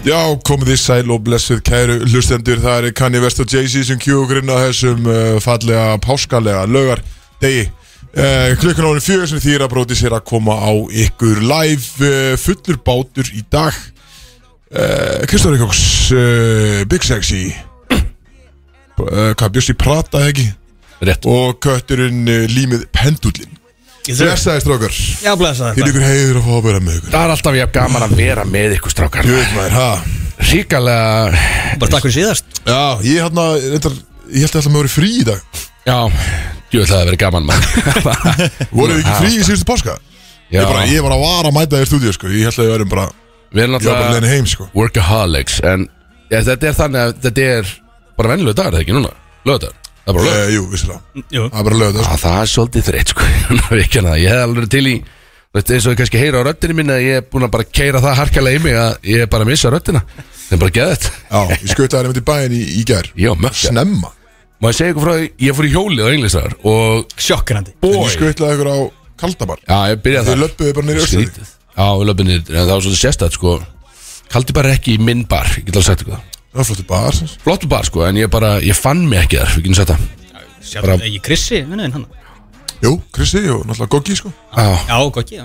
Já, komið þið sæl og blessuð kæru hlustendur. Það er Kanye West og Jay-Z sem kjú okkur inn á þessum uh, fallega páskalega lögar degi uh, Klukkan árið fjögur sem þýra bróti sér að koma á ykkur live uh, fullur bátur í dag. Kristóður Ríkóks uh, Big Sexy. Hvað bjössi prata ekki? Rétt. Og kötturinn límið pendullin Blessaði strókar Já, blessa Til ykkur heiður að fá að vera með ykkur. Það er alltaf ég gaman að vera með ykkur strákar. Jú veit maður, ha? Ríkalega Bara takk fyrir síðast. Já, ég hérna, reyndar, ég held að það með verið frí í dag. Já, ég ætlaði að vera gaman maður. Voruð þið ekki frí í síðustu páska? Já, Ég, bara, ég var að vara að mæta þér í stúdíu sko. Ég held að ég verðum bara, við erum ég alltaf sko. workaholics En ja, þetta er þannig að þetta er bara vennilega dagar, er það ekki núna? Lögdagar, það er bara lög e, Jú, vissilega, Jú. Það er bara lögð sko. Já, það er svolítið þreitt sko. Ég kenna það. Ég hef alveg til í veist, eins og ég kannski heyra á röddinu minni að ég er búin að bara keira það harkalega í mig að ég er bara að missa röddina. Það er bara geðið Já, ég skauta þær einmitt í bæinn í, í gær. Já, mökka. Snemma. Má ég segja ykkur frá því, ég fór í hjólið á englistar og Sjokkrandi En ég skautlaði ykkur á Kaldamar Já, ég byrjaði Þið það löppuðu bara nýri össuði Skrítið. Já, við löpum niður. En það var svolítið sérstætt sko. Kaldi bara ekki í minn bar. Ég get alveg sagt ykkur það Það var flottu bar. Flottu bar sko En ég bara Ég fann mig ekki þar Við getum sagt það. Sjálf, ég Krissi, vinnuðinn hann? Jú, Krissi og náttúrulega Goggi sko. Já. Já, gott ég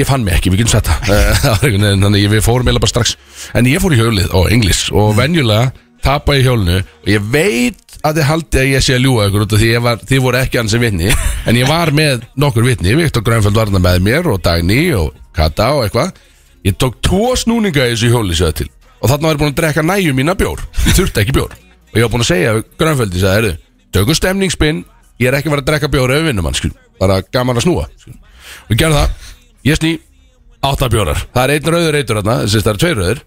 Ég fann mig ekki, við getum sett það. Það var einhvern veginn, Þannig að við fórum eða bara strax. En ég fór í hjólið á englis Og venjulega tapa ég hjólinu Og ég veit að þið haldi að ég sé að ljúga ykkur út af Því ég var, þið voru ekki hans sem vitni. En ég var með nokkur vitni Viktor Grænfeld var þarna með mér og Dagný og Kata og eitthvað. Ég tók tvo snúninga í þessu hjóli sér til Og þarna var ég búin að drekka næju mína bjór. Ég þurfti ekki bjór. Og ég var búin að segja við Grænfeldi sagði, "Heyrðu, Tökum stemningsspinn. Ég er ekki vera að drekka bjór ef við vinnum hann skil. Bara gaman að snúa skil. Og ég gerði það. Ég sný Átta bjórar. Það er einn rauður eitur þarna Þess að það er tveir rauður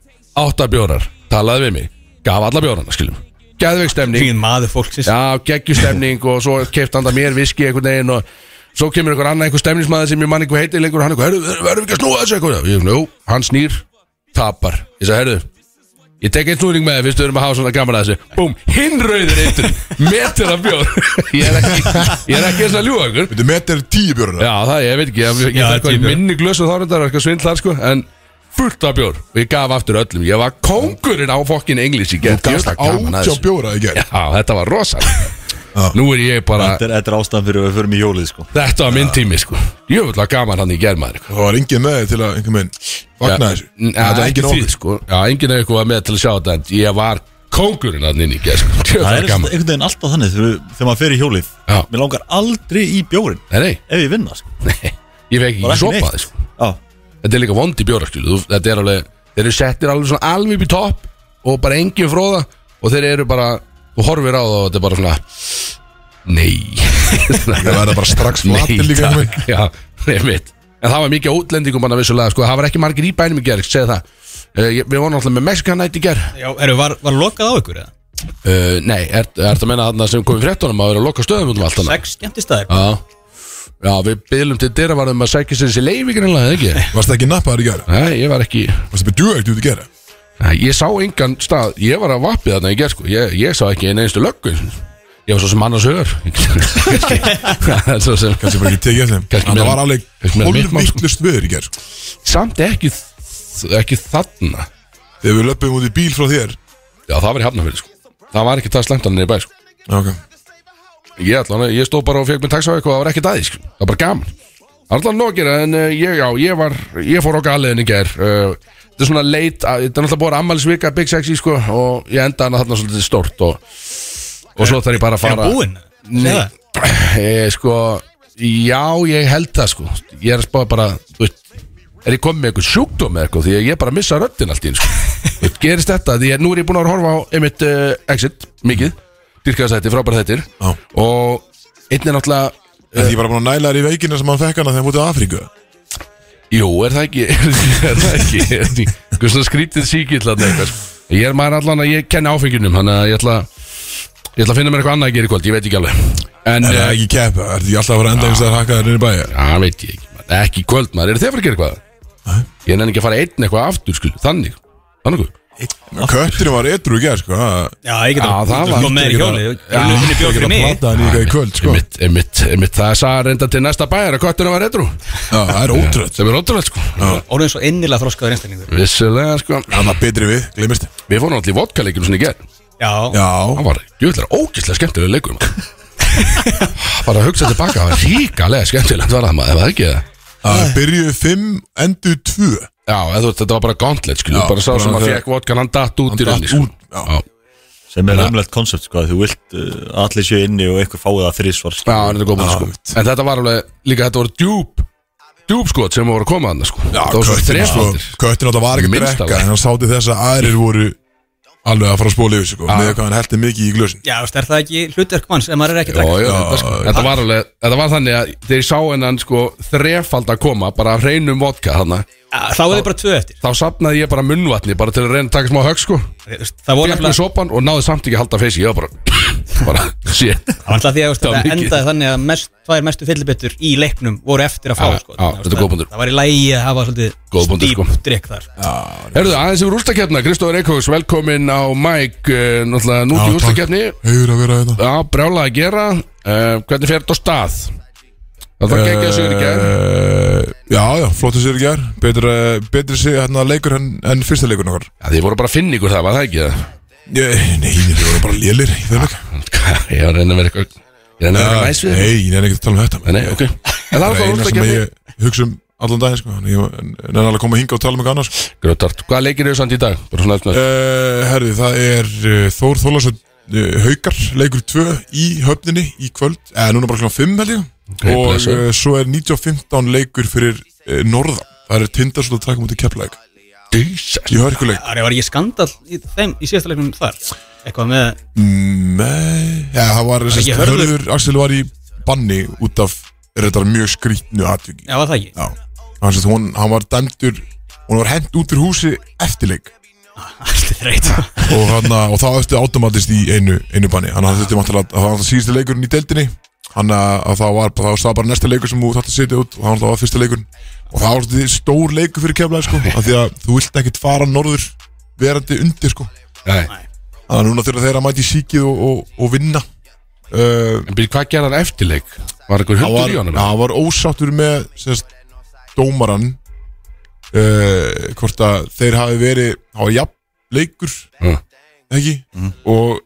Átta bjórar. Talaði við mig. Gaf alla bjórarna skiljum. Gæðveik stemning. Fín maður fólksins. Já, geggjustemning Og svo keipt hann það mér viski einhvern veginn Og svo kemur einhver annað einhver stemningsmaður Sem ég mann einhver heitir lengur og Hann eitthvað Herru, verðum við ekki að snúa þessu eitthvað. Ég, Jú, hann snýr Tapar. Ég sagði, herru Ég tek einn snúring með þér Fyrst við erum að hafa svona gaman að þessu. Búm, hinn rauður eitur Metur af bjór. Ég er ekki Ég er ekki eins að ljúga ykkur Þetta með þér tíu björna Já, það, ég veit ekki, ég, ég Já, þarf eitthvað í tíu. minni glösu þá reyndar, eitthvað svindl þar sko, en fullt af bjór. Og ég gaf aftur öllum, ég var kóngurinn á fokkin englis í Þú gerð, gafst átjá bjóra í gær. Já, þetta var rosa Já. Nú er ég bara, Þetta er, þetta er ástæðan fyrir að við förum í hjólið sko. Þetta var minn tími sko. Að gaman hann í gerð maður Það var engin með til að einhvern veginn Vagna þessu. Ja, Þetta var ekki engin ofið sko. Já, enginn er eitthvað með til að sjá þetta en ég var kóngurinn hann inn í gerð sko. Það var er gaman. einhvern veginn alltaf þannig þegar, þegar maður fer í hjólið. Já. Mér langar aldrei í bjórin Nei, nei, Ef ég vinna sko. Nei, ég fekk ekki Bara ekki sopa neitt. þess sko. Já, Þetta er líka vondi bjóra skilu þú- Þetta er alveg, þeir eru settir alveg svona alveg upp í topp Og bara engin fróða Og þeir eru bara, þú horfir á það og þetta er bara svona Nei. Það verða bara strax flatir líka einhvern takk. Já, veit En það var mikið útlendingum manna vissulega sko, Það var ekki margir í bænum í gerð, segja það. Uh, ég, Við vorum alltaf með Mexican Night í gerð Já, eru, var, var lokað á ykkur eða? uh, Nei, er, er það að menna þarna sem kom í fréttunum að vera að loka stöðum út um allt hana Sex skemmtistæðir Já, já við byrjum til dyravarðum að sækja sér þessi leifi greinlega, ekki? veginn Varst það ekki nappaðar í gær? Nei, ég var ekki Varst það með djúægt út í gær? Ég sá engan stað, ég var að vappið þarna í gerð sko. ég, ég sá ekki einu einstu löggu Ég var svo sem annars högur Það svo sem Kanski bara ekki tekið eftir Kannski þeim En meira- það var alveg kannski meira mitt mál, sko. Hólvittlust viður í gær Samt ekki, ekki þarna Þegar við löpum út í bíl frá þér Já, það var í hafnafyrir sko. Það var ekki það slæmt hann í bæ sko. Já, ok Ég, allan, ég stóð bara og fekk mér taxa á eitthvað Það var ekki dæði, sko. það var bara gaman Það var allan nógir, en uh, ég, já, ég var Ég fór á galiðin í gær uh, Þetta er svona leit, að- þetta er náttúrulega búið ammælisvika Big Sexy, sko, og ég enda hana þarna svolítið stórt og, og svo þarf ég bara að Er fara hann búinn? Nei, ég, sko Já, ég held það, sko. Ég er að spá bara, þú veist Er ég komið með eitthvað sjúkdóm eða eitthvað? Því að ég bara missa röddin allt í einu, sko. Þú veist, Gerist þetta, því að nú er ég búin að horfa á einmitt uh, Exit, mikið. Dyrkaðast þetta, frábæra þettir Já. Og einn er náttúlega En því bara búin að næla þér í veikina sem hann fekk hana þegar hann á Afríku Jú, er það ekki Er það ekki er svona skrítið síkill eitthvað, sko. Ég er maður allan að ég kenni áfengjunum Þannig að ég ætla Ég ætla að finna mér eitthvað annað að gera í kvöld, ég veit ekki alveg. En, En það er ekki keppa Er því alltaf að fara enda einhvers að hakka þér inn í bæja Já, veit ég ekki. Ekki kvöld, maður, eru þið að fara að gera eitthvað? Ég nenni ekki að fara einn eitthvað aftur, skil Þannig, þannig Kötturinn var edru í gerð sko. Það- Já, ég get Já, það var- með í hjóli Já, Henni bjóð fyrir mig. sko. Það er sagði reynda til næsta bæjar að kötturinn var retro Já, það er ótrúð sem er ótrúlega sko. Orðin svo innilega þroskaður einstaklingur. Vissilega sko. Það var betri við, glemist Við fórum allir í vodkaleikinu svona í gerð Já, Já, Það var djúvillega ógeðslega skemmtilega leikur maður. Bara að hugsa tilbaka Það var ríkalega skemmtilegt Já, eða, þetta var bara gauntlet, skilju Já, Bara sá sem að fekk vodkan, hann datt út Hann í rauninni sko. já. Já, Sem er umlegt koncept sko að Þú vilt uh, allir séu inni og eitthvað fáið það þrísvar Já, þetta er góð búin, sko. En þetta var alveg, líka þetta voru djúb Djúbskot sem voru að koma þarna, sko. Já, Það var svo kötturinn sko, þrefaldir kötturinn alltaf var ekki að alveg. En hann sáti þess að aðrir voru alveg að fara að spóla yfir sig sko, Já. Með hvað hann heldur mikið í glösin. Já, veist, er það ekki hlutverk manns ef maður er ekki að Já, já, þetta, sko. þetta, var alveg, þetta var þannig að þegar ég sá hennan sko þrefald að koma bara hreinum vodka Já, Þá er þið bara tvö eftir. Þá sapnaði ég bara munnvatni bara til að reyna að taka smá högg sko. Það voru Fekk mér nefnilega sopan og náði samt ekki að halda feysi Ég var bara, bara, shit. Það var alltaf því að Það mikið. endaði þannig að mest, tvær mestu fyllibittur í leiknum voru eftir að fá Já, sko. já, Þannig að þetta er góð punktur. Það var í lægi að hafa Góð punktur, svolítið sko. stíp drikk þar Herðu, aðeins yfir úrstakefna Kristóður Eikóks, velkomin á Mike uh, Náttúrulega núti Já, úrstakefni Hefur að vera þetta Já, brjála að gera. Uh, Hvernig fer þetta á stað? Það var ekki að sigur í Eh, Já, já, flottu sér í gær. Betri, betri sér hérna leikur en, en fyrsta leikur nokkar Já, þið voru bara að finna ykkur það, var það ekki það? Nei, þið voru bara lélir í þeim leik. Ég var að vera eitthvað Ég reyna að vera næs við Nei, ég er ekki að tala um þetta Nei, ok. En það Það var það eina sem úrstakefni ég hugsa um allan daginn sko. Þannig Ég er alveg að koma hinga og tala um eitthvað annars sko. Grjótart, hvaða leikir eru samt í dag? Bara svona eftir uh, Herði, það er uh, Þór Þólasson uh, Haukar Leikur 2 í höfninni í kvöld. Eða núna bara klokkan 5 held ég Ok, Og uh, svo er 19.15 leikur fyrir uh, Norðan. Það er Tindarsson að taka mútið keppleik Jesus. Í hörkuleik. Það var ekki skandal í, þeim, í síðasta leiknum þar? Eitthvað með Nei. Já, það var Hörður? Axel var í banni út af Er þetta mjög skrítnu atviki. Já, var það ekki? Já. Hann, sérst, hún, hann var dæmdur Hún var hent út fyrir húsi eftirleik Allt er þreyt og, og það eftir automatist í einu, einu banni. Hann þurfti máttalega að það var alltaf síðusti leikurinn í deildinni hann að, að það var það var það bara næsta leikur sem þú þátt að setja út og það var fyrsta leikurinn og það var alltaf stór leikur fyrir keflaði sko af því að þú vilt ekkert fara norður verandi undir sko. Þannig að núna þurfa þeir að mæti síkið og, og, og vinna. Uh, en byrju, hvað gerði hann eftirleik? Var hann hundur var, í honum? hann var ósáttur með sérst, dómaran uh, hvort að þeir hafi verið hafa jafn leikur Já. ekki? Og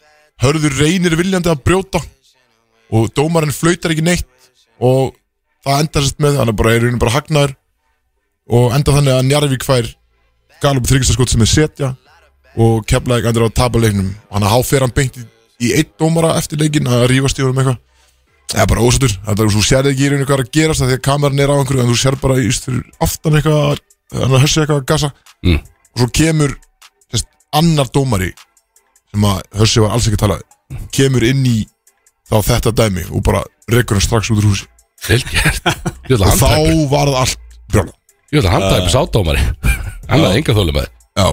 hörður reynir viljandi að brjóta og dómarinn flautar ekki neitt og það endar sérst með hann er bara, er raunin bara hagnaður og enda þannig að Njarvík fær Galup þryggstaskot sem er setja og keflaði endur á tapaleiknum hann að háfer hann beint í, í eitt dómara eftir leikin að rífast í honum eitthvað Það er bara ósattur, þetta er þú sérði ekki í rauninu hvað er að gerast af því að kameran er á einhverju en þú sér bara í fyrir aftan eitthvað hann að hössi eitthvað að gasa Mm. og svo kemur sérst, annar dómari sem að hössi var alls ekki að tala við, kemur inn í þá þetta dæmi og bara rekur hann strax út úr húsi. Vel gert. Ég ætla og þá var það allt brjála Ég ætla handtæpur sátdómari Hann hafði enga þólu með Já,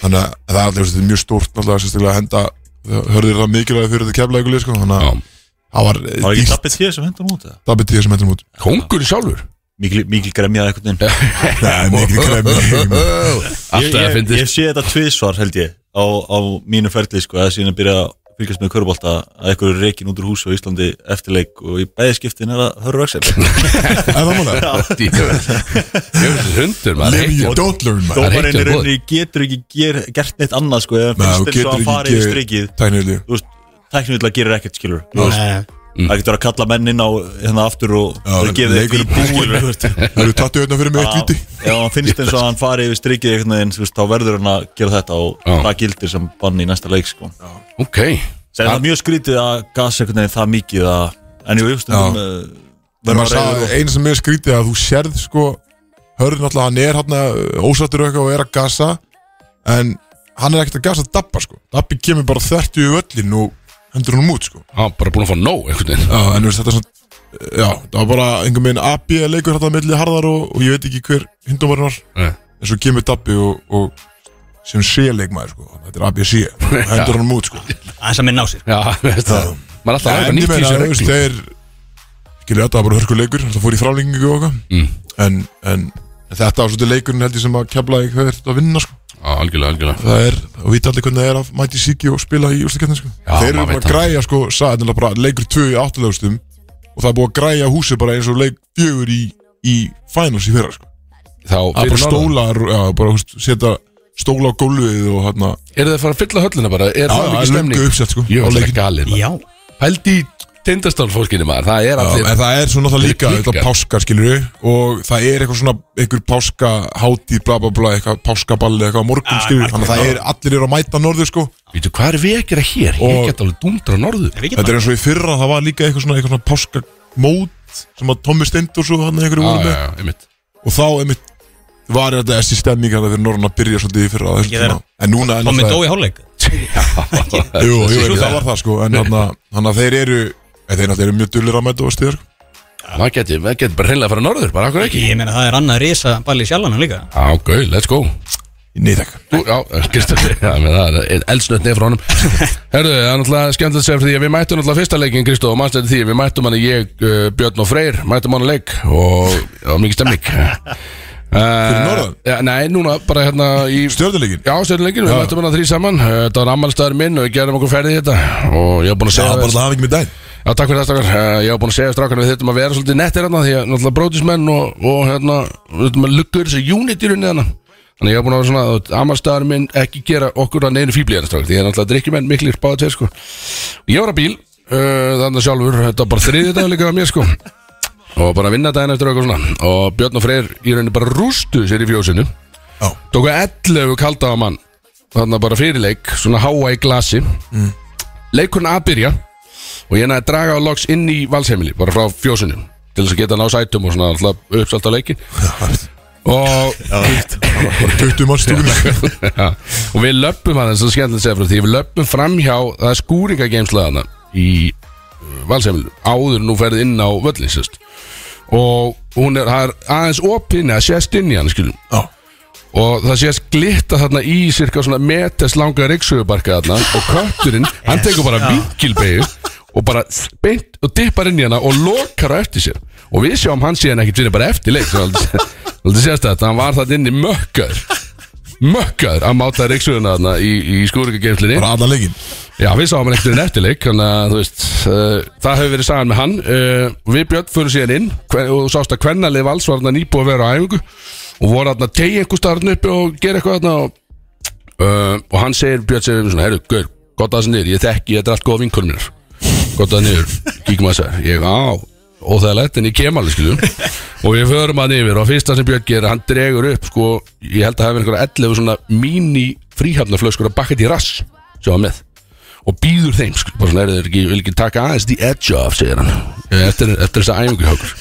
þannig að það er alltaf þetta er mjög stórt náttúrulega sérstaklega að henda hörður það mikilvæg fyrir þetta kefla ykkur sko, þannig að Já. það var Var ekki dýrt tappið tíð sem hendur út eða? dabbi tíð sem hendur út. Kongur sjálfur? Mikil, mikil gremjað eitthvað veginn. Nei, mikil kremi Alltaf að Ég, fyndist. ég sé þetta tvisvar held ég á, á mínu ferli sko eða síðan að byrja að fylgjast með körbólta að eitthvað er reikin út úr húsi á Íslandi eftir leik og í bæðiskiptin er það hörur En það málega Jöfnir hundur er Dómarinn í um rauninni getur ekki ger, gert neitt annað sko eða Nei, finnst getur að fara ge- strikið. Tæknilega. Gerir ekkert skilur Þú veist, Nei, Það getur að kalla menn inn á hérna aftur og gefa skilur þú veist. Það eru tattu hérna fyrir mig eitt viti Já, hann finnst eins og hann fari yfir strikið þú veist, þá verður hann að gera þetta og það gildir sem bann í næsta leik sko. Ok. Það er mjög skrítið að gasa veginn það mikið að en jú, um, Það að reyður sagði, eina sem er skrítið að þú sérð sko Hörður náttúrulega, hann er hann ósattur eitthvað og er að gasa En hann er ekkert að gasa Dabba sko Hendur hann út sko. Já, bara búin að fá nóg einhvern veginn. Já, en þú veist, þetta er svona Já, það var bara einhvern veginn AB leikur þetta milli harðar og, og ég veit ekki hver hindómarinn var Nei. En svo kemur Dabbi og, og sem sé leikmaður sko Þetta er ABC og hendur hann út sko. Aðeins að minna á sér. Já, veist það Maður er alltaf að En eitthvað ég nýtt í meina, þessu þú veist, reglu þeir Skilja, þetta var bara hörku leikur Það fór í frálengingu og okkar Mm. en, en þetta var svolítið leikurinn held ég sem að kefla ekki höfður að vinna sko. Já, algjörlega, algjörlega Það er, og vita allir hvernig það er að mæti síki og spila í úrstakefni sko. Já, Þeir eru bara að græja sko, sagði bara leikur tvö í áttulegustum og það er búið að græja húsið bara eins og leik fjögur í, í finals í fyrra sko. Þá, Það er bara stólar, já, bara húst, setja stóla á gólfið og hérna Er það að fara að fylla höllina bara? Er Já, það er löngu uppsett sko Jú, það er galið. Já, Pældi í tindastálfólkinu maður. Það er allir en það er svo náttúrulega líka þetta páskar skilur og það er eitthvað svona einhver páskahátíð bla bla bla eitthvað páskaballi eitthvað á morgun skilur margt þannig að það er allir eru að mæta norður sko. Vítu, hvað er við að gera hér? Ég get alveg dundra norður. Við þetta er eins og í fyrra það var líka eitthvað svona, eitthvað svona páskamót sem að Tommi Stendur svo hann Já, voru með. og þá einmitt var þetta þessi stemming hann fyrir norðan að byrja svolítið í fyrra en núna er náttúrulega jú, jú, það var það sko. En þannig að þeir eru þeir náttúrulega eru mjög dullir að mæta og sko. Það geti, það geti bara hreinlega að fara norður Bara akkur ekki? Ég meina það er annað risa balli sjálfanum líka. Já, gau, let's go. Nei, þakka Þú, já, já, menn það er eldsnött nefn frá honum. Herðu, það er náttúrulega skemmtilegt sem því að við mættum náttúrulega fyrsta leikin, Kristof, og mannst þetta því að við mættum hann ég, uh, Björn og Freyr, mættum hann að leik og það var mikið stemning Fyrir norðan? Já, nei, núna bara hérna í stjórnuleikin Já, stjórnuleikin, við mættum hann að þrý saman. Uh, Þetta var ammálstæður minn og við gerum okkur ferði í þetta. Og ég hef búin að Já, segja bara það hafa ekki með dæn Já, takk fyrir það, stakkar. Uh, Ég hef búin að segja strákarna við þurfum að vera svolítið nettir hérna því að náttúrulega brótismenn og, og hérna, við þurfum að lukka þessi unit í rauninni hérna. Þannig ég hef búin að vera svona, amalstæðar minn ekki gera okkur að neinu fíbli hérna strákar, því ég er náttúrulega drikkjumenn miklir báða tveir, sko. Ég var að bíl, uh, þannig sjálfur, þetta var bara þriðið dag líka að mér, sko. Og bara vinna daginn eftir okkur svona. Og Björn og Freyr í rauninni bara rústu sér í fjósinu. Já. Tóku 11 kaldaða mann, þannig bara fyrirleik, svona háa í glasi. Leikurinn að byrja og ég næði að draga á loks inn í valsheimili bara frá fjósinu til þess að geta ná sætum og svona alltaf uppsalt á leikin og, Bara 20 mann ja, og við löpum hann þess að skemmtilega segja frá því við löpum framhjá það er skúringageimslaðana í uh, valsheimilu áður nú ferð inn á völlin sérst og hún er, er aðeins opinni að sést inn í hann skilum Já. Og það sést glitta þarna í cirka svona meters langa reyksögubarka þarna og kötturinn, hann tekur bara vinkilbegju og bara beint og dippar inn í hana og lokar á eftir sér. Og við sjáum hann síðan ekkert fyrir bara eftir leik sést þetta, hann var þarna inni mökkaður. Mökkaður að máta reyksöguna þarna í, í skúringageimslinni Bara allan leikin Já, við sáum hann ekkert í eftirleik Þannig að, þú veist, uh, það hefur verið sagan með hann. Uh, Við Björn fyrir síðan inn. Og sást að kvennalið vals var hann nýbúið að vera á æfingu. Og voru hann að tegja einhver starfn uppi Og gera eitthvað og, uh, og hann segir, Björn segir gott að það niður, ég þekki, þetta er allt góða vinkunum minnar Að það niður, kíkum að þess Ég, á, óþægilegt, en ég kem alveg skilju Og við förum hann yfir Og fyrsta sem Björn gerir, hann dregur upp Sko, ég held að hafa einhverja 11 svona Mini fríhafnaflöskur að bakka í rass Sem var með. Og býður þeim sko, bara svona er þeir ekki, vil ekki taka aðeins the edge off, segir hann. Eh, eftir, eftir þessa æfingu hjá okkur.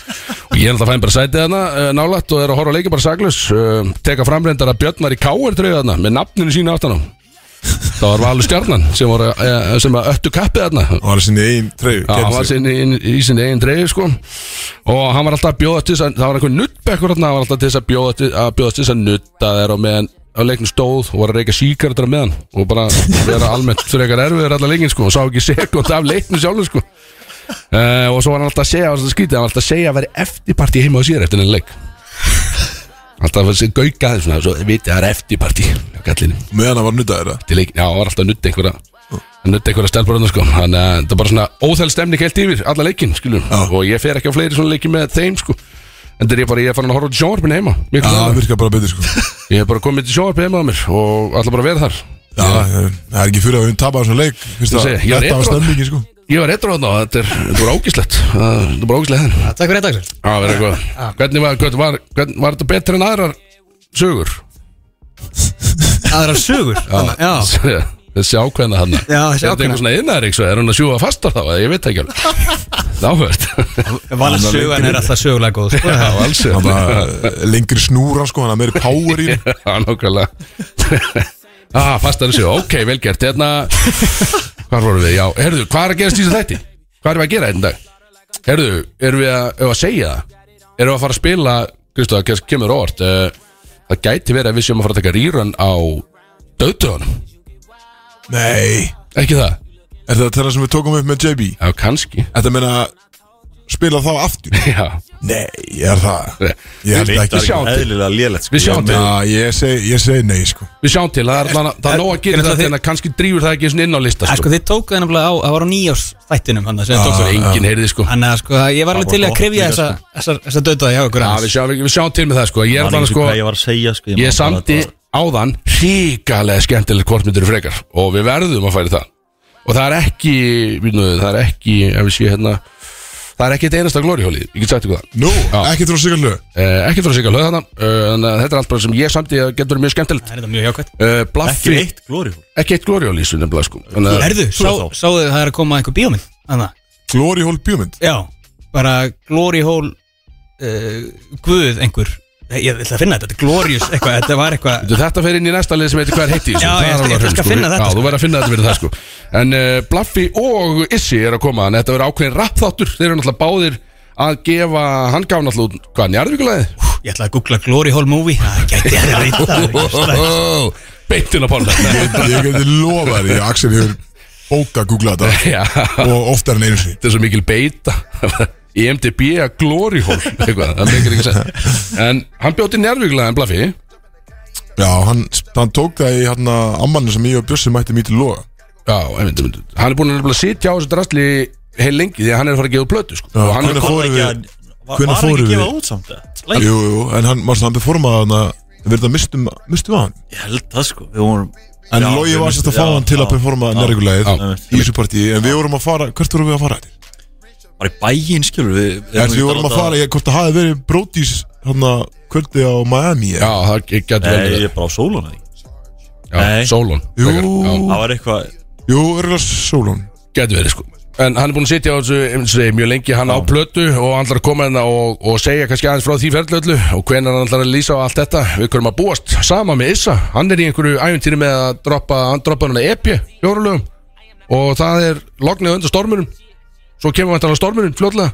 Og ég er alltaf fæn bara sætið hana uh, nálætt og er að horfa á leiki bara saglus uh, teka framrendar að Björn var í káir treyða hana með nafninu sína aftan á það var Valur Stjarnan sem var uh, sem að öttu kappið hana Það var sinni einn Já, hann var sinni, inn, í sinni eigin dreif sko. og hann var alltaf að bjóða til þess að það var einhver nuttbekkur hann var alltaf til þess að bjóða til að, bjóða til þess að nutta þeir og meðan á leiknum stóð og var að reyka síkartar með hann og bara vera almennt frekar erfiður allar leikin sko og sá ekki sekund af leiknum sjálfur sko. Uh, og svo var hann alltaf að segja, hann var alltaf að segja að vera eftirparti heima á sér eftir alltaf að segja gauka þess svona, svo viti það er eftirparti á kallinu Meðan það var nuttaðir það til leik, já, hann var alltaf að nutta einhverja að nutta einhverja stelpur hann sko. Þannig að það er bara svona óþæl stemning heilt yfir alla leikin, skiljum, og ég fer ekki á fleiri svona leiki með þeim sko. En það er ég bara, ég farin að horfa til sjónvarpinu heima. Já, það virkar bara betur sko. Ég hef bara komið til sjónvarpinu heima á mér og ætla bara að vera þar. Já, það er ekki fyrir að við tapaðum svona leik. Þetta var edrú. stemmingi sko ég var eitthvað þarna og þetta er, þetta var ógislegt þetta var ógislegt henn Takk fyrir þetta Axel. Já, verið eitthvað. Hvernig var, hvernig var, hvernig var þetta betur en aðrar sögur? Aðra sögur? Þannig, Já, Þessi ákveðna hann Já, þessi Er þetta ákveðna. einhver svona innæring svo? Er hún að sjúga fastar þá? Ég veit ekki alveg. Náhvert. Vala sögan er alltaf sögulega góð sko. Já, alls Það var eh, lengri snúra sko Hann er meiri power í henni. Já, nákvæmlega. Ah, fastar Hérna, hvað vorum við? Já, herðu, hvað er að gerast í þessu þætti? Hvað erum við að gera hérna í dag? Herðu, erum við að, að segja það? Erum við að fara að spila, Kristof, það kemur óvart uh, Það gæti verið að við séum að fara að taka rýrun á döðtöðunum Nei Ekki það? Er þetta það sem við tókum upp með JB? Já, kannski Þetta meina Spila þá aftur Já, Nei, ég er það. Nei. Ég held ekki. við sjáum til. eðlilega lélegt sko. Við sjáum til. Já, ég segi, ég segi nei sko. Við sjáum til, það er, allan, það er nóg að gera Er það þetta þið- en að kannski drífur það ekki svona inn á lista Það sko. sko, þið tókuð það nefnilega á, það var á nýjás þættinum hann sem þið Það tókuð. er engin heyrði sko. Þannig að sko, ég var alveg Það til að krifja þessa, þessa dötaði hjá ykkur við sjáum, við sjáum til með það sko. Ég er ekki sko hvað ég var að segja sko, Ég að þetta áðan ríkalega skemmtilegt kortmyndir frekar. Og við verðum að færi það. Og það er ekki, við nú, það er ekki ef við séum hérna það er ekki eitt einasta glórihólið, ég get sagt ykkur það. Nú, Já. ekki þrjá sigar lög uh, ekki frá sig að löða þarna uh, en uh, þetta er allt bara sem ég samti að getur verið mjög skemmtilegt. Það er þetta mjög hjákvæmt Ekki Blaffi, ekki, eitt glóri eitt glórihólið svo nefnilega sko Þannig að- Erðu, Svo þá. sáðu þið að það er að koma einhver bíómynd Þannig, Glory Hole bjómynd já, bara Glory Hole uh, Guð einhver Ég ég ætla að finna þetta, þetta er Glorious eitthvað, þetta var eitthvað Veitu, Þetta fer inn í næsta lið sem heitir hvað er heitti Já, ég skal- ég skal finna þetta, Já, sko. þú verður að finna þetta fyrir það sko. En uh, Blaffi og Issi er að koma En þetta verður ákveðin rappþáttur. Þeir eru náttúrulega báðir að gefa Hann gaf náttúrulega út, hvað, njarðvíkulegði? Ég ætla að googla Glory Hole Movie. Það gæti að reyta Beintin á. Pálna Ég geti lofa þér, ég Axel hefur bóka að googla þetta. Já, og oftar en einu sinni. Þetta er svo mikil beita IMDb að glory hole eitthvað, það leikir ekki sett En hann bjóti njarðvíkulegði en Blaffi Já, hann, hann tók það í hérna ammanni sem ég og Bjössi mætti mítið loga Já, einmitt, einmitt. hann er búin að sitja á þessu drastli heil lengi því að hann er að fara að gefa út plötu sko. Já, og hann er kom, fóru við- var fóru ekki að við- gefa út samt það? Jú, jú, en hann, hann beforma að hann að verða mistum, mistum að hann Ég held það sko Við vorum En við var sérst að fá hann til að performa já. í þessu partí En við vorum að fara, hvert vorum við að fara þetta? Bara í bæinn skilur við En við vorum að fara, ég, hvort það hafi verið brótis Hérna kvöldi á Miami Já, það getur vel Nei, verið. ég er bara á sóluna því Já, Nei. Solon Jú. frekar. Já, Það var eitthvað Jú, örgulega Solon Getur verið sko. En hann er búin að sitja á þessu eins og segi, mjög lengi hann á plötu og hann ætlar að koma hérna og, og segja kannski aðeins frá því ferðlu öllu og hvenær hann ætlar að lýsa á allt þetta. Við kurum að búast sama með Issa. Hann er í einhverju æfintýri með að droppa hann droppa hann að epi, fjórulögum og það er lognið undir stormurum svo kemur hann að stormurum fljótlega.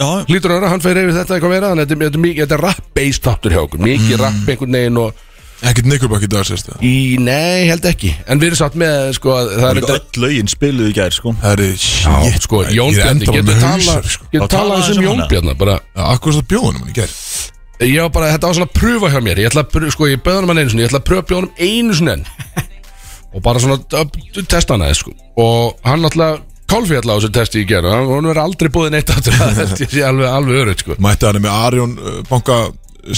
Já, lítur vera, hann fer yfir þetta eitthvað meira þannig að þetta er- þetta er er rap-based þáttur hjá okkur. Mikið rap einhvern veginn og Ekkert Nickelback í dag sérst það? Í, nei, held ekki. En við erum satt með, sko, að það er líka öll lögin spiluðu í gær sko. Það er shit sko, maður, Jón ég Bjarni, enda bara getur tala hausar, sko. getur tala talaðu sem um Jón hana. Bjarni bara, akkur það bjóðunum hann í gær? Ég var bara, þetta var svona að pröfa hjá mér. Ég ætla að, pröfa- sko, ég bauði hann einu sinni ég ætla að pröfa hann einu sinni og bara svona testa hann aðeins, sko. Og hann alltaf kálfið alltaf á þessu testi í gera og hann verður aldrei búið neitt aftur það held ég sé alveg, alveg örugt, sko. Mætti hann með Arjón uh, banka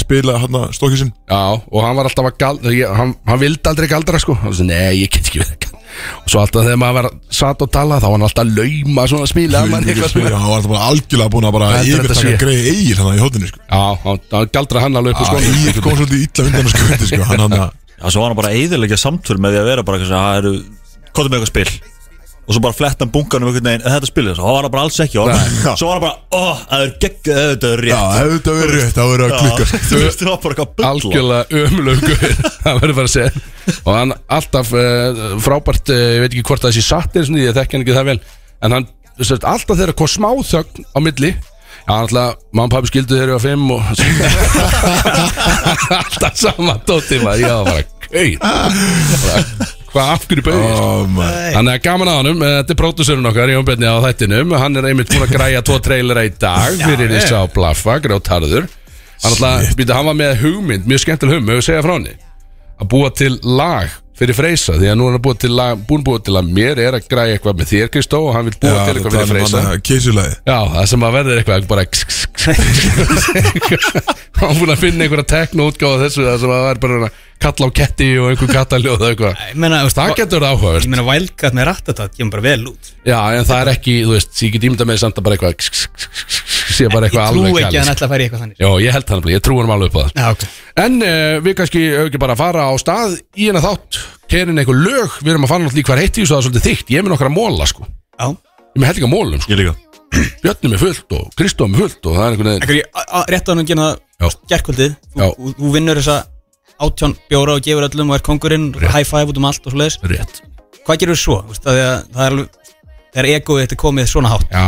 spila hann að stokkið sinn? Já, og hann var alltaf að galdra ég, hann, hann vildi aldrei galdra sko. Hann sagði, nei, ég get ekki verið að galdra. Og svo alltaf þegar maður var satt og tala þá var hann alltaf að lauma svona svona. hann var alltaf bara algjörlega búin að bara sé. greið eigir hann í hóttinu sko. Já, hann, galdra hann alveg upp á Já, skónum. Egil kom svolítið illa undan að skuti sko Hann hann að Já, svo var hann bara að eyðilegja samtöl með því að vera bara Það eru, hvað er með eitthvað spil Og svo bara fletta hann bunkanum einhvern veginn "En Þetta spilið, svo var hann bara alls ekki og. Svo var hann bara, ó, það er gegg Þetta er Já, rétt hefði þetta verið rétt, það verið að klikka. Sko. Þú veist, það var bara eitthvað bulla. Algjörlega ömulögu það verður bara að segja. Og hann alltaf uh, frábært uh, ég veit ekki hvort það sé satt því ég þekki hann ekki það vel. En hann, veist, alltaf þeirra kom smá þögn á milli já, alltaf, og pappi skildu þeirra á fimm og alltaf sama dóti maður, já, bara kauð hvað af hverju maður. Þannig að gaman á honum, eh, þetta er pródúsurinn okkar Jón Bjarni á þættinum. Hann er einmitt búin að græja tvo trailera í dag Fyrir þess að blaffa, grjótarður Hann, alltaf, býta, hann var með hugmynd, mjög skemmtileg hugmynd Við segja frá henni? Að búa til lag fyrir Freysa Því að nú er hann búið til lag, búin búið til að mér er að græja eitthvað með þér Kristó Og hann vil Já, til eitthvað fyrir Freysa. að keisulæði Já, það sem að verður eitthvað bara Hann búin að finna einhverja tekno útgáfa þessu Það sem að verður bara að kalla á ketti og einhver kattaljóð og eitthvað. Ég meina, þú veist, Það getur það áhugavert. Ég meina, Wildcat með Rattatat kemur bara vel út. Já, en það er ekki, þú veist, ég get ímynda með samt að bara eitthvað sé bara eitthvað Ég trú alveg ekki að hann ætla að færa í eitthvað þannig. Já, ég held það, ég trú hann alveg upp á það. Já, ok. En uh, við kannski höfum ekki bara að fara á stað í hennar þátt, kerin einhver lög. Við erum að fara náttúrulega í hver heitt í þessu það er svolítið þykkt. Ég er með nokkra móla, sko. Já. Ég með held ekki að mólum, sko. Ég líka. Björnum er fullt og Kristofum er fullt og það er einhvern veginn a- rétt á hann að gera Já. það gerkvöldið Já. þú, þú- þú vinnur þessa átján bjóra og gefur öllum og er kongurinn high five út um allt og svo leiðis rétt. Hvað gerur svo? Þú veist, að því að Það er alveg Þegar egoið þetta er komið svona hátt. Já,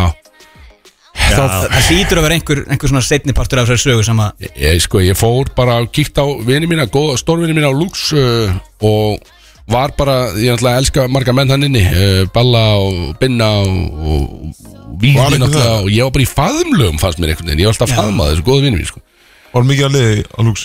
Það, það hlýtur að vera einhver, einhver svona setni partur af þessari sögu sem að ég, ég, sko, ég fór bara og kíkt á vini mína, góða stórvini mína á Lux uh, og, var bara, ég náttúrulega elska marga menn hann inni uh, Balla og Binna og, og, og Víði Var einhver náttúrulega það? og ég var bara í faðumlögum fannst mér einhvern veginn, ég var alltaf að faðma þessu góðu vinni mín sko. Var mikið að liði á lúks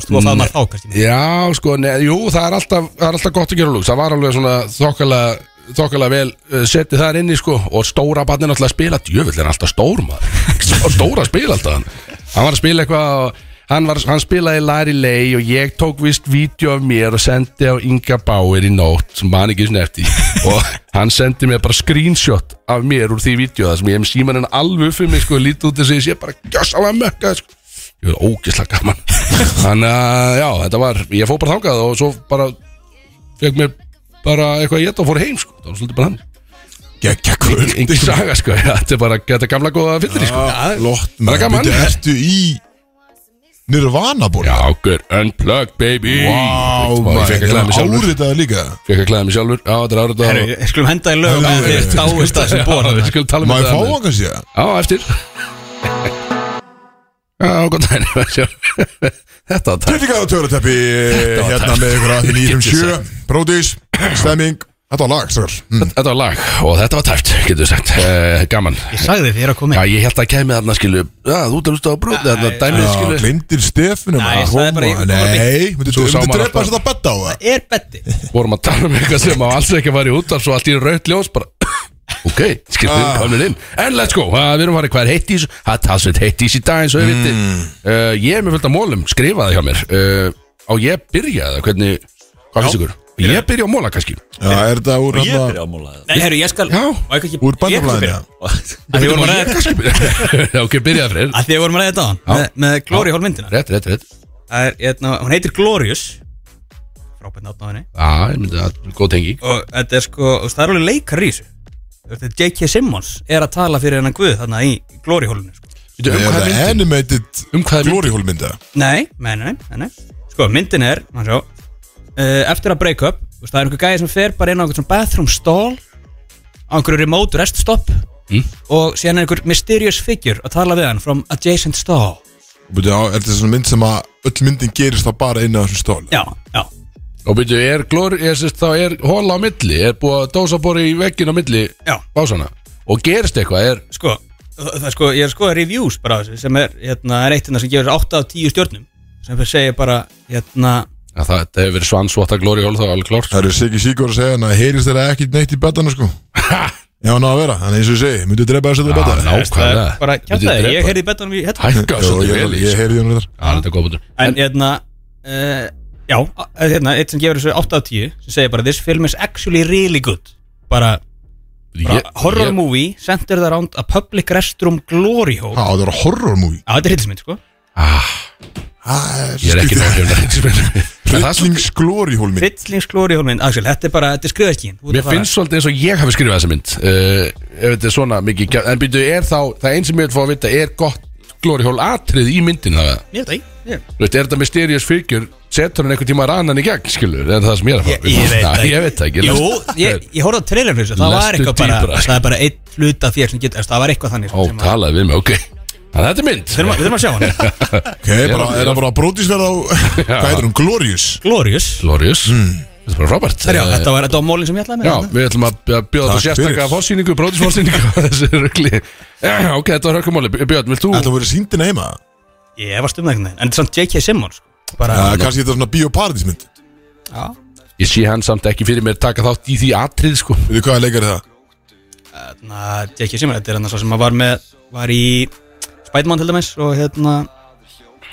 Þú að faðma þá kannski? Já, sko, ne, jú, það er, alltaf, það er alltaf gott að gera lúks Það var alveg svona þokkalega þokkalega vel uh, setið þar inni sko og stóra barni náttúrulega að spila. Djöfull er hann alltaf stór maður. Stóra spila alltaf hann. Hann var að spila eitthvað hann, var, hann spilaði Larry Lay og ég tók vist vídeo af mér og sendi á Inga Bauer í nótt sem man ekki svona eftir. Og hann sendi mér bara screenshot af mér úr því vídeo það sem ég hef síman henn alveg fyrir mig sko lítið út þess að ég sé bara gjössalega mökka sko. Ég var ógeðslega gaman. Þannig að já þetta var ég fór bara þangað og svo bara fekk mér bara eitthvað ég geta og fór heim sko. Það var svolítið bara hann Gekkja kvöld engin saga sko. Já, þetta er bara þetta er gamla góða fyllir sko. Lott Bara gaman. Bíddu, Ertu í Nirvana bór já okkur unplug baby. Vá, ég fekk að klæða mig sjálfur. Áritaði líka? Fekk að klæða mig sjálfur. Já þetta er árið Herru, ég skulum henda í lög að þið dáist að sem bóra við skulum tala um Má ég fá þetta hann kannski það? já eftir já gott dæni þetta var takk Kritikað á töruteppi var Hérna tæpt. með ykkur að því 957 Bróðis, stemming Þetta var lag, strákar mm. þetta var lag og þetta var tæft getur við sagt. Uh, gaman. Ég sagði þér að koma já ég held að kemur þarna skilu já þú ert að hlusta á brúð þetta dæmið Já, skilu glindir Stefanum Nei, að ég sagði bara ég- Nei, myndi Svo sá myndi maður drepa alltaf- þess að þetta betta á það? Það er betti vorum að tala um eitthvað sem á alls ekki að fara í útvarp svo allt í raut ljós bara ok, skilur við Ah. komin inn. En let's go, uh, við erum farið hvað er heitt í þessu það er talsveit heitt í þessu dag eins og ég viti Mm. uh, ég er með fullt af mólum, skrifaði hjá mér. Uh, á ég byrjaði hvernig, hvað finnst ykkur? ég byrja. á móla kannski. Já, er þetta úr Og ég hérna byrja að múla það Nei, herru, ég skal Já. Má ég ekki- Úr bandaflæðinu. Að því vorum að ræða kannski byrja. Ok, byrjaði fyrir. Að því vorum að ræða þetta á hann Með Glory Hall myndina rétt, rétt, rétt. Það er, hérna, Hún heitir Glorious. Frábært nátn á henni. Já, ég myndi að, góð tengi Og þetta er sko og Það er alveg leikar í þessu J.K. Simmons er að tala fyrir hennan guð Þarna í Glory Hallinu sko. Veitu, um Er hvað er það myndin? animated Um hvað er myndin? Glory Hole mynda? Nei, nei, nei, nei, nei. Sko, myndin er maður sjá, uh, Eftir að break up þú veist, Það er einhver gæði sem fer bara inn á einhvern svona bathroom stall Á einhverju remote rest stop Mm. Og síðan er einhver mysterious figure Að tala við hann from adjacent stall er þetta svona mynd sem að öll myndin gerist þá bara inn á þessum stól? Já, já og byrju, er glóri, er, sérst, þá er hóla á milli er búið að dósa bóri í veggin á milli Já. básana og gerist eitthvað er Sko, það, það, sko, ég er að skoða reviews bara á þessu sem er, hérna, er eitt hérna sem gefur 8 af 10 stjörnum sem fyrir segja bara, hérna Ja, það, það hefur verið svansvota glóri hól þá er alveg klárt Það eru Siggi Sigur að segja hann að heyrist þeirra ekki neitt í bettana sko Já, ná að vera, þannig eins og ég segi, myndi drepa þess að þetta Já, betta ná. það er Nákvæmlega. bara kjátaði, drepa. ég heyrði í betanum í hérna hækka Jó, svolítið ég, vel í ég heyrði hann þetta Já, þetta er góð bútur En hérna, uh, já, uh, hérna, eitt sem gefur þessu 8 af 10 sem segir bara, this film is actually really good. Bara, bara horror movie centered around a public restroom glory hole. Það var horror movie? Já, þetta er hittismynd, sko. Ah, Ég er ekki náttúrulega Hryllings Glory Hole mynd. Hrillings glory hole mynd, Axel, þetta er bara, þetta er skrifaskín Mér finnst svolítið eins og ég hafi skrifað þessa mynd. Uh, Ef þetta er svona mikið gjá- En byrju, er þá, það einn sem ég vil fá að vita Er gott glóri hól atrið í myndin það Ég veit það ekki ég- Þú veist, er þetta mysterious figure Setur hann einhvern tíma rannan í gegn, skilur Er það sem ég er að Ég, fá? Ég veit það Já, Ég veit það ekki. Jú, Lest- ég, ég horfði á trailer fyrir þessu. Það var Lestu eitthvað bara, dýpra, sko. það er bara einn hluta þér sem getur Það var eitthvað þannig Ó, sem að- talaði við mig, ok. Þannig að þetta er mynd. Við þurfum að- við þurfum að sjá hann Ok, bara, er það bara brótisverð á Hvað heitir hún? Glorious. Glorious. Glorious Þetta er bara frábært Herjá, Eh, þetta var, þetta var mólin sem ég ætlaði með Já, þarna. við ætlum að bj- bjóða Takk þetta sérstaklega fyrir. fórsýningu, bróðisfórsýningu þessi rugli Já, Ok, þetta var hörkumáli Björn, vilt þú Þetta voru síndina heima Ég efast um það einhvern veginn En þetta er samt J.K. Simmons sko. Bara, Já, kannski þetta er svona bioparadísmynd já Ég sé hann samt ekki fyrir mér taka þátt í því atrið sko Veitu hvað leikar er það? Na, J.K. Simmons, þetta er hann svo sem að var með Var í Spiderman til dæmis Og hérna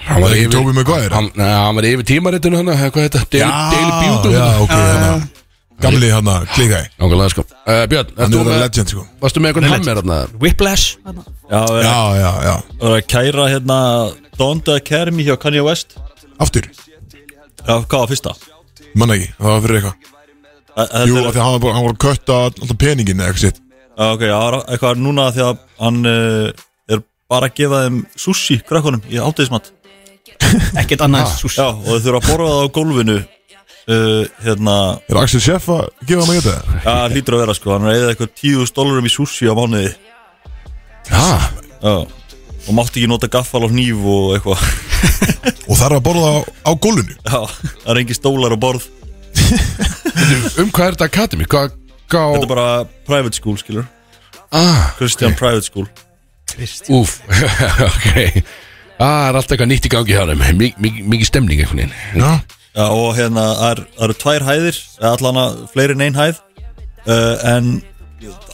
Hann var ekki Tobey Maguire? Hann, neða, hann var yfir tímaritinu hann Hvað er þetta? Daily, Daily Beauty Já, ok, hérna. Gamli hérna, klíkæ Nákvæmlega sko. Uh, Björn, Hann er það legend sko. varstu með einhvern hammer þarna? Whiplash. Þarna. Já, við erum Já, já, já. Við erum að kæra hérna the Academy hjá Kanye West. Aftur? Já, hvað var fyrsta? Manna ekki, það var fyrir eitthvað. Æ- Þetta Jú, er- af því að hann var bara- hann var að kötta alltaf peningin eða eitthvað sitt. Já, ok, já, það er eitthvað núna því að hann uh, er bara að gefa þeim sushi krakkunum í átíðismat Ekkert annað sushi Já, og þau þurfa að borða það á gólfinu uh, hérna, Er Axel Sjeff að gefa mig þetta? já, það hlýtur að vera sko. Hann er eða eitthvað tíðust dólarum í sushi á mánuði. Já, Já, og mátti ekki nota gaffal og hníf og eitthvað. Og þarf að borða á, á gólunu Já, það er engi stólar og borð. Um hvað er þetta Academy? Hvað, hvað Þetta er bara private school, skilur. Ah, Christian Private School. Úf, ok. Ah, það er alltaf eitthvað nýtt í gangi hjá þeim. Mik- mik- Mikið stemning einhvern veginn. Já, Já, og hérna það er- það eru tvær hæðir eða allan að fleiri en ein hæð. Uh, en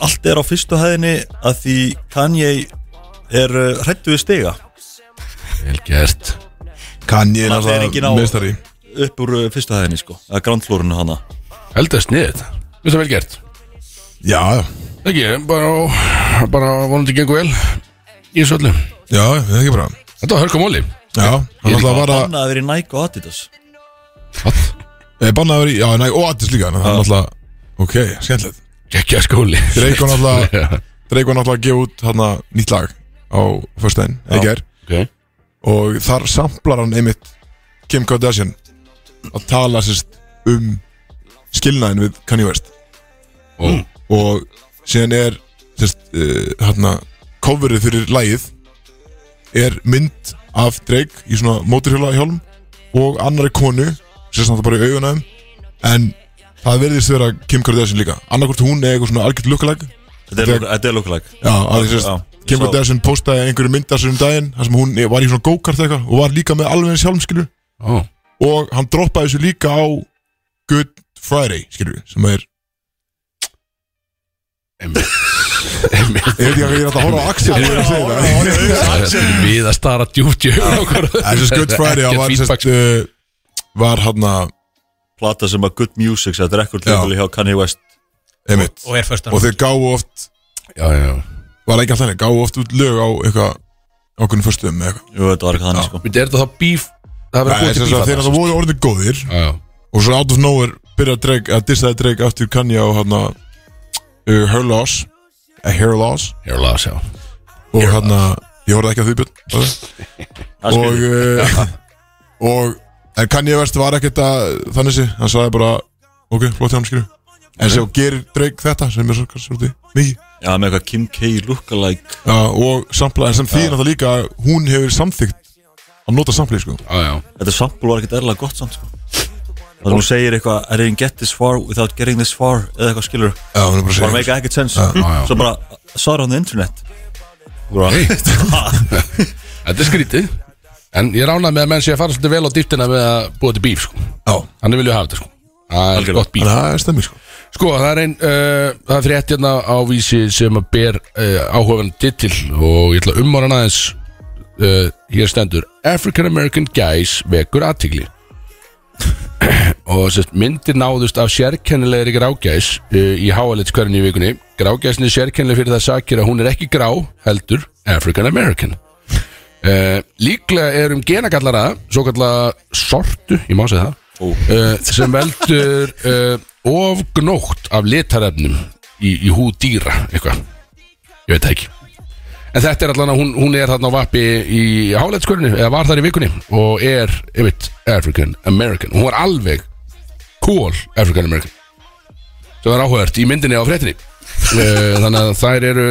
allt er á fyrstu hæðinni að því Kanye er uh, hrættu við stiga. Vel gert. Kann ég Það er enginn á- náttúrulega meistari. upp úr uh, fyrstu hæðinni sko eða grandflórinu hana. Heldur sniðið Þú veist það vel gert? Já, já, Ekki, bara, bara vonandi gengur vel Í þessu öllu. Já, það er ekki bara Þetta var hörka móli. Já, hann alltaf var að Banna að vera í Nike og Adidas. Eh, Bannaður í, já, næ, og Addis líka Hann alltaf, ok, skemmtilegt. Skóli. Náttúrulega Já, Drake var náttúrulega að gefa út hann nýtt lag á fyrstæðin, ekki er Ok. Og þar samplar hann einmitt Kim Kardashian að tala sérst um skilnaðin við Kanye West. Ó, og síðan er sérst uh, hérna coverið fyrir lagið er mynd af Drake í svona móturhjóla hjálm og annari konu sérst náttúrulega bara í augunum en það verðist vera Kim Kardashian líka. Annarkvort hún er eitthvað svona algjört lookalike. Þetta er, er lookalike. Já, að því sérst Kim Kardashian postaði einhverju myndar sér um daginn þar sem hún var í svona go-kart eitthvað og var líka með alveg eins hjálmskilu ó. Og hann droppaði þessu líka á Good Friday, við sem er, Einmitt ég veit ekki að ég er að horfa á Axel ég er að segja það. Er við að stara djúpt í augun okkur. Þessu Good Friday var, sérst, uh, var hann að Plata sem að Good Music Þetta er ekkert Já. lífali hjá Kanye West. Einmitt, Og er först og þeir gáðu oft Já, já. Var ekki alltaf henni, gáðu oft út lög á eitthvað ákveðinu förstum með eitthvað? Jú, þetta var ekki þannig sko. Er þetta þá bíf Það er Nei, búið til bíf að þeir Já, já. Að uh, Her Loss a Hair Loss. Hér er laga sjá og hann að ég horfði ekki að því björn og uh, og en Kanye West var ekkert að þannig sé, hann sagði bara ok, flott hjá hann skilju en svo gerir Drake þetta sem er svo svolítið mikið. Já, með eitthvað Kim K lookalike. Já, og sampla, en sem því náttúrulega líka hún hefur samþygt að nota samplið sko. Já, já. Þetta sample var ekkert erlega gott samt sko Að hún segir eitthvað I didn't get this far without getting this far Eða eitthvað skilur er bara að make ekkert sense. Já. Svo bara Saw it on the internet. Þetta er skrítið. En ég ránaði með að menn sé að fara svolítið vel á dýptina með að búa til bíf sko. Já, Þannig vil ég hafa þetta sko. Það er gott bíf að það er stemmir sko. Sko, það er einn, uh, það er frétt hérna á vísi sem að ber uh, áhugaverðan titil og ég ætla að ummára aðeins. Uh, hér stendur African American Guys vekur aðtigli og sérst, myndir náðust af sérkennilegri grágæs uh, í háalitskverðin í vikunni. Grágæsin er sérkennileg fyrir það sakir að hún er ekki grá heldur African American. Uh, líklega er um genagallara svo kallar sortu, ég má segja það uh, sem veldur uh, ofgnótt af litarefnum í, í húð dýra eitthvað, ég veit það ekki en þetta er allan að hún, hún er þarna á vappi í hálætskörinu, eða var þar í vikunni og er, ég veit, African American. Hún var alveg cool African American. Sem var áhugavert í myndinni á fréttinni. Uh, þannig að þær eru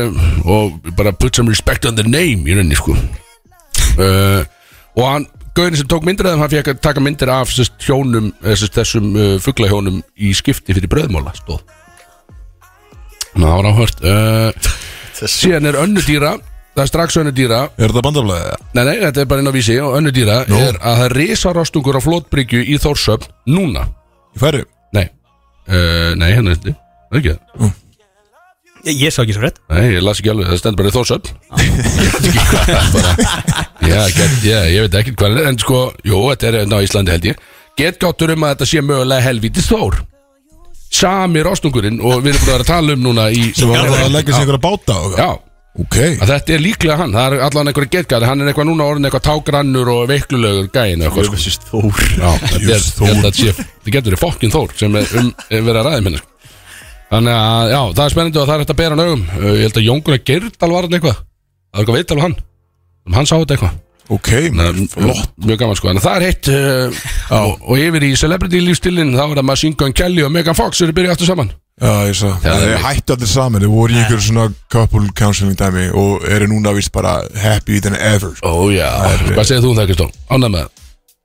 og bara put some respect on the name í rauninni sko. Uh, og hann Gauðin sem tók myndir af þeim, hann fekk að taka myndir af sest, hjónum, eh, sest, þessum uh, fuglahjónum í skipti fyrir bröðmóla stóð. Ná, það var áhört uh, Síðan er önnu dýra Það er strax önnu dýra. Er þetta bandaflæði? Nei, nei, þetta er bara inn á vísi. Og önnu dýra Nú. er að það er risarástungur á flótbryggju í Þórsöfn núna. Í færi? Nei, uh, nei, hérna er þetta. Það er ekki það. Ég, ég sá ekki svo rétt. Nei, ég las ekki alveg, það stendur bara í Þórsöfn Já, get, já, ég veit ekki hvað er. En sko, jú, þetta er hérna á Íslandi held ég. Getgáttur um að þetta sé mögulega helvítis Þór. Sami rostungurinn Og við erum búin að vera að tala um núna í Sem var að leggja sig einhverja báta og Já, Ok. Að þetta er líklega hann Það er allan einhverja getgæði Hann er eitthvað núna orðin eitthvað tágrannur og veiklulegur gæin eitthvað sko. Jöfnvist Þór. Já, þetta er, Just ég held að sé, þetta getur verið fokkin Þór sem er um er verið að ræða minni sko. Þannig að, já, það er spennandi og það er hægt að bera Uh, Ég held að Jóngur að Geirdal var hann eitthvað. Það var eitthvað veital á hann. Um hann sá þetta eitthvað. Ok, Þannig að, flott. Mjög gaman sko, en það er heitt uh, og, og yfir í celebrity lífstilin þá er það Machine Gun Kelly og Megan Fox eru byrjað aftur saman Já, ég Já, Það það er er- hættu allir saman. Þeir voru í einhverju svona couple counseling dæmi Og eru núna vist bara happy than ever sko. Ó já, hvað segir þú um það Kristó? Ánæg með það?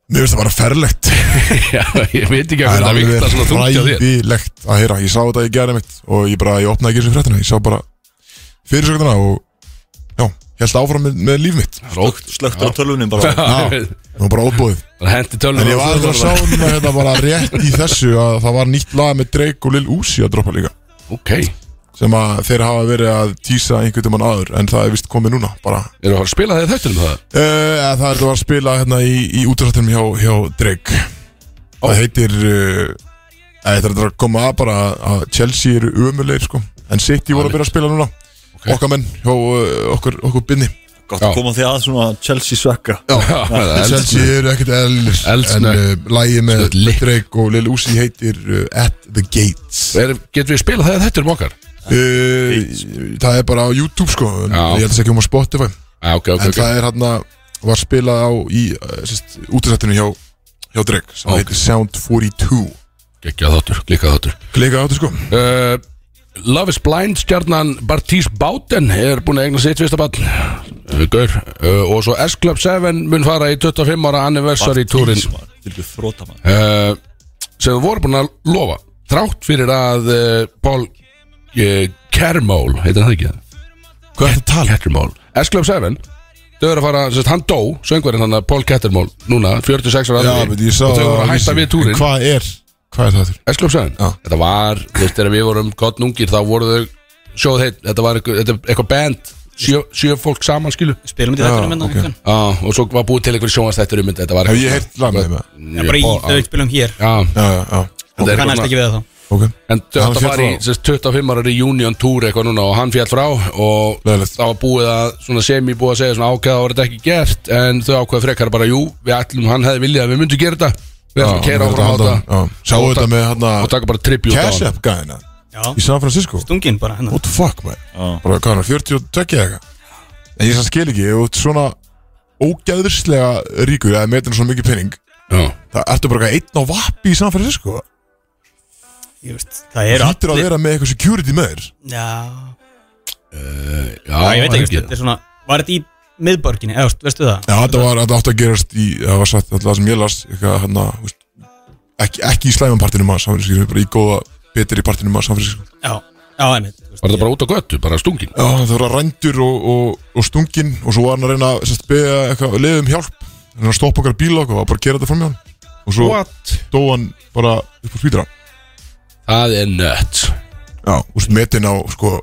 Mér finnst það bara ferlegt. Já, ég veit ekki Það að er það vikta svona þungt á þér. ræðilegt að heyra. Ég sá þetta í gerði mitt og ég bara, ég opnaði ekki þessu fréttina. Ég sá bara fyrirsöknuna og já, held áfram með, með líf mitt. Slöktur á tölvunum bara. Já, það var bara óbúið Hendi En ég var aldrei að sá um að þetta bara rétt í þessu að það var nýtt lag með Drake og Lil Uzi að droppa líka. Ok, sem að þeir hafa verið að tísa einhvern tímann aður en það er vist komið núna bara. Eru að fara að spila þegar þættunum það? uh, Það er þetta að spila hérna í, í útrættinum hjá, hjá Drake. Það heitir uh, Þetta er að koma að bara að Chelsea eru umulegir sko. En City voru að byrja að spila núna Ok. Okkar menn hjá uh, okkur, okkur binni. Gott að koma því að svona Chelsea svekka. Það er. Chelsea eru ekkert eðlir En uh, lægi með Svona lit. Drake og Lil Uzi heitir uh, At the Gates. Er, Getum við spilað þegar þættunum okkar? uh, Það er bara á YouTube sko. En Já. Ég held að það ekki um á Spotify. Já, ok, ok, En ok. það er hérna Var spilað á í uh, Útrættinu hjá, hjá Drake Sem heitir Sound 42 Gekkja þáttur, klikka þáttur. Sko. Uh, Love is Blind stjarnan Bartís Báten er búin að egna sitt fyrsta bann uh, Og svo S-Club 7 mun fara í 25 ára anniversary túrin við uh, sem þú voru búin að lofa þrátt fyrir að uh, Paul uh, Kermól heitir það ekki? Það? Er S-Club 7 þau eru að fara, sérst, hann dó söngvarinn hann Paul Kettermól núna 46 ára og þau voru að hætta við túrin Hvað er Hvað er það þurr? S-Club 7 Já. þetta var, þú veist, þegar við vorum gott nungir þá voru þau sjóð heitt þetta var eitthvað, þetta er eitthvað band. Sjö, sjö fólk saman skilu Spilum við þetta um hérna Já, og svo var búið til einhver sjónastættur um þetta. Þetta var Hef ég heyrt lag með Já, bara í þau spilum hér. Já, Já, já, já. Þetta er Kannast ekki við það þá. Ok. En þetta var í frá. sérst, 25 ára reunion tour eitthvað núna og hann fjall frá og Leiðilegt. það var búið að svona semi búið að segja svona ákveða var þetta ekki gert en þau ákveða frekar bara jú við ætlum hann hefði viljað að við myndum gera þetta við ætlum að keira áfram á þetta Sáu þetta með hérna og taka bara tribute á Cash hann App gæðina Í San Francisco. Stungin bara hérna. What the fuck man. Bara hvað er hann 42 eða En ég sann skil ekki Ef þú ert svona ógæðurslega ríkur Eða metin svona mikið penning Það ertu bara eitthvað einn á vappi í San Francisco. Ég veist, Það eru Hýttir að vera með eitthvað security með þér. Já, já, Já, ég veit ekki, þetta er svona Var þetta í miðborginni, eða veist- veistu það? Já, þetta var þetta átt að gerast í Það var sagt alltaf sem ég las Eitthvað hérna þú veist, Ekki, ekki í slæman partinu maður Francisco Bara í góða Betur í partinu maður Francisco Já, já, einmitt Var þetta bara út á göttu, bara stungin? Já, það var rændur og, og, og stungin og svo var hann að reyna að beða eitthvað leiðum um hjálp hann stoppa okkar bíla og var bara að gera þetta fram hjá hann. Og svo What? dó hann bara upp á spýtra Það er nuts. Já, úst metin á sko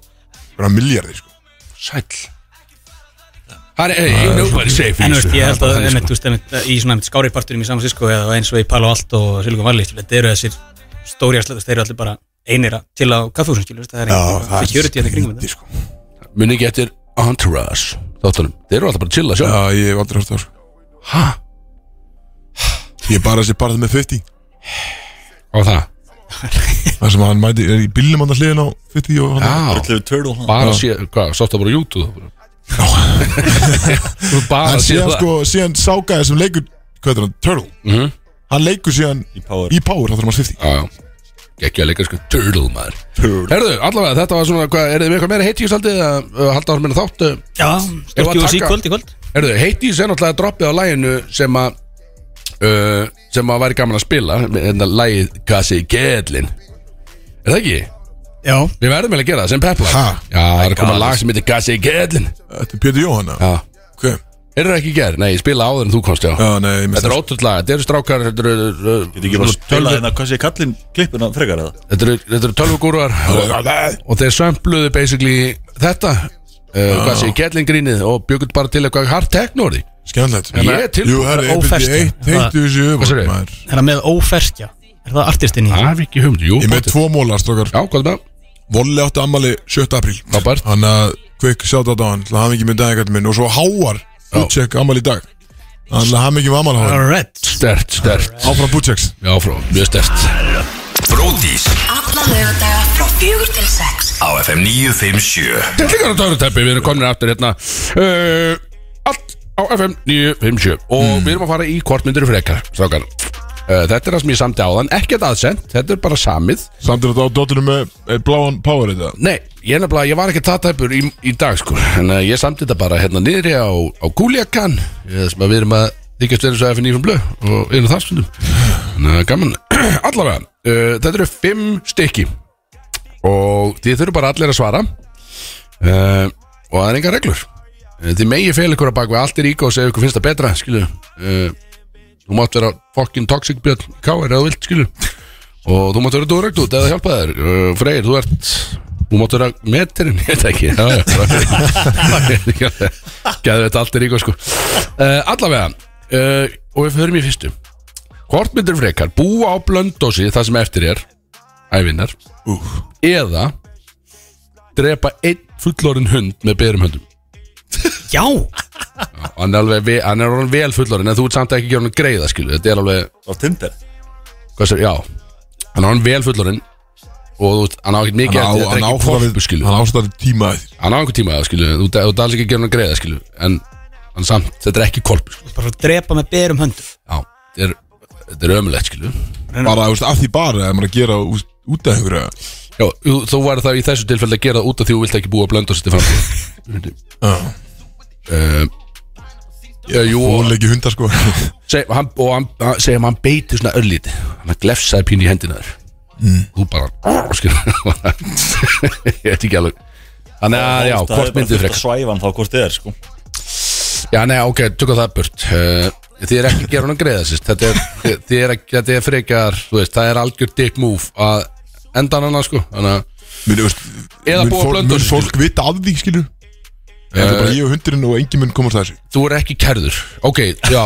vera miljardi sko. Sæll Það er, hey, ain't nobody safe En þú veist, ég held að það einmitt, þú veist, einmitt, í svona skáriparturum í San Francisco eða eins og í Palo Alto og Silicon Valley þetta eru þessir stóri aðslæðast, þeir eru allir bara einir að til á kaffehúsin, skilur, það er einhver security hérna kringum þetta. sko. Muni ekki eftir Entourage Þáttunum, þeir eru alltaf bara að chilla sjá Já, ég hef aldrei hört það sko Hæ? Ég er bara þessi parið með 50 Hvað var það? Það sem hann mæti, er í bílum hann að hliðin á 50 og hann Já, bara sé, hvað, sátt það bara á YouTube Hann sé síðan það. sko, síðan sákaði sem leikur Hvað er hann, Turtle. Mhm. Hann leikur síðan Í power. í Power Það þarf maður 50 Já, já. Gekkja að leika sko Turtle maður. Turtle. Herðu, allavega, þetta var svona, hvað, er þið með eitthvað meira heitís aldrei að uh, halda árum minna þátt uh, Já, Ef stort að jú sí taka- kvöld í kvöld. Herðu, heitís er náttúrulega droppið á læginu sem að uh, sem að væri gaman að spila en að lægið Kassi Gedlin Er það ekki? Já. Við verðum vel að gera það sem pepla Ha? Já, það er að koma lag sem heitir Kassi Gedlin Þetta er Pétur Jóhanna Já Ok Er það ekki í gerð? Nei, ég spila áður en þú komst, já Já, nei, ég Þetta er ótrúlega þetta eru strákar Þetta eru uh, Get ekki bara að spila tölvu- hérna Hvað sé kallinn klippuna frekar eða Þetta eru, þetta eru tölvugúruar og, og þeir sömpluðu basically þetta uh, hvað sé, Gedlingrínið og bjöggut bara til eitthvað hard techno orði Skemmtilegt Ég er tilbúinn Jú, herri, óferska. ég eitt heittu þessu Hvað öfum segirðu? Er það með óferskja? Er það artistinn í? Það er ekki humd, jú Ég er með pottet. tvo móla, strókar Já, hvað er það? Volli átti ammali 7. apríl. Frábært. Hann að quick shout out á hann Það hafa ekki með daginn minn Og svo Háar Bútsek ammali í dag. Þannig að hafa ekki með ammali háar. Stert, stert Áfram Bútseks Já, frá, mjög stert Bródís Alla lögadaga frá fjögur til sex. Á FM 957 Tillingar á töruteppi, við erum komin aftur hérna uh, Allt á FM 957 Og Hmm. við erum að fara í kortmyndir frekar Strákar uh, Þetta er það sem ég samti á þann Ekkert aðsend, þetta er bara samið. Samt er þetta á dóttunum með eh, bláan power þetta Nei, ég nefnilega, ég var ekki það tæpur í, í dag sko. En uh, ég samti þetta bara hérna niðri á, á Gúliakan Sem við erum að þykjast verið svo FNÍ frá blöð og einu það stundum. Gaman. Allavega, uh, þetta eru fimm stykki. Og þið þurfum bara allir að svara. Og það er enga reglur. Þið megi fel ykkur að baka við allt er íka og segja ykkur finnst það betra skilu uh, þú mátt vera fucking toxic björn káir eða vilt skilu og þú mátt vera dúregt út eða hjálpa þér. Uh, Freyr, þú ert þú mátt vera meterinn, ég veit ekki. Já, já, gæðu þetta allt er íka sko. Uh, allavega uh, og við förum í fyrstu. Hvort myndir frekar búa á blöndósi það sem eftir er ævinnar eða drepa einn fullorinn hund með berum höndum? Já, hann er alveg ve hann er alveg vel fullorinn en þú ert samt ekki að gera hann greiða skilu þetta er alveg Á Tinder? Hvað sér, já. Hann er hann vel fullorinn og þú veist, hann á ekkert mikið Hann á- eftir, þetta er hann ekki kolpu skilu Hann ástæði tíma eftir. Hann á einhver tíma það skilu þú þú ert alls ekki að gera hann greiða skilu en hann samt, þetta er ekki kolpu skilu bara að drepa með berum höndum. Já, þetta er, þetta er ömulegt skilu Bara, þú veist, af því bara Ef maður að gera út út af einhverju. Já, jú, þú væri það í þessu tilfelli að gera það út af því þú vilt ekki búa að blönda sér til framtíð Já. Uh, já, jú, og Og leiki hundar sko. Seg, hann, og hann, hann að hann beiti svona örlíti hann glefsaði pínu í hendina þér. Mm. þú bara skilur, ég veit ekki alveg. Þannig að já, hvort myndið frekar. Svæfan þá hvort þið er sko. Já, nei, ok, tökum það burt. Uh, þið er ekki að gera hann að greiða sýst þetta er, þið er, ekki, þetta er frekar það er algjör dick move að enda hann annað sko. Þannig að Mun, þú veist, Eða mun búa fólk- vita af því, skilu Eða Eh, bara ég og hundurinn og engin mun komast að þessu. Þú er ekki kærður. Ok, já,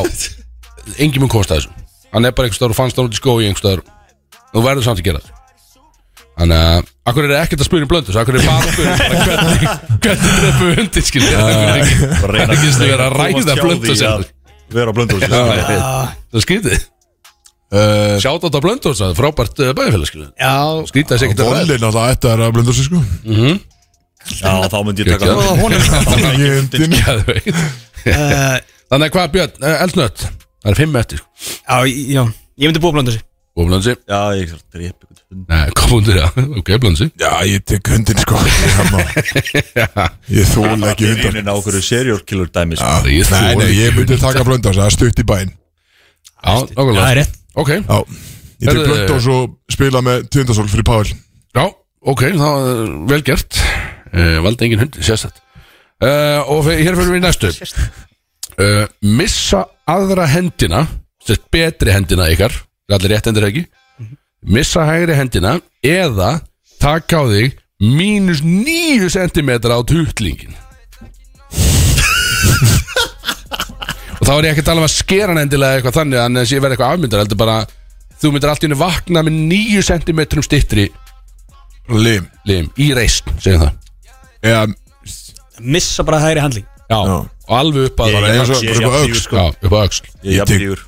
engin mun komast að þessu. Hann er bara einhvers staðar og fannst hann út í skói einhvers staðar. Þú verður samt að gera það. Þannig að akkur er ekkert að spyrja um blöndu? Akkur er bara að spyrja bara hvernig hvernig drefu hundi skilja akkur er ekki það er ekki að vera að ræða blöndu á blöndu það skrítið. Uh, sjátt á þetta blöndu það er frábært uh, bæðifélag skilja Já, skrítið þessi ekkert að ræða. Volin alltaf ætti að blönda sig sko Já, þá myndi ég taka það. Hundin Geðveikt. uh, þannig að hvað Björn, uh, eldnött það er fimm eftir. Já, já, ég myndi búa blönda sig og blöndu Já, ég er hund Nei, kom undir það, ok, blöndu Já, ég tek hundin sko. Ég þól ekki hundar Vinnin á okkur serial killer dæmi sko. Já, Ég Nei, nei, ég myndi taka blönda Það er stutt í bæinn. Já, Já, það er rétt. Ok, Já Ég tek Herðu- blönda og svo spila með tindasól fyrir Páll já, ok, það er vel gert uh, Valdi engin hund, sérstætt uh, Og fe- hér fyrir við í næstu. Uh, Missa aðra hendina Sett betri hendina ykkar Allir rétt hendur ekki? Missa hægri hendina Eða taka á þig Mínus níu sentimetra á tuttlingin Og þá er ég ekki að tala um að skera hann endilega eitthvað þannig að þess ég verði eitthvað afmyndar heldur bara þú myndir allt í henni vakna með 9 cm stittri Lim. lim í reist, segjum það Eða Missa bara hægri handling Já, Já. og alveg upp að Ég- Bara eins og ég- á ég- öxl, sko. Upp að öxl. Ég er Ég jafnvígur.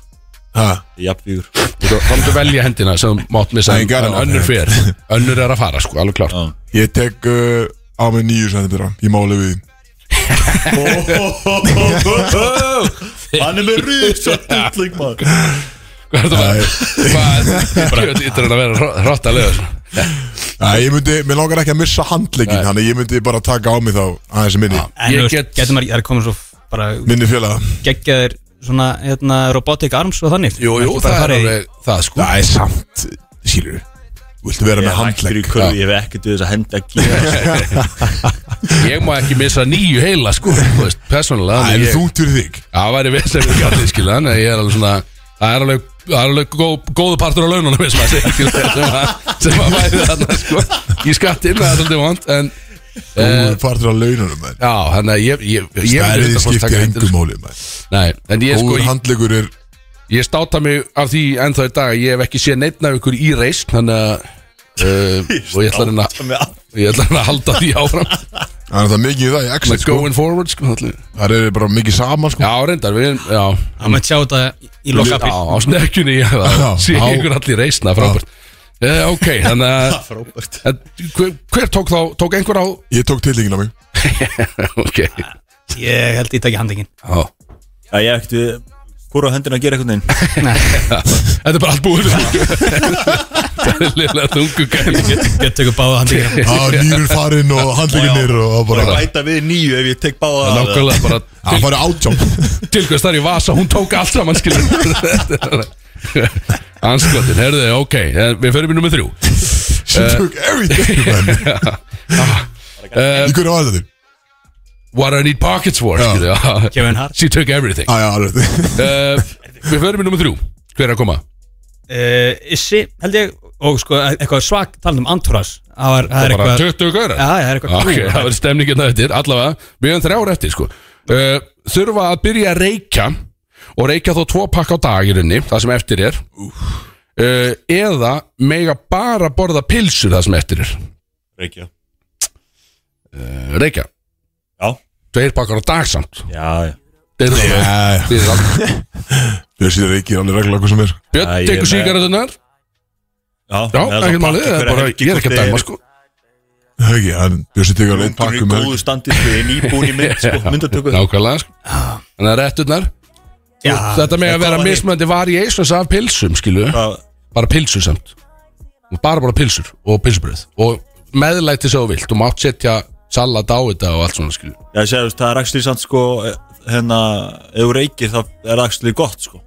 Ha? Ég er jafnvígur Þá myndir velja hendina sem þú mátt missa Nei, en, en önnur fer. Önnur er að fara, sko, alveg klart Já. Ég tek uh, á mig nýju sentimetra Ég máli við því. Hann er með maður. Hvað er þetta bara? Hvað? Er þetta að vera hróttalega Nei, ég myndi, mér langar ekki að missa handlegin. Þannig ég myndi bara taka á mig þá aðeins minni. Ég þú veist, get- getur maður, það er komin svo bara Minni félaga. geggjaðir svona, hérna, robotic arms og þannig. Jú, jú, það er alveg það, sko. Það er samt, skilur Viltu vera Ég með kurvi, ég hef ekkert við þess að henda ekki Ég má ekki missa nýju heila, sko Þú veist, persónulega Það er ég- fyrir þig. Já, það væri veslega fyrir gallið, skilja Þannig að ég er alveg svona Það er alveg, það er alveg góð, góðu partur á laununum sem að segja, skilja, sem að, sem að væri þarna, sko Í skattinn, það er svolítið vant En, Þú eh, partur á laununum man. já, þannig að ég, ég, ég Stærði myndi 100% taka skiptir engum man. Nei, en ég, sko, Góður ég, handlegur er ég státa mig af því ennþá í dag að Ég hef ekki séð neitt af ykkur í reist Þannig að uh, Og ég ætla að reyna Ég ætla að reyna að halda því áfram Það er það mikið í það í Like exit sko. Going forward, sko allir. Það er bara mikið saman sko. Já, reyndar, við, já. Það maður sjá þetta í loka Já, á snekkjunni ég Já, sé á- ykkur allir reisna frábært. Uh, Ok, þannig að hver, hver tók þá, tók einhver á? Ég tók tillingin á mig. Ok, Ég held ég taki handlingin já. Já, ég ekkert við Hvor á hendina að gera eitthvað neginn Þetta er bara allt búið Lilla þungu gæli Gett tökur báða hann ekki Já, nýrun farinn og handleginnir og Bara bara bæta við nýju ef ég tek báða það. Nákvæmlega bara Það farið átján. Til hvers þar í vasa? Hún tók allt saman skilur Anskotin, herðu þið, ok eh, Við förum í nummer þrjú. She took everything man. Í hverju var þetta? What I need pockets for já. Kevin Hart. She took everything. Alveg. Uh, Við förum í nummer þrjú. Hver er að koma? uh, Issi, held ég Og sko, eitthvað svag talað um Antúras Það var- það er Bara eitthvað 20 gaurar? Já, það er eitthvað Ok, cool. það verður stemning hérna eftir. Allavega, við höfum þrjár eftir sko. Uh, Þurfa að byrja að reykja Og reykja þó tvo pakka á dag í rauninni Það sem eftir er. Uh, Eða mega bara borða pilsur Það sem eftir er. Reykja. Uh, Reykja, Já, tveir pakkar á dag samt. Já, já. Þeir eru Já, Þið er allt Bjössi reykir alveg regla hvað sem er. Björn Já, ég er tekur með- sígarettunar Já, ekkert málið, er ég er ekki að dæma sko. Það ekki, hann Bjössi tekur alveg einn Pakkum pakkum í góðu standi sko, ég er nýbúin í mynd, sko, myndatöku. Nákvæmlega sko. Þannig að rétturnar. Já, Þetta með að vera mismöndi variations af pilsum, skilu Það- Bara pilsur samt. Bara bara pilsur og pilsubröð Og meðlæti svo vilt. Þú mátt setja salat á þetta og allt svona, skilu Já, ég veist, það er actually samt sko hérna, ef þú reykir það er actually gott sko.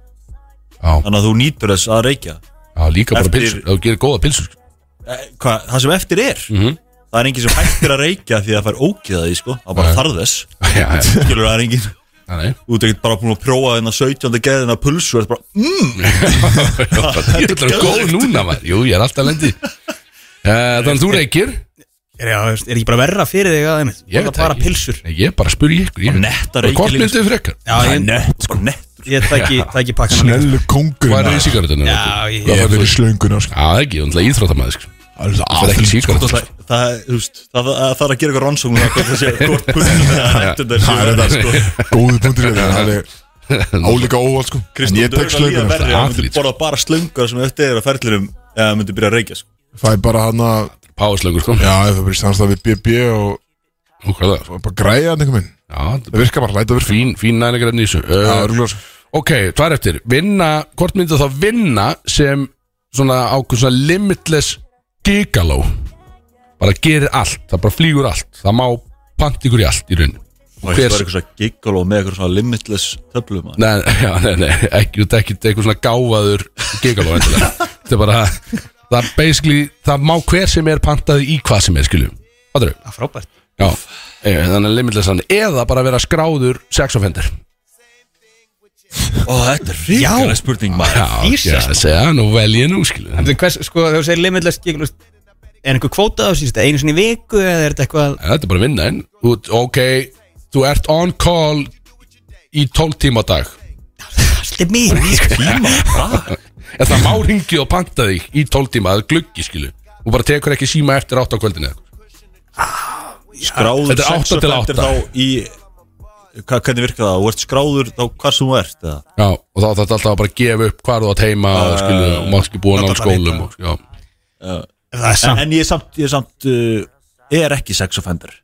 Já, þannig að þú nýtur þess að reykja já líka bara Eftir- pilsur Ef Þú gerir góða pilsur eh, hva, það sem eftir er? Mhm. það er enginn sem hættir að reykja því að það fær ógeða því sko, það bara Nei. þarf þess. Já, já, skilur það er enginn? Já, nei. Þú ert ekkert bara búin að prófa þennan 17. geðina pulsu og er bara, mm, Ég er góð núna, maður. Jú, ég er alltaf lendi Þannig að þú reykir er, veist, er ekki bara verra fyrir þig að þeim Ég Það veit bara ekki. pilsur Nei, Ég bara spyr ég ykkur ég- netta Bara Hvort reykja myndið þið frekar? Já, það er ég, nett, sko, nett ég tæki, tæki pakkan Snellu kongur Hvað er í sigarettunum? Já, ég- Það fær í slönguna sko. Já, ekki, þú ætla íþróttamæði sko. Það er Það er ekki sigarettur það, það, er, þú veist, það, það, það er að gera eitthvað rannsókn það hvort það sé hvort nettundar Það er sko Það er álíka óvald sko En Kristján, ég tek slönguna verri sko. að myndi borða bara slöngar sem eftir er að ferðlirum eða myndi byrja að reykja sko. Fæ bara hann að Páslöngur sko Já, það er bara í samstæð við BB og Og hvað það? og bara græja hann einhvern veginn Já, þetta Það virkar bara, læta virka Fín, fín næringarefni í þessu Já, uh, örgulega sko Ok, er eftir? Vinna, hvort myndu þá vinna sem svona ákveð svona limitless gigaló bara gerir allt, það bara flýgur allt það má panta ykkur í allt í raun það var eitthvað svona giggle og með eitthvað svona limitless töflum. Nei, já, nei, nei, ekki, þetta er ekki eitthvað svona gáfaður gigaló endilega. Þetta er bara það er basically, það má hver sem er pantaði í hvað sem er, skiljum er Það er frábært. Já, eh, þannig að limitless hann eða bara vera skráður sexoffender Ó, þetta er ríkilega spurning maður. Já, já, segja, nú vel ég nú, skiljum En þú hvers, sko, þegar þú segir limitless giggle, veist, Er einhver kvóta á síðan einu sinni í viku eða er þetta eitthvað? Þetta er bara vinna en þú, Ok, þú ert on call Í 12 tíma á dag. Allt er mér sko. En það má ringi og panta þig Í 12 tíma, það er gluggi skilu Og bara tekur ekki síma eftir 8 á kvöldinu eða eitthvað. skráður Þetta er átta til sexoffender átta. þá í hva, hvernig virkar það, þú ert skráður þá hvar sem þú ert eða? Já, og þá þarf alltaf að bara gefa upp Hvar þú að teima og skilu Og mátt ekki búa náðu skólum og, já. Það er en, samt en ég er samt, ég er samt uh, er ekki sex offender.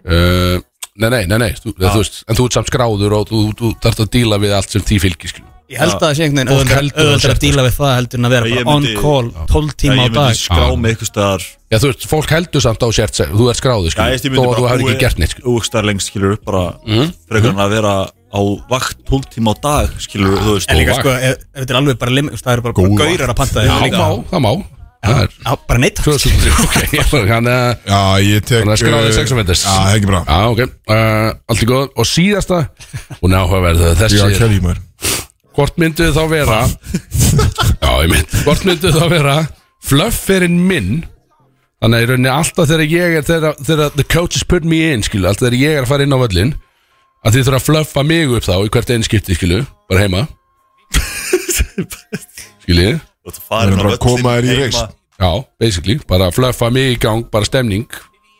Uh, Nei, nei, nei, nei þú, þú veist, En þú ert samt skráður Og þú, þú þarf að díla við allt sem því fylgir skilu Ég held að það sé einhvern veginn heldur að auðvitað að díla við það heldur en að vera bara on call 12 tíma á ég myndi dag. skrá Já. mig eitthvað staðar. Já, þú veist, fólk heldur samt á sért Þú ert Já, ég Þó að þú hefur ekki gert neitt úkstar lengst skilur upp bara Mhm. frekar en að vera á vakt 12 tíma á dag skilur þú veist. En líka sko, ef þetta er alveg bara limit Það eru bara gaurar að panta Já, þig má, það má. Það er Já, bara neitt 2003, ok Þannig að Já, ég tek Þannig að skráði hvort myndu þá vera Já, ég mynd Hvort myndu þá vera Flufferinn minn? Þannig að í rauninni alltaf þegar ég er Þegar, þegar the coaches put me in, skilu Alltaf þegar ég er að fara inn á völlin Að þið þurfa að fluffa mig upp þá Í hvert einn skipti, skilu Bara heima. Skilu og þú farir er bara að koma þér í reist Já, basically Bara fluffa mig í gang, bara stemning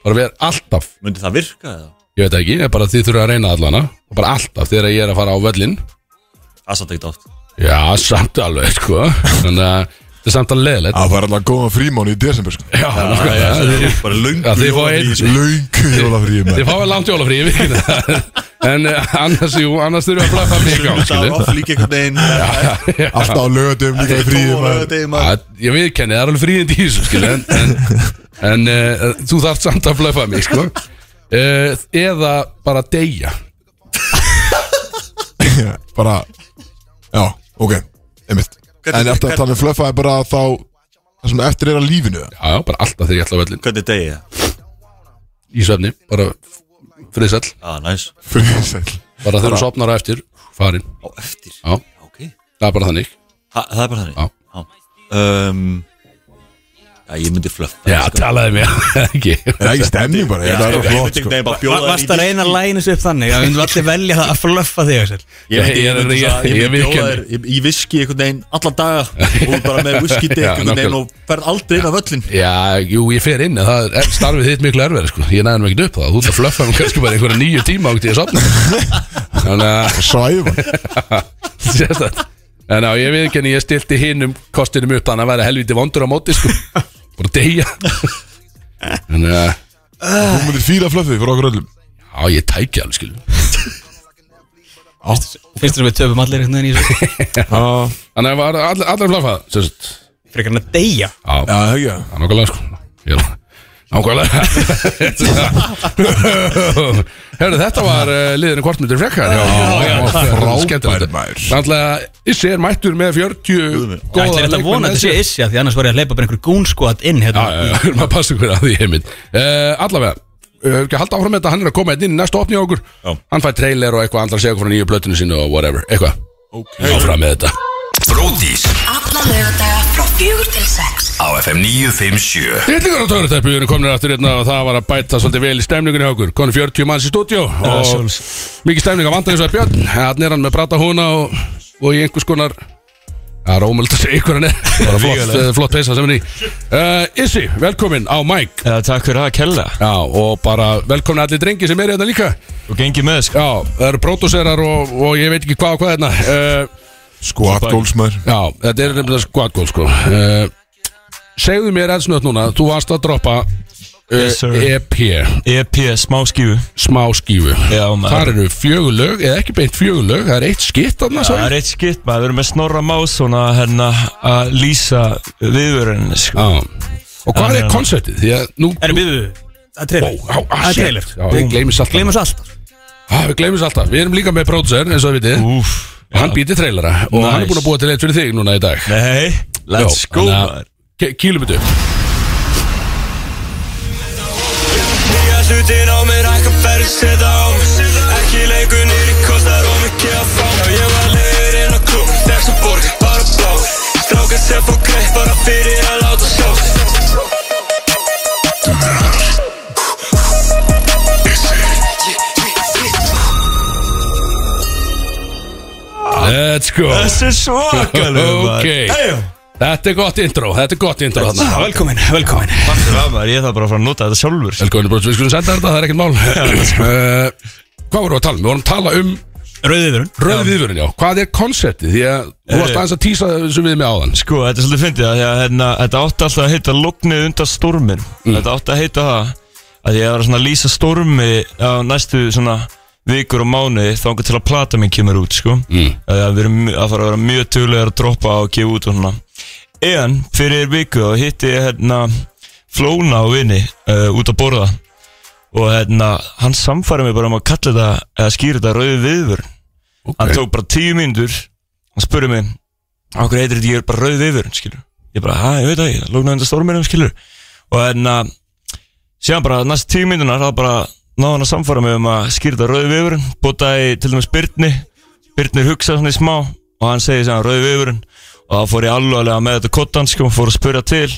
Bara vera alltaf. Myndi það virka eða? Ég veit ekki, ég bara þið þurfa að reyna allana bara alltaf þegar ég er að fara á völlin það er samt ekkert átt Já, samt alveg, sko. Þannig að þetta er samt alveg leðilegt Það var alltaf góðan frímán í desember sko. Já, nákvæmlega. bara lungu einn Laung jólafríð Þið fáið langt jólafrí, ég veit ekki það. En uh, annars, jú, annars þurfum við að mig í gang Það var off líka einhvern veginn. Alltaf á lögatum líka í fríðum Já, Ég viðkenni, það er alveg fríðindi í þessu skilu En, en, en uh, þú þarft samt að blaffa mig sko. uh, Eða bara deyja. Bara Já, ok, einmitt. Hvernig- En eftir að tala um flöffaði bara þá Það sem eftir er að lífinu? Já, já, bara alltaf þegar ég ætla á völlin Hvernig degi ég? Í svefni, bara friðsæll. Ah, næs. Friðsæl Bara þegar þú sopnar á eftir, farin Á eftir? Já, Ok. Það er bara þannig. Ha, Það er bara þannig? Já. Já. Um, Já, ég myndi flöffa Já, talaði mér, ekki Er það ekki? Stemning bara? Það er ég flott sko. einhvern veginn bara þér í Varst að reyna að læna sig upp þannig að við myndum allir velja það að fluffa þig Ég bjóða þér í- í viski einhvern veginn allan daga og bara með whisky deg einhvern veginn og ferð aldrei inn á völlin Já, jú, ég fer inn það er starfið þitt miklu erfið sko. Ég næði mig ekki upp það. Þú ert að flöffa um kannski bara einhverja nýju tíma átt ég að sopna Þannig að ég veit ekki en ég stilti hinum kostinum upp Þannig að væri helviti vondur á móti sko. Bara deyja. Þannig að Þú myndir fíla flöffið fyrir okkur öllum. Já, ég tæki alveg skilu Finnst þér að við töfum allir einhvern veginn í þessu? Þannig að var allir, allir flöffa Sérst Frekar en að deyja. Já, Já, það ekki. Það er nokkulega sko. Ég er Nákvæmlega Herru, þetta var uh, liðinu kortmyndir frekkar Já, já, frábær. maður. Þannig Issi er mættur með 40 Ég góða ætla þetta að vona að þetta sé issi að því annars var ég að leipa bara einhver gúnskot inn Já, hérna já, já, við erum að passa ykkur að því heimild uh, Allavega, uh, ekki að halda áfram með þetta? Hann er að koma hérna inn í næstu opni á okkur. Já. Hann fær trailer og eitthvað, andrar segja okkur frá nýju plötinu sínu og whatever, eitthvað? Okay. Áfram með þetta Bródís Alla lögadaga frá fjögur til sex. Á FM 957 Yllingar á törutæpi, við erum komin aftur hérna og það var að bæta svolítið vel í stemningunni hjá okkur. Konum 40 manns í stúdíu og mikið stemning að vanda eins og að Björn. Þannig er hann með brata húna og, og í einhvers konar Það er ómöld að segja ykkur hann er. Bara flott, eh, flott peysa sem hann er í. Uh, Issi, velkomin á Mike Já, takk fyrir að kella. Já, og bara velkomin allir drengi sem er hérna líka. Og gengið með sko. Já, það eru pródúserar og, og ég veit ekki hvað og hvað hérna. Uh, Squat goals maður. Já, þetta er nefnilega goal sko. Uh, Segðu mér eða snöðt núna Þú varst að droppa uh, Yes, sir. EP EP, smá skífu. Smá skífu. Já, maður. Þar eru fjögulög, eða ekki beint fjögulög Það er eitt skitt þarna Það er eitt skitt maður, við erum með snorra más svona hérna að lýsa viðvörunni sko. Já. Og hvað Já, er já. konceptið? Því að nú Erum við Það er trailer. Ó, á, á, Það er shit. trailer. Já, við gleymist alltaf. Gleymum alltaf. Ah, Við gleymist alltaf. Við erum líka með pródúser, eins og við vitið. Úf Og hann býtir trailera Og hann er Nice. búin að búa til eitt fyrir þig núna í dag. Nei, let's Já, go maður. Kýlum þetta upp. Nýja hlutin á mér, hækka ferð, setja á Ekki lengur nýri, kostar of mikið að fá Já, ég var leiður inn á klúb, þess að borg, bara blá Strákar sem fór greitt, bara fyrir að láta sjá Let's go. Þessi er svakalega Ok. Þetta er gott intro, þetta er gott intro þarna. Velkomin, velkomin. Takk fyrir að maður, ég þarf bara að fara að nota þetta sjálfur. Velkomin bróðs, við skulum senda þetta, það er ekkert mál. Uh, Hvað vorum við að tala um? Við vorum að tala um Rauðiðurinn rauð viðvörun, já. Hvað er konceptið? Því að þú varst aðeins að tísa þessu við mig áðan. Sko, þetta er svolítið fyndið að því að hérna, þetta átti alltaf að heita Lognið undan stormin Þetta átti að heita það að ég var svona að lýsa stormi á næstu svona vikur og mánuði þá til að plata minn kemur út sko. Mm. að við erum að fara að vera mjög tölulegar að droppa og gefa út og svona. En fyrir viku þá hitti ég hérna Flóna og vini uh, út að borða. Og hérna hann samfæri mig bara um að kalla þetta eða skýra þetta rauði viðvörn hann tók bara tíu mínútur hann spurði mig okkur heitir þetta ég er bara rauð viðvörn skilur ég bara, hæ, ég veit það ekki, lóknar undan storminum skilur og hérna síðan bara næst tíu mínútunar þá bara náði hann að samfara mig um að skýra þetta rauð viðvörn bótaði til dæmis Byrni Byrnir hugsaði svona í smá og hann segi sem rauð viðvörn og þá fór ég alvarlega með þetta kottan sko, fór að spyrja til.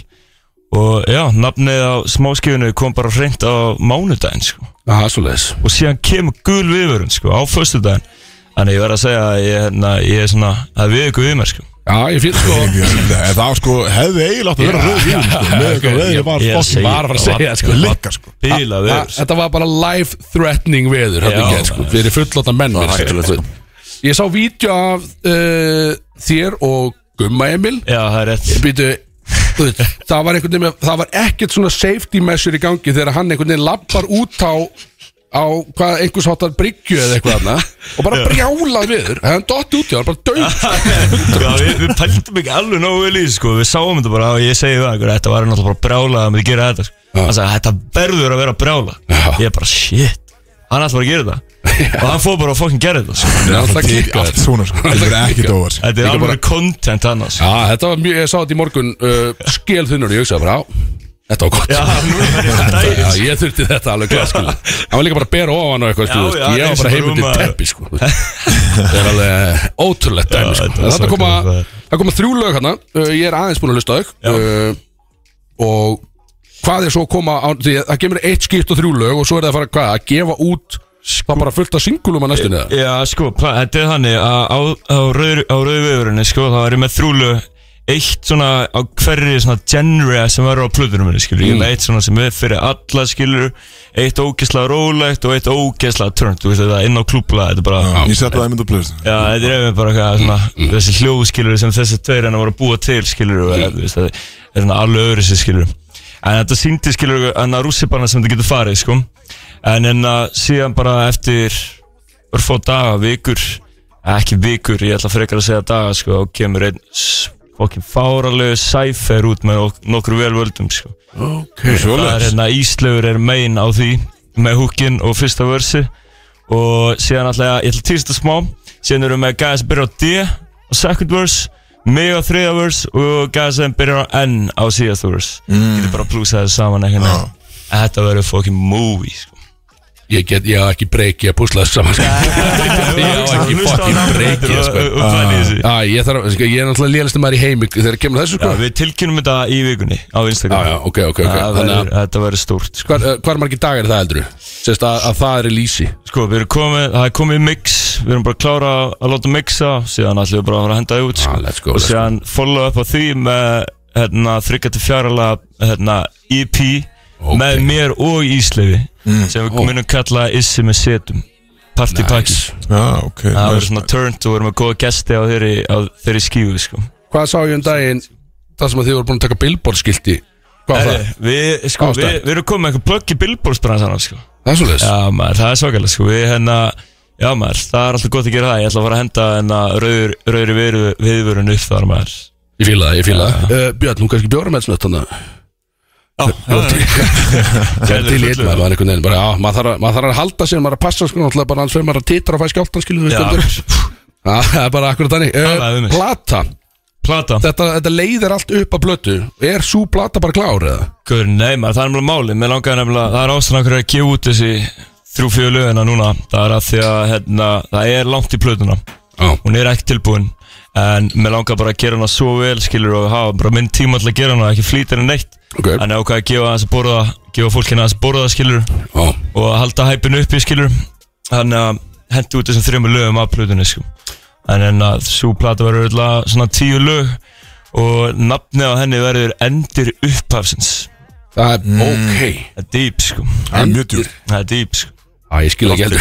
Og já, nafnið á smáskifinu kom bara hreint á mánudaginn sko. Það leiðis og síðan kemur gul viðvörun sko, á föstudaginn. Þannig ég verð að segja að ég, hérna, ég er svona að við ykkur við mér sko Já, ég fyrir sko En það sko hefði eiginlega átt að vera rauð vín sko, með eitthvað veðið var ég fokkin segi- Var að fara að segja sko. Likka sko. Bíla Þa- viður Þetta var bara life threatening veður Já, í gerð, sko, menn var mér, hættulegt, sko. Ég sá vídeo af uh, þér og Gumma Emil. Já, það er rétt. Býtu, þú veit, það var einhvern veginn með- það var ekkert svona safety measure í gangi þegar hann veginn lappar út á á hvað einhvers háttar bryggju eða eitthvað þarna og bara brjálað viður hann dott út í það, bara döð Já, við, við pæltum ekki alveg nógu vel í þessu, sko. Við sáum þetta bara og ég segi það Þetta var náttúrulega bara brjála að við gera þetta sko. Hann sagði þetta verður að vera brjála Já. Ég er bara shit. Hann ætlar að gera þetta Og hann fór bara að fokkin gera þetta sko. Það er alltaf Allt klikkaður svona sko. Þetta er ekkert óvart. Þetta er alveg bara- content sko. Já, þetta var mjög, ég sá þetta í morgun uh, skilþunnur, ég hugsaði bara, á, þetta var gott. Já, Já, sko. ég þurfti þetta alveg klart, skilu Hann var líka bara að bera ofan og eitthvað, já, Ég var bara heimundið rúma- teppi, sko. Það er alveg ótrúlegt dæmi, sko. Það koma, það koma þrjú lög hérna. Uh, Ég er aðeins búin að hlusta á þau. Uh, Og hvað er svo að koma á, því að það kemur eitt skipt og þrjú lög Og svo er það að fara, hvað, að gefa út Það bara fullt af singulum að næstunni? Já, sko, þetta er þannig að á, á, rauð, á rauðvöðurinni, sko, þá er ég með þrúlu eitt svona á hverri svona genre sem verður á plöðurum minni, skilur Ég er með eitt svona sem er fyrir alla, skilur Eitt ógeðslega rólegt og eitt ógeðslega turnt, þú veist þetta, inn á klúbla, þetta er bara Ég sett það einmitt á plöðust Já, þetta er einmitt bara eitthvað svona, þessi hljóð, skilur, sem þessi tveir hennar voru að búa til, skilur og þú veist, það er svona alveg öðru sér, skilur En þetta síndi, skilur, en að rússibarna sem þetta getur farið, sko. En en að síðan bara eftir örfá daga, vikur ekki vikur, ég ætla frekar að segja daga, sko, og kemur einn fokkin fáralegu sæfer út með ok- nokkru velvöldum, sko. Það er hérna Íslaugur er main á því með húkin og fyrsta versi og síðan alltaf, ég ætla að týrsta smá. Síðan erum við með gæði sem byrjar á D á second verse, mig á þriða verse og gæði sem byrjar á N á síðasta verse. Mm. getur bara að plúsa þessu saman ekki nefn Þetta verður fokkin movie sko. Ég get, ég á ekki breyki að púsla þessu saman sko. Ég á ekki fucking breyki sko. ég þarf, sko, ég er náttúrulega lélistum maður í heimi þegar kemur þessu sko. Við tilkynum þetta í vikunni á Instagram. Að Þetta verður stórt. Hvar, hvar margir dagar er það heldur Sérst að, að það er í lýsi. Sko, við erum komið, það er komið mix. Við erum bara að klára að láta mixa Síðan ætlum við bara að fara að henda það út. Ah, Og síðan follow up á því með hérna, þryggja til fjárala hérna, EP. Með mér og Íslefi Sem við Ó. munum kalla Issi með setum. Partypakki Nice. Já, ok Það nice, verður svona turnt og við erum með góða gesti á þeirri, á þeirri skífu sko. Hvað sá ég um daginn? Það sem að þið voru búin að taka billboardskilti. Hvað var það? Við, sko, við, við erum komið með eitthvað plögg í billboardsbransan sko. Það er svo leis Já maður, það er svakalega sko. Við hérna, það er alltaf gott að gera það. Ég ætla að fara að henda hérna rauður, rauður viðvörun upp þar maður. Ég fíla það, ég fíla það. Uh, Björn, hún kannski bjóra með þannig Já, Það er til í einn maður einhvern veginn bara, já, maður þarf, að, halda sér, maður að passa sko, náttúrulega bara hans fyrir maður að titra og fæ skjáltan skilu við stundur það er bara akkurat þannig. Uh. Plata, Plata? Þetta, þetta leiðir allt upp að blötu Er svo plata bara klár eða? Guður, nei maður, það er nefnilega máli Mér langar nefnilega, það er ástæðan okkur að gefa út þessi þrjú fjögur lögina núna. Það er að því að hérna, það er langt í plötuna. Hún er ekki tilbúin En mér langar bara að gera hana svo vel skilur og hafa bara minn tíma til að gera hana ekki flýtir en neitt. Ok. Þannig ákvað að gefa aðeins að borða gefa fólkina aðeins að borða skilur Já, og að halda hæpinu uppi skilur Þannig að hendi út þessum þrjum lögum af plötunni sko. En en að svo plata verður öll svona tíu lög og nafnið á henni verður Endir upphafsins. Það er ok. Það er dýp sko. Það er mjög djúr Það er dýp sko Æ, ég skil ekki heldur.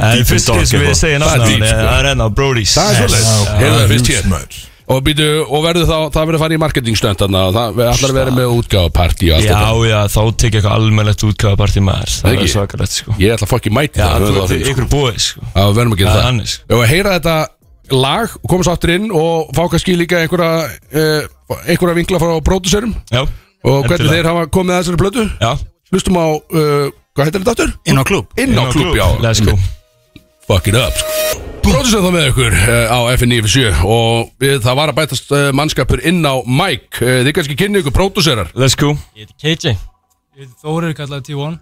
En fyrst dark sem við segja Það er. Það enn á Brody's. Það er það. Maður. Og, og verður þá, það verður að fara í marketingstönd þannig að það ætlar að vera með útgáfapartí og allt Já, þetta. já, þá tek ég eitthvað almennlegt útgáfapartí með þér. Það Ekki? er svakalegt sko. Ég ætla að fokki mæti Já, það það þeim, sko. ykkur búið sko. Já, við verðum að gera Það er það. hann, sko. Að heyra þetta lag og koma svo aftur inn og fá kannski líka einhverja uh, einhverja vinkla frá pródusserum Já, og hvernig þeir hafa komið að þessari blötu já. Hlustum á, uh, hvað heitir þetta aftur? Inn á klúb Inn á klub, já. Let's go. Fuck it up sko. Pródusser þá með ykkur uh, á FN97 og við, það var að bætast uh, mannskapur inn á Mike uh, Þið kannski kynni ykkur pródusserar Let's go. Ég heiti KJ Ég heiti Þórir, kallaði T1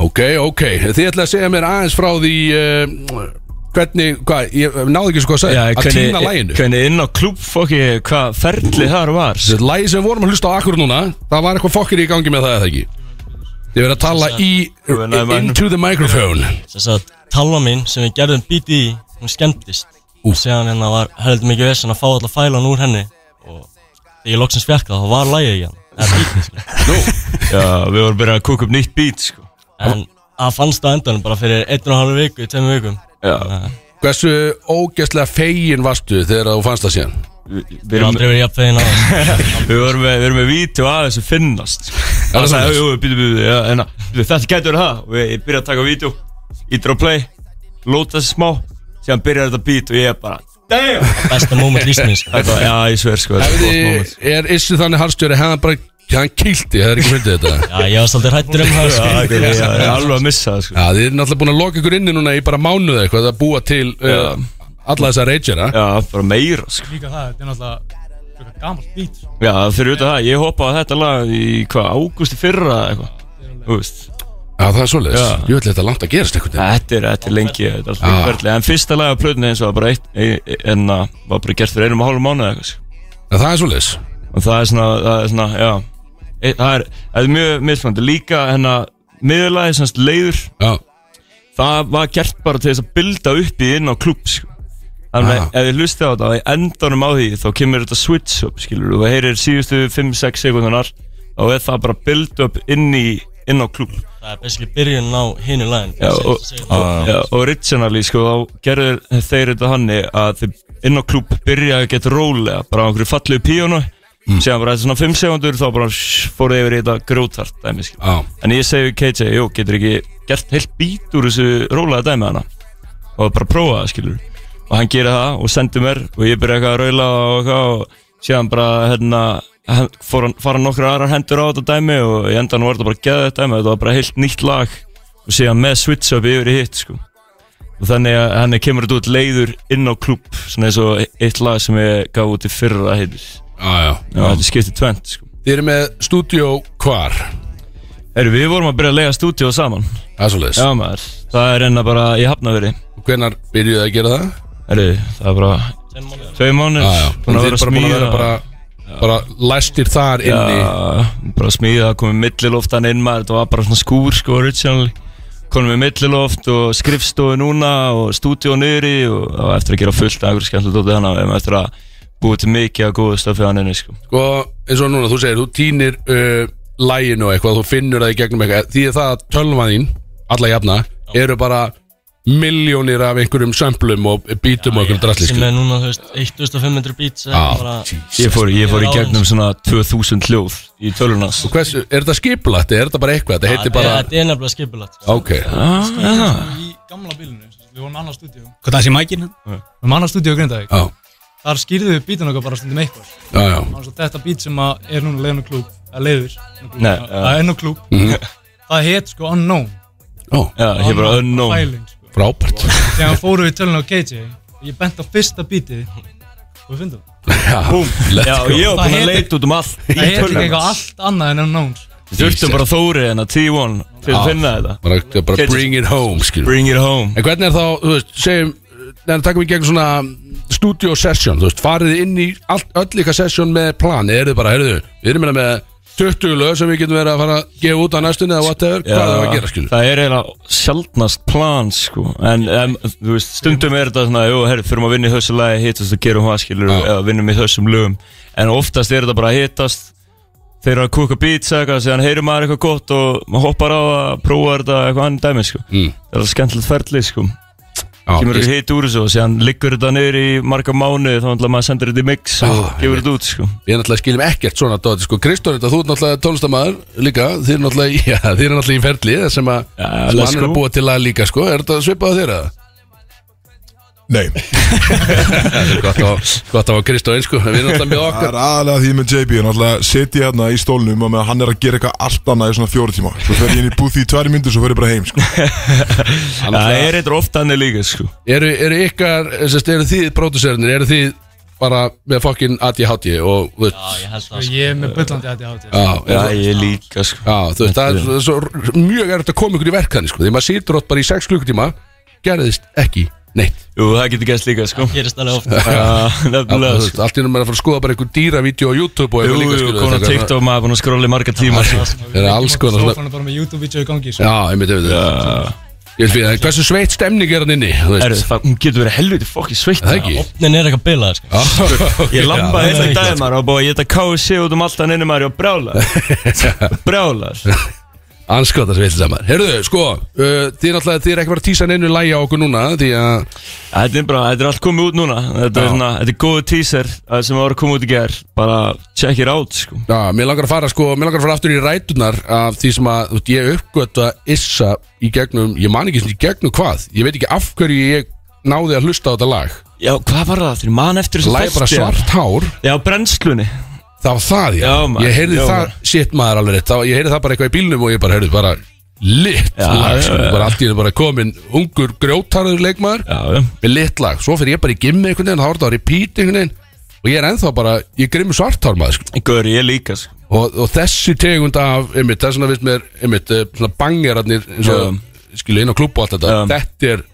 Ok, ok, þið ætla að segja mér aðeins frá því uh, hvernig, hvað, ég náði ekki svo hvað að segja að týna læginu Hvernig inn á klúb fokki Hvað ferli þar var. Þetta lægi sem við vorum að hlusta á akkur núna Það var eitthvað fokkir í gangi með það eða ekki Þið verið að tala í Into the microphone. Þess að talva mín sem við gerðum bítið í Hún skemmtist. Og séðan hérna var heldur mikið vesen að fá alla fælan úr henni. Og þegar ég loksins fekk það, þá var lægið ekki hann. Það er bítið sko Já, við vorum byrjað að kúka upp nýtt beat sko. En það fannst það endanum bara fyrir einn og hálfu viku, tveimur vikum. Já. Hversu ógeðslega fegin varstu þegar þú fannst það síðan? Við erum aldrei verið jafn fegin á það Við vorum með, við erum með vídeo að þessu finnast. Það sagði, svoleiðis? jú, býtu, býtu, já, en þetta getur verið það. Og ég byrjaði að taka vídeo ítir á play lóta þessi smá síðan byrjar þetta beat og ég er bara damn! Besta moment var- já ég sver sko er er Issi þannig harstjóri hefði hann bara hann kýlti, það er ekki myndið þetta? Já, ég var svolítið hrættur um það sko. er- ég er alveg að missa það sko. Já, þið er náttúrulega búin að loka ykkur inni núna í bara mánuð eitthvað að búa til uh, alla þessa rageira já bara meira sko Líka það, þetta er náttúrulega gamalt beat sko. já fyrir auðvitað það ég hoppa á þetta lag í hvað ágústi fyrra eða eitthvað þú veist. Já, það er Já. ég vil þetta langt að gerast eitthvað Þetta er, þetta er lengi, þetta er alltaf ferli En fyrsta lag af plötunni eins og var bara eitt ein- En að var bara gert fyrir einum og hálfum eitthvað sko. Það er svoleiðis. Og það er svona, það er svona, já. E, Það er, það er mjög misfandi Líka hennar miðurlagi, semst leiður Já, Það var gert bara til þess að bilda upp í inn á klubb sko. Þannig Ah. að ef þið hlusti á þetta í endanum á því Þá kemur þetta switch up, skilur Og það heyrir síðustu 5-6 sekundunar Þá er það bara build up inn í inn á klubb Það er basically byrjun á hinu lagin Já, og, já, originally sko, þá gerður þeir þetta hanni að þeir inn á klúb byrja að geta rólega bara á einhverju fallegu píónu mm. séðan bara eftir svona 5 sekundur þá bara sh- fóru yfir í þetta grótart dæmi já, en ég segi KJ, jú, getur ekki gert heilt bít úr þessu rólega dæmi hana? Og bara prófa það skilur og hann gerir það og sendir mér og ég byrja eitthvað að raula og eitthvað og síðan bara hérna hann- fara nokkra aðrar hendur á þetta dæmi og í endan var þetta bara geða þetta dæmi. Þetta var bara heilt nýtt lag og síðan með switch up yfir í hitt sko. Og þannig að hann kemur þetta út leiður inn á klúb svona eins og eitt lag sem ég gaf út í fyrra heitir. Já, já, Já, þetta skiptir tvent sko. Þið eru með stúdíó hvar? Heru, Við vorum að byrja að lega stúdíu saman. Maður, það er enna bara í hafnaveri Og hvenar byrjuðu að gera það? Heru, Það er bara tvei já, Búin að vera eru bara að bara, bara læstir þar inni. Já, bara smíða, komið milliloftan inn maður Þetta var bara svona skúr sko originally Komum við milliloft og skrifstofu núna og stúdíu niðri og það var eftir að gera fullt af einhverju skemmtilegt út í hana við erum eftir að búið til mikið að góða stöfi hann inni sko. Sko, eins og núna, þú segir, þú týnir uh, læginu og eitthvað, þú finnur það í gegnum eitthvað. Því að það að tölvan þín, alla jafna, eru bara miljónir af einhverjum sömplum og bítum og einhverjum drasli Sem er núna, þú veist, 1500 beats eða Já, bara- Ég fór, ég fór í gegnum svona 2000 hljóð í tölunas Og hversu, er þetta skipulagt, er þetta bara eitthvað, þetta heitir bara Þetta er nefnilega skipulagt. Sko. Ok, Í gamla bílinu, við vorum annað stúdíu Við Hvað það sé mækinn? vorum annað stúdíu Grindavík. Já, Þar skýrðu við bítun okkar bara stundum eitthvað. Þetta bít sem er núna leiðin á klúb að leiður Nei, Það er nú klúb Mhm. Það heit sko Unknown. Ó, Já, ég bara unknown sko frábært. Þegar fórum við tölun á KJ Ég bent á fyrsta bítið. Og við fyndum Já, Já, ég var Það búin að leita út um allt í Það heit ekki eitthvað allt annað en Unknown. Við þurftum bara Þóri en að T1 til að finna þetta. Bara, bring it home, Bring it home. En hvernig er þá, þú veist, segjum Neðan takum við gegn svona Studio session, þú veist, farið inn í allt, Öll ykkar session með plani, er þið bara, heyrðu Við erum hérna með 20 lög sem við getum verið að fara að gefa út á næstunni eða whatever, hvað er það að gera, skilur. Það er eiginlega sjaldnast plan sko. En um, þú veist, stundum er þetta svona Jú, herri, þurfum að vinna í þessu lagi Hittast og gerum það skilur Já. Eða vinnum í þessum lögum. En oftast er þetta bara að hittast Þeir eru að kúka beats eitthvað Síðan heyrir maður eitthvað gott og maður hoppar á að prófa þetta eitthvað annað dæmi sko. Mm. Það er alveg skemmtilegt ferli sko. Já, Kemur ég- ekki hitt úr þessu og síðan liggur þetta niður í marga mánuði Þá ætla maður að senda þetta í mix og gefur þetta út sko. Við náttúrulega skiljum ekkert svona dóti, sko. Kristó, þetta, þú ert náttúrulega tónlistamæður líka, þið er náttúrulega, já, þið er náttúrulega í ferli það sem að, Já, sem hann er að búa til að líka, sko. Er þetta svipað á þér eða? Nei, gott að gott að hafa Kristó eins, sko Við erum náttúrulega með það okkar. er aðalega því með JB Náttúrulega setja hérna í stólnum og með að hann er að gera eitthvað allt annað í svona fjóru tíma. Svo fer ég inn í búð í tværi myndir svo fer ég bara heim sko. Það er eitthvað ofta hann líka sko. Eru, eru ykkar, eru þið próduserinir, eru þið bara með fokkin ADHD og, Já, ég held það sko. Ég er með bullandi að ég Já, Já, ég líka sko. Já, þú veist, það er svo, mjög erfitt að koma ykkur í verkefni, sko. Því maður sýtur átt bara í 6 klukkutíma Gerðist ekki neitt. Jú, það getur gæst líka sko. Gerist alveg ofta nefnilega þú sko. Allt í náttúrulega að fara að skoða bara einhver dýravídeó á YouTube og Jú, eitthvað líka, jú, skilur, konar er TikTok maður búin að skróla í marga tíma sko. Það er alls konar svona- Sofan er bara með YouTube-vídeó í gangi sko. Já, einmitt, einmitt. Já. Ég vil það, hversu sveitt stemning er hann inni, þú veist? Það hún getur verið helviti fokki sveitt Það ekki? Opnin er eitthvað bilað sko. Ég lambaði Já, heila í já, dag maður og búið að geta KC út um allt hann inni maður og brjála Brjála Anskotast vill saman Herðu, sko, uh, þið náttúrulega Þið er ekki bara að tísa neinu lægi á okkur núna Því að Þetta er bara, þetta er allt komið út núna. Þetta er, Já. svona, þetta er góðu teaser uh, sem var að koma út í ger Bara check it out sko. Já, mér langar að fara sko, mér langar að fara aftur í rætunar af því sem að þú veist, ég uppgötta issa í gegnum, ég man ekki sem í gegnum hvað, ég veit ekki af hverju ég náði að hlusta á þetta lag. Já, hvað var það? Þegar mann eftir þessu Lag bara þætti, svart hár. Já, brennslunni Það var það, já, Já, maður, Ég heyrði já, það, shit maður alveg rétt. Það, Ég heyrði það bara eitthvað í bílnum og ég bara heyrði bara lit Já, lag, já, sko, já. bara allt í henni bara komin ungur grjótarður leikmaður. Já, já. Með lit lag, svo fyrir ég bara í gimmi einhvern veginn, þá var þetta á repeat einhvern veginn. Og ég er ennþá bara, ég grimmi svarthár maður sko. Gaur, ég líka sko. og, og þessi tegund af, einmitt, þess vegna finnst mér einmitt, eh, svona bangerarnir eins og, skilu, inn á klubbu og allt þetta. Já. þetta er,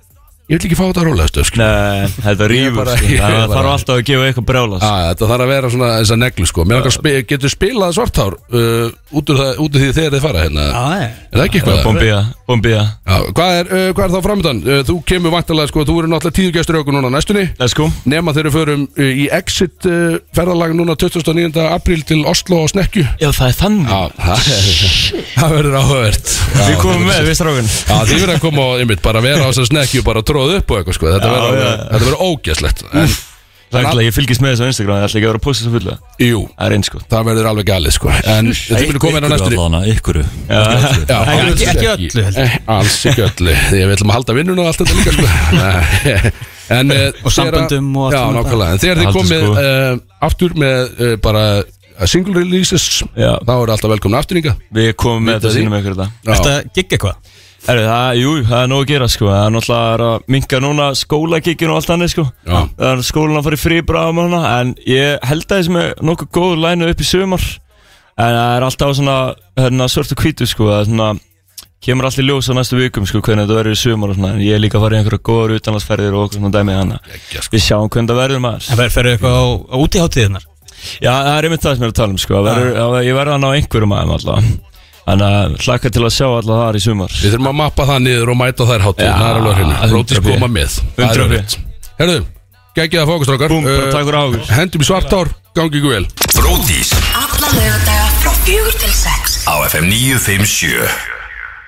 ég vil ekki fá þetta rólega stöð, sko Nei, þetta rýfur sko. Það þarf alltaf að gefa eitthvað brjála sko. Já, þetta þarf að vera svona þess að neglu sko. Mér langar að getur spilað svarthár uh, út, úr það, út úr því þegar þið fara hérna? Er það ekki eitthvað? Bombía, bombía Já, hvað er, uh, hvað er þá framöndan? Uh, þú kemur vantarlega sko, þú eru náttúrulega tíu gestur í okkur núna á næstunni. Let's go. Nema þegar við förum uh, í exit uh, ferðalag núna 29. apríl til Oslo og Snekju Já, það er þannig. Já, það, það verður áhugavert. Við komum með, við strákun Já, þið verður að koma og einmitt bara vera á þessar Snekju bara tróð upp og eitthvað sko. Þetta verður alveg- þetta verður ógeðslegt. En Það er ekki, ég fylgist með þessu á Instagram Það ætla ekki að vera að posta þessu fulla jú, Það er eins sko. Það verður alveg galið sko. En þið myndir koma inn á næstunni. Allan Ykkuru Já, Já, Ekki- alls ekki öllu, heldur. Eh, Alls ekki öllu. Því við ætlum að halda vinnuna og allt þetta líka sko. Nei. en, uh, Og samböndum og allt Já, svona nákvæmlega. En þegar þið Haldur, komið sko. uh, aftur með uh, bara single releases Já. Þá er alltaf velkomin afturninga Við komum með Vitað þetta því. sínum ykkur þetta. Þetta gigg eitthvað Herru, það, jú, það er nóg að gera sko. Það er náttúrulega að minka núna skólagikkin og allt annað sko. Já. Það er skólan að fara í frí bráðum og hana En ég held að þessum er nokkuð góð lænu upp í sumar. En það er alltaf svona hérna, svört og hvítu sko. Það er svona Kemur allir ljós á næstu vikum sko Hvernig þetta verður í sumar og svona. En ég er líka að fara í einhverja góður utanlandsferðir og okkur svona dæmi hana sko. Við sjáum hvernig það verður maður. En ferðu eitthvað á, á útíháttíðinar Já, það er einmitt það sem ég er að tala um sko. verður. Ég verður hann á einhverjum aðeim alltaf Þannig að hlakka til að sjá alltaf þar í sumar. Við þurfum að mappa það niður og mæta þær hátíð Það er alveg hérna Rótis 100%. koma með. Það er 100%. rétt. Herðu, geggið að fókustrákar Búm, bara takk fyrir áhugur. Hendum í svartár, gangi ykkur vel. Bródís Alla lögadaga frá fjögur til sex. Á FM 957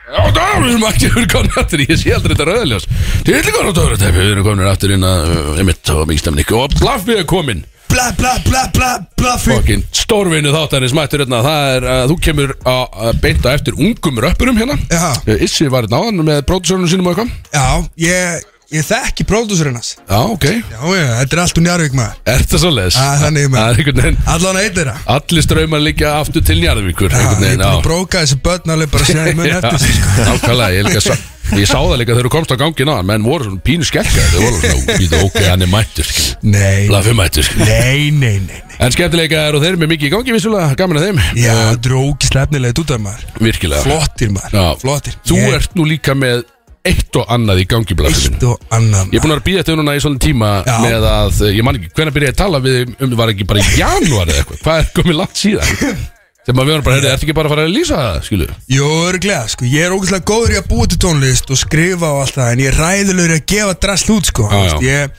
Já, það við erum ekki verið komin aftur. Í, ég sé aldrei þetta rauðljós Til ykkur á döðurtæpi, við erum komin aftur inn að Emitt og mikið stemning Og Blaffi er komin Bla bla bla bla Blaffi Fokkin stórvinu þáttanins mættur hérna. Það er að þú kemur að að beita eftir ungum röppurum hérna. Já. Uh, Issi var hérna áðan með pródusörnum sínum og eitthvað. Já, ég, ég þekki pródúsurinn hans. Já, ok. Já, já, þetta er allt úr Njarvík maður. Er það svo leiðis? Já, þannig maður. Er einhvern veginn Allan eitt þeirra. Allir ströymar líka aftur til Njarðvíkur Já, einhvern ég er veginn, búin að já. bróka þessi börn alveg bara séð í mun eftir sig sko. Nákvæmlega, ég, líka, sá- ég sá það líka þegar þú komst á gangin á menn voru svona pínu skelkar þeir voru svona, býtu, ok, hann er mættur skilur. Nei, Lafi mættur skilur. nei, nei, nei, nei. En skemmtilega er og þeir eru með mikið í gangi vissulega, gaman að þeim. Já, þetta er ógislega efnilegt út af maður. Virkilega. Flottir maður, Já. flottir. Þú Ég- ert nú líka með eitt og annað í gangi Eitt og annan Ég er búin að býða þetta núna í svona tíma Já. með að, ég man ekki, hvenær byrja ég að tala við um, var ekki bara í janúar eða eitthvað Hvað er komið langt síðan? Að við varum bara, heyrðu, ertu ekki bara að fara að lýsa það, skilu? Jó, örglega, sko, ég er ógeðslega góður í að búa til tónlist og skrifa og allt það En ég er ræðilegur í að gefa drasl út, sko Já, Þú veist. Ég,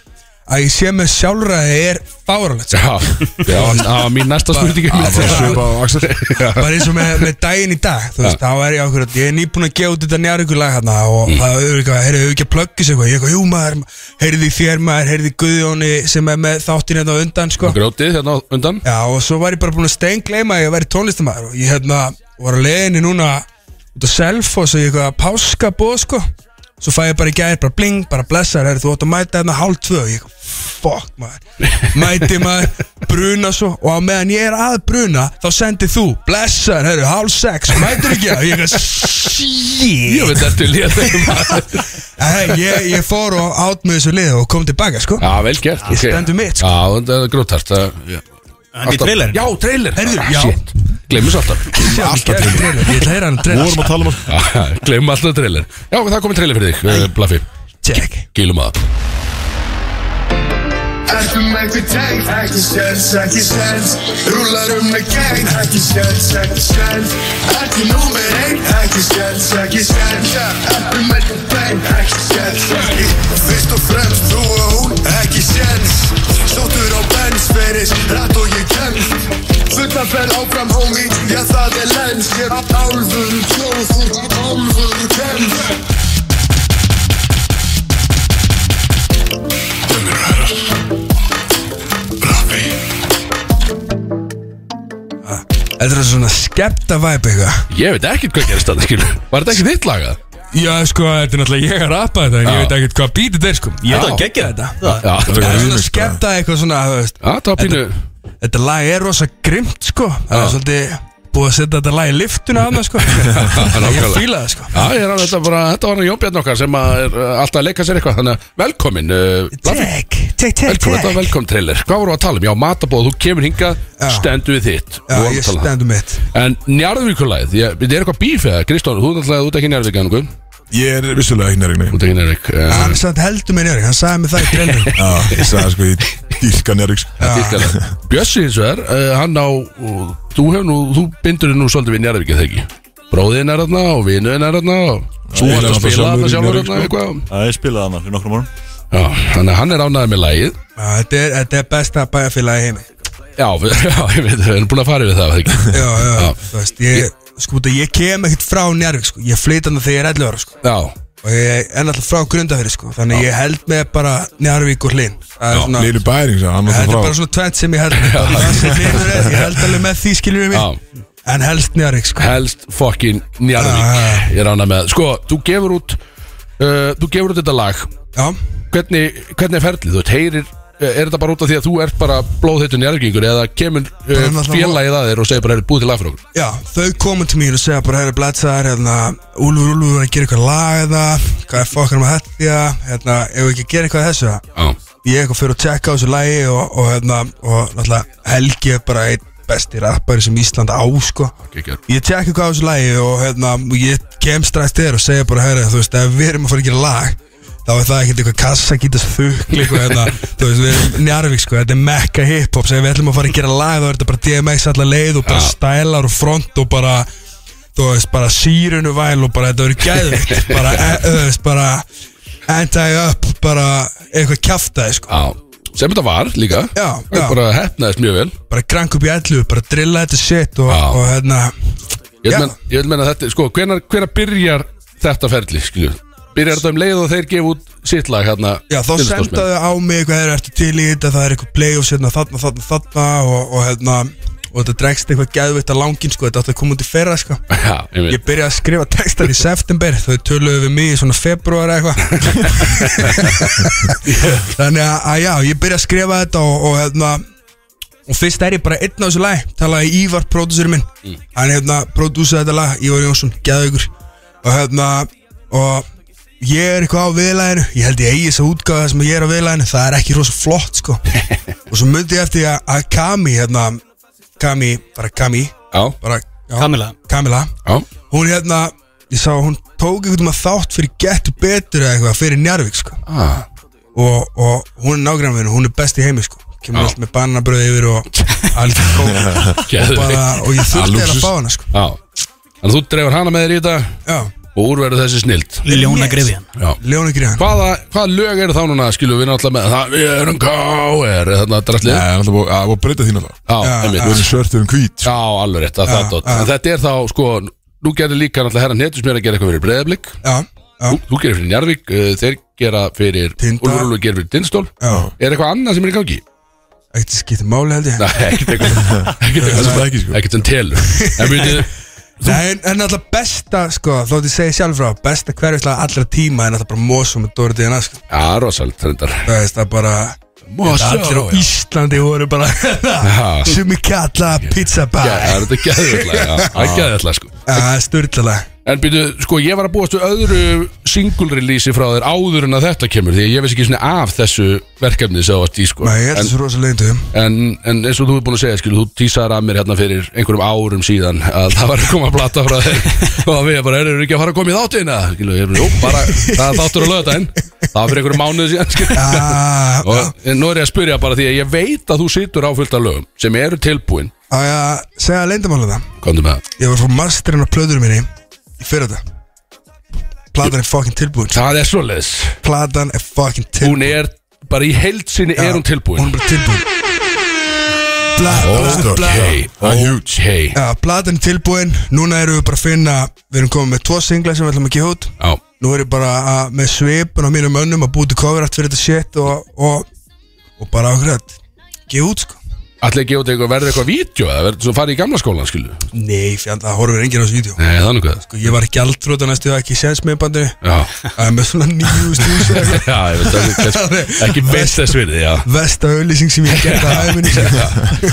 að ég sé með sjálfræði er fáralegt það var mín næsta spurningi Bara- eins og með, með daginn í dag þú veist, þá er ég ákveður að ég er nýbúin að gefa út þetta njárvíkur lag hérna og Mm. það er eitthvað, heyrðu, hefur ekki að plugga sig eitthvað? Ég er eitthvað, jú maður, heyrðu í þér maður heyrðu í Guðjóni sem er með þáttin hérna undan sko, Grótið hérna undan. Já og svo var ég bara búin að steingleima að ég væri tónlistamæður og ég hérna var að leiðinni núna út á Selfoss og ég eitthvað páska bóð sko svo fæ ég bara í gæðir, bara bling, bara blessar heyrðu, þú átt að mæta hérna hálf tvö. Ég eitthvað, fuck maður. Mæti maður, bruna svo. Og á meðan ég er að bruna þá sendið þú, blessar, heyrðu, hálf sex. Mætir ekki? Að, ég eitthvað shit. Ég veit eftir létt Hey, ég, ég fór og átt með þessu lið og kom tilbaka sko. Já, vel gert Ég stendur mitt, sko. Já, þetta er grótart En í trailerin? Já, trailer. Heyrðu, Ah, já. shit. Gleymum svo alltaf. Alltaf trailer. Ég ætla að heyra hann trailer Vorum að tala um að Já, Gleymum alltaf trailer. Já, það komið trailer fyrir þig, uh, Blaffi. Check. Gílum að. Ertu með einhver teng, ekki sens, ekki sens Rúlar um með gang, ekki sens, ekki sens Ertu númer einn, ekki sens, ekki sens Ertu með einhver bang, ekki sens, ekki. Fyrst og fremst þú og hún, ekki sens Sóttur á Benz, feris, rætt og ég kemst Fulla ferð áfram homie, já það er lens. Ég er alvöru tjóð, þú ert alvöru tens Þetta er svona skepta væp eitthvað. Ég veit ekkert hvað gerist þetta, skilu Var þetta ekki þitt lagað? Já, sko, þetta er náttúrulega ég að rappa þetta En ég veit ekkert hvað bítið er, sko. Ég Þetta var geggjað þetta. Það er svona skepta eitthvað svona, þú veist. Þetta lag er rosa grimt, sko. Það er svolítið búið að setja þetta lag í liftuna hana, sko. Ég fíla það, sko. Já, ég er alveg þetta bara, þetta var hann Jónbjörn okkar sem að er uh, alltaf að leika sér eitthvað. Þannig að velkomin uh, Blaffi. Tek, tek, tek, Velkomin, þetta var tek velkomin trailer. Hvað voru að tala um? Já, matabóð, þú kemur hingað, Já. stendu við þitt. Já, Við vorum ég að tala. stendum mitt. En Njarðvíkulæð, ég- þetta er eitthvað bíf eða? Kristón, þú er náttúrulega, þú ert ekki Njarðvík eða nokkuð Ég er vissulega ekki Þú ert ekki Njarðvík uh, Hann samt heldur mér njöri, hann sagði mér það í trailerum Já, ég sagði sko ég dýrka nærvík Dýrkalega. Bjössi hins vegar, uh, hann á og Þú hefur nú, þú bindur nú svolítið við Njarðvík eða ekki Bróðin er þarna og vinuðin er þarna og Þú ég er ert að spila þarna sjálfur þarna sko. eitthvað Já, ég spilaði hann fyrir nokkrum árum Já, þannig að hann er ánægð með lagið Já, Þetta er, þetta er besta bæjarfélagi í heimi Já, við, já, ég veit, við erum búin að fara yfir það, það ekki? Já, já, Já. þú veist, ég, sko, þetta, ég kem ekkert frá Njarvík, sko Ég flyt hann þegar ég er 11 ára, sko Já, Og ég er náttúrulega frá Grundafyrir, sko. Þannig ég held með bara Njarvík og Hlinn Það Lýri bæring, þetta er bara svona tvent sem ég held með. Það Ég held alveg með því skiljum við mig En helst Njarvík, sko. Helst fokkin Njarðvík. Ég er ánægð með. Sko, þú gefur út uh, Þú gefur út þetta lag. Já, Hvernig, hvernig er ferlið? Þú heyrir Er þetta bara út af því að þú ert bara blóðheitur Njarðvíkingur Eða kemur uh, félagið að þér og segir bara Er búið til lag fyrir okkur? já, þau komum til mín og segja bara Herra Blætsaðar, hérna Úlfur, Úlfur er að gera eitthvað lag eða Hvað er fokkar með þetta, hérna Ef við ekki að gera eitthvað þessu? Já, ég eitthvað fyrir að tjekka á þessu lægi og, og, hérna, og náttúrulega Helgi er bara einn besti rappari sem Ísland á sko. Ekki ég tjekka eitthvað á þessu lægi og, hérna, og ég kem strax þér og segja bara herri, þú veist, ef við erum að fara að gera lag þá er það ekkert eitthvað kassagítas þukli eitthvað, hérna, þú veist, við erum Njarvík sko, þetta er mekka hiphop, sem við ætlum að fara að gera lag þá er þetta bara DMX allar leið og bara Já. stælar og front og bara þú veist, bara sírunu væl og bara þetta verður gæðvikt bara, e, þú veist, bara anti-up, bara eitthvað kjaftaði sko. Já, sem þetta var líka. Já, já. bara hefnaðist mjög vel. Bara krank upp í ellu, bara drilla þetta shit og, og hérna Ég vil menna, þetta, sko, hvenar, hvenar byrjar þetta ferli, skilju? Byrjar þetta um leið og þeir gefa út sitt lag hérna Já, þá sendaðu á mig hvað þeir ertu til í þetta, það er eitthvað play-offs hérna, þarna, þarna, þarna og, og hérna, og þetta dregst eitthvað gæðvitt að langin, sko, þetta átti að koma út í fyrra, sko. Já, ég veit Ég byrjaði að skrifa textar í september, þau töluðu við mig í svona februar eitthvað. Þannig að, að já, ég byrjaði að skrifa þetta og, og hérna Og fyrst er ég bara einn á þessu lag Talaði Ívar, pródúsörinn minn. Mm. Hann hérna, pródúsaði þetta lag, Ívar Jónsson, gæðaugur Og hérna, og ég er eitthvað á viðlæðinu Ég held ég eigi þess að útgáða sem ég er á viðlæðinu Það er ekki rosa flott, sko. Og svo myndi ég eftir að, að Kami, hérna Kami, bara Kami. Já, bara, já, Kamila Kamila já, Hún hérna, ég sá hún tók einhvern veginn þátt fyrir Gettu Betur eða eitthvað fyrir Njarvík sko. Ah, og, og hún er nágrannvinn, hún er best í heimi sko. Kemur allt með bananabröð yfir og algjör kók. Og, Geðveikt. bara, og ég þurfti lúxus. eða að fá hana sko. Já. Þannig að þú dreifur hana með þér í þetta? Já, og úrverður þessi snild. Ljóna Grifjan Já. Leóni Gríðan Hvaða, hvaða lög eru þá núna, skilju, við náttúrulega með það, við erum K.R. þarna drastlið Nei, það er alltaf búið að breyta þín alltaf Já, einmitt. Við erum svörtur um hvít Já, alveg rétt, það já. En þetta er þá, sko, nú gerir líka náttúrulega herran Netus mér að gera eitthvað fyrir Breiðablík Já, já, Þú, þú gerir fyrir Njarvík, uh, þeir gera fyrir Tinda. Úlfur Úlfur gerir fyrir Tindstól já. Er eitthvað annað sem er í gangi? Ekkert skiptir máli held ég. Nei, ekkert eitthvað Ekkert Það er eitthvað það ekki sko. Ekkert sem telur. En byrju, En, en alltaf besta sko, þótt ég segi sjálf frá Besta hverjuslega allra tíma er alltaf bara Mosó með Dóri DNA sko. Já, rosalt, þetta Það veist, það er bara Mosó, Allir á já. Íslandi voru bara Já. Sumi kalla pizza Já, bar. það er þetta geðvöldlega, já, það er geðvöldlega, sko. Það er styrlalega En byrju, sko, ég var að búast við öðru single release frá þér áður en að þetta kemur Því ég veist ekki svona af þessu verkefni sem það varst í, sko. Nei, ég En- þessu rosa leyndu En, en eins og þú er búin að segja, skilu, þú tísaðar að mér hérna fyrir einhverjum árum síðan að það var að koma að plata frá þér og við bara, erum ekki að fara að koma í þáttina skilu, ég er bara, jú, bara, það er þáttur að lögða einn það var fyrir einhverjum mánuði síðan, skilu Ah, og nú er ég að spyrja bara því að ég veit að þú situr á fullt af lögum sem eru tilbúin. Á ég að segja leyndamála það komdu með það, Ég var frá masterinn á plöðurum minni fyrir þetta Platan er fucking tilbúin. Það er svoleiðis. Platan er fucking tilbúin. Hún er bara í heild sinni er hún tilbúin. Hún er bara tilbúin. Bla, bla, bla. Ok, ok. Já, platan er tilbúin. Núna erum við bara að finna Við erum komið með tvo singla sem við ætlum að gefa út. Já, Nú er ég bara að, með svipun á mínum önnum að búti cover allt fyrir þetta shit og, og, og bara okkur að gefa út sko Ætli ekki út eitthvað, verður eitthvað vídeo eða verður svo farið í gamla skólan, skilu Nei, fjand, það horfir enginn á þessu vídeo. Nei, þannig hvað. Sko, ég var ekki aldrót og næstu ekki séns með bandinu. Já, Það er með svona nýju stús já, ég veit það er ekki best þess virði, já. Vesta auðlýsing sem ég gert að hæfinni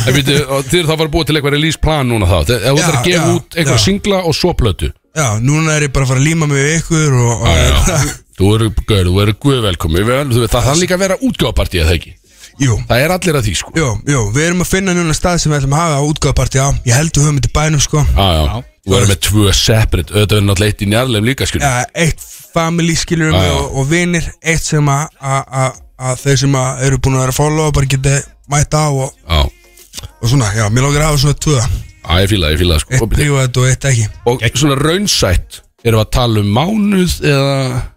En veitu, og þið eru þá að fara búið til eitthvað release plan núna þá? Já, þarf að gefa út eitthvað singla og svo plötu? Já, núna er ég bara að fara að líma mig við ykkur og, og Já, já. Þú eru, guð velkomi Það þarf líka að vera útgáðpartí eða ekki Jú. Það er allir að því, sko. Jú, jú, við erum að finna núna stað sem við ætlum að hafa á útgáðparti á Ég held við höfum þetta í bænum sko. Já, já. Þú verður með tvö separate Auðvitað verður náttúrulega eitt í njarðlegum líka, skil ja, Eitt family skilur Já, mig já. og, og vinir Eitt sem að, að, að, að þeir sem að eru búin að vera að follow bara geti mæta á og, Já, og svona, já, mér lókar að hafa svona tvö. Já, ég fíla, það, ég fíla það, sko. Eitt prívat og eitt ekki. Og svona raunsætt Erum við að tala um mánuð eða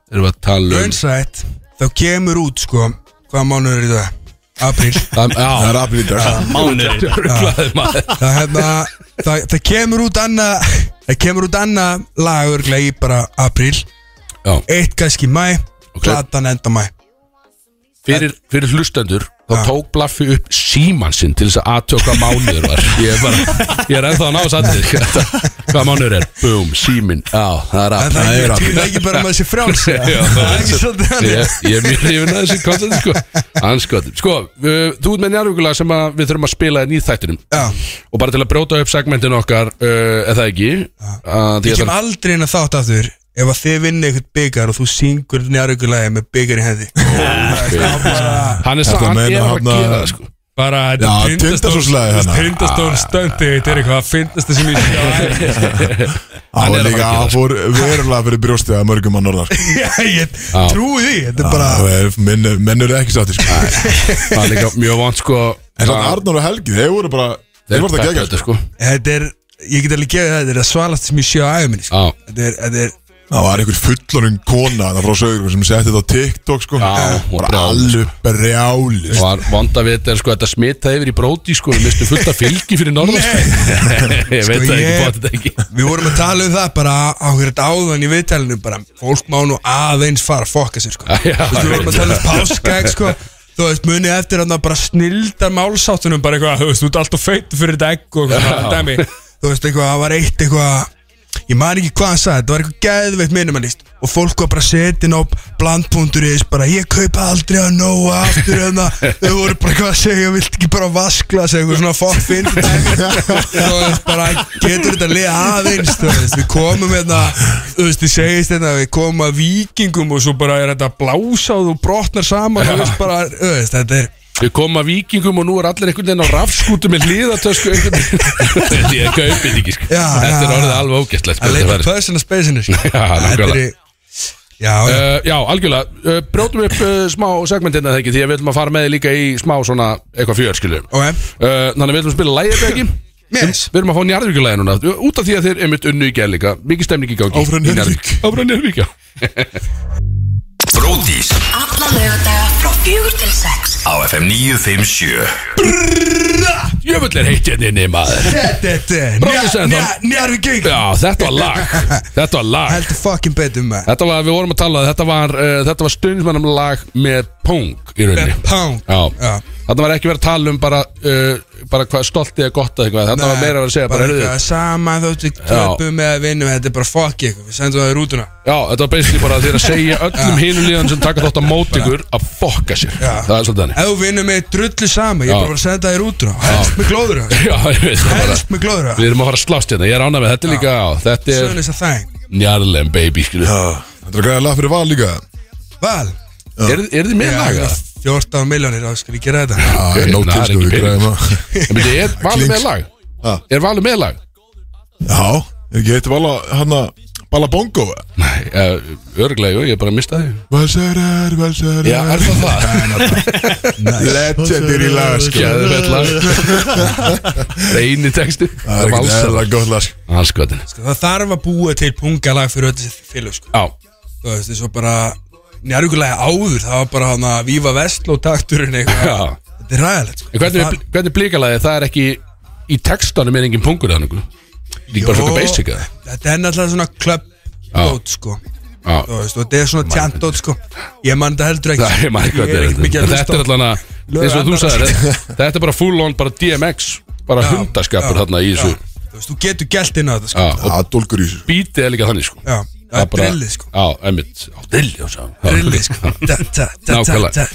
Erum við að tala um Raunsætt, þá kemur út sko Hvaða mánuður er þetta? Apríl. Það, Það er aflýtt í dag. Mánuður Ruglaði maður. Það, hérna, það, það kemur út annað Það kemur út annað lag örglega í bara apríl. Já, Eitt kannski mæ. Platan enda mæ fyrir, fyrir hlustendur þá tók Blaffi upp síman sinn til þess að aðtöka mánuður var. Ég er bara, ég er ennþá að ná sattið hvað mánuður er, boom, símin já, það er að það er er ekki, ekki bara með þessi frjáls Það er ekki svolítið þannig. Ég, ég er mjög hrifin að þessi koncept sko, anskotum sko, uh, þú ert með njárvíkulega sem að við þurfum að spila í nýþættinum. Já, og bara til að brjóta upp segmentin okkar uh, eða ekki? Að ég að kem aldrei inn að þátt aftur Ef að þið vinni eitthvað byggar og þú syngur njárugulegi með byggar í hendi. Hann er að sann, hann er að gera það sko. Bara. Tindastól stöndi Þetta er eitthvað að finnast sjá Það Hann er var að líka að að fór verulega fyrir brjóstið að mörgum að norðar Já, ég trúi því Þetta er bara Menn menn eru ekki sátti sko. Það er líka mjög vant sko. En svona Arnur og Helgi, þeir voru bara Þeir voru það þetta, sko. Þetta er, ég get alveg gefið það Þetta er að svalast sem ég sé á sko. Er, þetta er Það var einhver fullorinn kona Það frá sögur sem setti þetta á TikTok sko. Já, hún Bara brjáluð, alveg brjáli og var vonda við þetta sko þetta smitaði yfir í bróti sko. Við mistum fullt af fylgi fyrir norðan sko. ég veit Sko, það ekki, þetta ekki. Við vorum að tala um það bara á hverjum áðan í viðtælinu bara fólk má nú aðeins fara að fokka sér sko. Við vorum að tala um sko. Þú veist, munið eftir að bara snilda málsáttunum bara eitthvað, þú veist, þú ert alltaf feit fyrir þetta egg og eitthvað svona dæmi. Þú veist, eitthvað, það var eitt eitthvað Ég man ekki hvað hann sagði, þetta var eitthvað geðveitt minimalist. Og fólk var bara setin á blandpunturis Bara, ég kaupa aldrei að nóa aftur en Þau voru bara eitthvað að segja, vilt ekki bara vaskla Segja eitthvað svona fokk finn Þú veist, bara, getur þetta liða aðeins? Þú veist, við komum hérna Þú veist, þið segist hérna, við komum að vikingum Og svo bara er þetta blásað og brotnar saman Þú veist, bara, þú veist, þetta er við komum að vikingum og nú er allir einhvern veginn á rafskútu með hliðatösku einhvern veginn. Ég kaupið ekki sko. Já, þetta er orðið alveg ógæstlegt sko, að þetta leita færi. personal space-inu sko. Já, Þetta nákvæmlega. er Já, já. Uh, já, algjörlega, uh, brjótum upp uh, smá segmentina þegar ekki, því að við viljum að fara með þig líka í smá svona eitthvað fjör, skilju uh, Ok, Þannig að við viljum spila lægið þegar ekki? Yes. Við erum að fá njarðvíkulæði núna. Út af því að þeir einmitt unnu í gerð líka Mikið stemning í gangi Áfram í Njarðvík. Áfram Njarðvík, já Alla lögadaga frá fjögur til sex. Á FM 957 Jöfull er heitt hérna inni maður. Þetta Bróðir sagði er þá- Njarvíking Já, þetta var lag. Þetta var lag. Heldur fucking betur maður. Þetta var, við vorum að tala Þetta var, uh, þetta var stundismannum lag með pung í rauninni. Pound Já, Já. Þetta var ekki verið að tala um bara, uh, bara hvað stoltið er gott eða eitthvað. Þetta var meira að vera að segja bara, Bara heyrðu, eitthvað sama þóttu töpum með að vinnum Þetta er bara fuck ykkur Við sendum það í rútuna. Já, þetta var basically bara þeir að segja öllum hinum líðan sem taka þátt á mót ykkur að fokka sér. Já. Það er svolítið þannig. Ef þú vinnum með drullu sama Ég Já. er bara að senda það í rútuna Helst með glóður Já, ég veit það bara Helst með glóður Við erum að fara að slást hérna, ég er ánægð með þetta er líka á Þetta er Sögnis að það njarðlem baby, skilu Þetta er græðið lag fyrir val líka. Val? Er, er þið með Já, laga? 14 miljónir Þá skal ég gera þetta. Já, Ok, nóg það til er sko, ekki við græðum það En byrju, er valið með lag? Ha. Er valið með lag? Já, er ekki heitir vala hann að Bala bongo Nei, uh, örglega, jú, ég er bara að mista því. Valsarar, valsarar Já, er það það? Legendir í lag sko. Gæðvett lag. Reyni texti. Það er gott lag sko. Anskotin Sko, Það þarf að búa til pungalag fyrir öll þessi félög sko. Já, Þú veist, þess að bara Njárvíkulega áður Það var bara hann að vífa vestló takturinn eitthvað. Já. Þetta er ræðilegt sko. En hvernig, hvernig blíkalagi, það er ekki Í textanum er engin pungur þannig Líka bara svona basic eða? Þetta er náttúrulega svona club dót sko. Já. Þú veist, og þetta er svona tjant dót sko. Ég man þetta heldur ekki. Það er maður Ég eitthvað er ekkert mikið að Þetta er hlusta á allan lög eins og þú sagðir Þetta er bara full on, bara DMX Bara Já, hundaskapur já, þarna í þessu. Já. Þú veist, þú getur gælt inn á þetta sko. Já, og Já, dólgur í þessu. Bítið er líka þannig sko. Já, það er drillið sko. Já, emmitt Já, drillið svo Drillið sko. Nákvæmlega.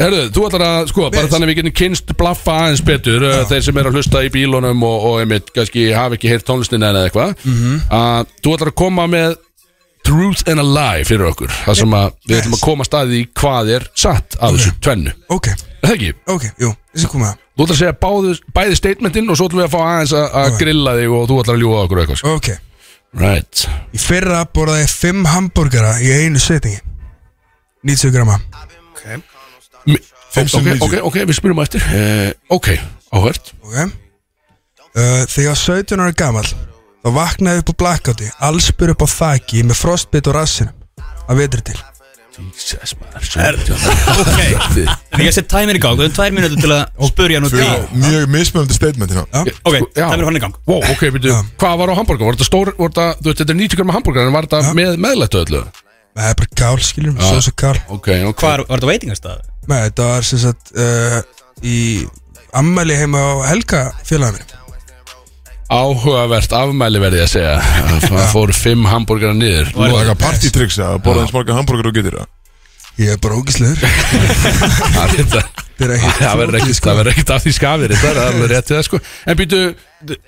Herðu, þú ætlar að, sko, bara þannig við getum kynst blaffa aðeins betur uh, Þeir sem eru að hlusta í bílunum og, og einmitt, kannski hafa ekki heyrt tónlistina eða eitthvað. Mhm. að Þú ætlar að koma með Truth and a Lie fyrir okkur Það sem að við ætlum að koma staðið í hvað er satt af þessu tvennu. Ok, Er það ekki? ok, jú, þessi koma. Það Þú ætlar að segja báðu, bæði statementin og svo ætlum við að fá aðeins að, að grilla þig og þú ætlar að ljúga okkur eitthvað sko. Ok, Right. Í fyrra borðaði ég 5 hambúrgara í einu setningi. 90 grama. Ok, sinnum ok, 90. ok, við spyrum á eftir. Uh, Ok, áhört. Ok. Uh, Þegar ég var 17 ára gamall þá vaknaði ég upp á blackouti allspyr upp á þaki með frostbit og rassinum að vetri til Jesus maður Ok. En ég set tæmir í gang, við höfum tvær mínútur til að spurja nú til Fyrir mjög mismunandi statement hérna Já, Ok, Já. tæmir hann í gang. Wow, ok, byrju, hvað var á hambúrgar? Var þetta stór, var þetta, þú veist, þetta er 90 grama hambúrgar en var þetta með meðlættu öllu? það er bara kál, skiljum, svo svo kál. Ok, ok. Hvað var þetta veitingastað? Nei, þetta var sem sagt uh, í ammæli heima á Helga félaginu Áhugavert afmæli verði ég að segja. Það fóru fimm hambúrgar niður. Það er eitthvað partytricks að borða eins marga hambúrgar og getur það? Ég er bara ógislegur Það er þetta- Þetta er ekki það verður ekkert það af því skafir þetta er alveg rétt við það sko. En býtu,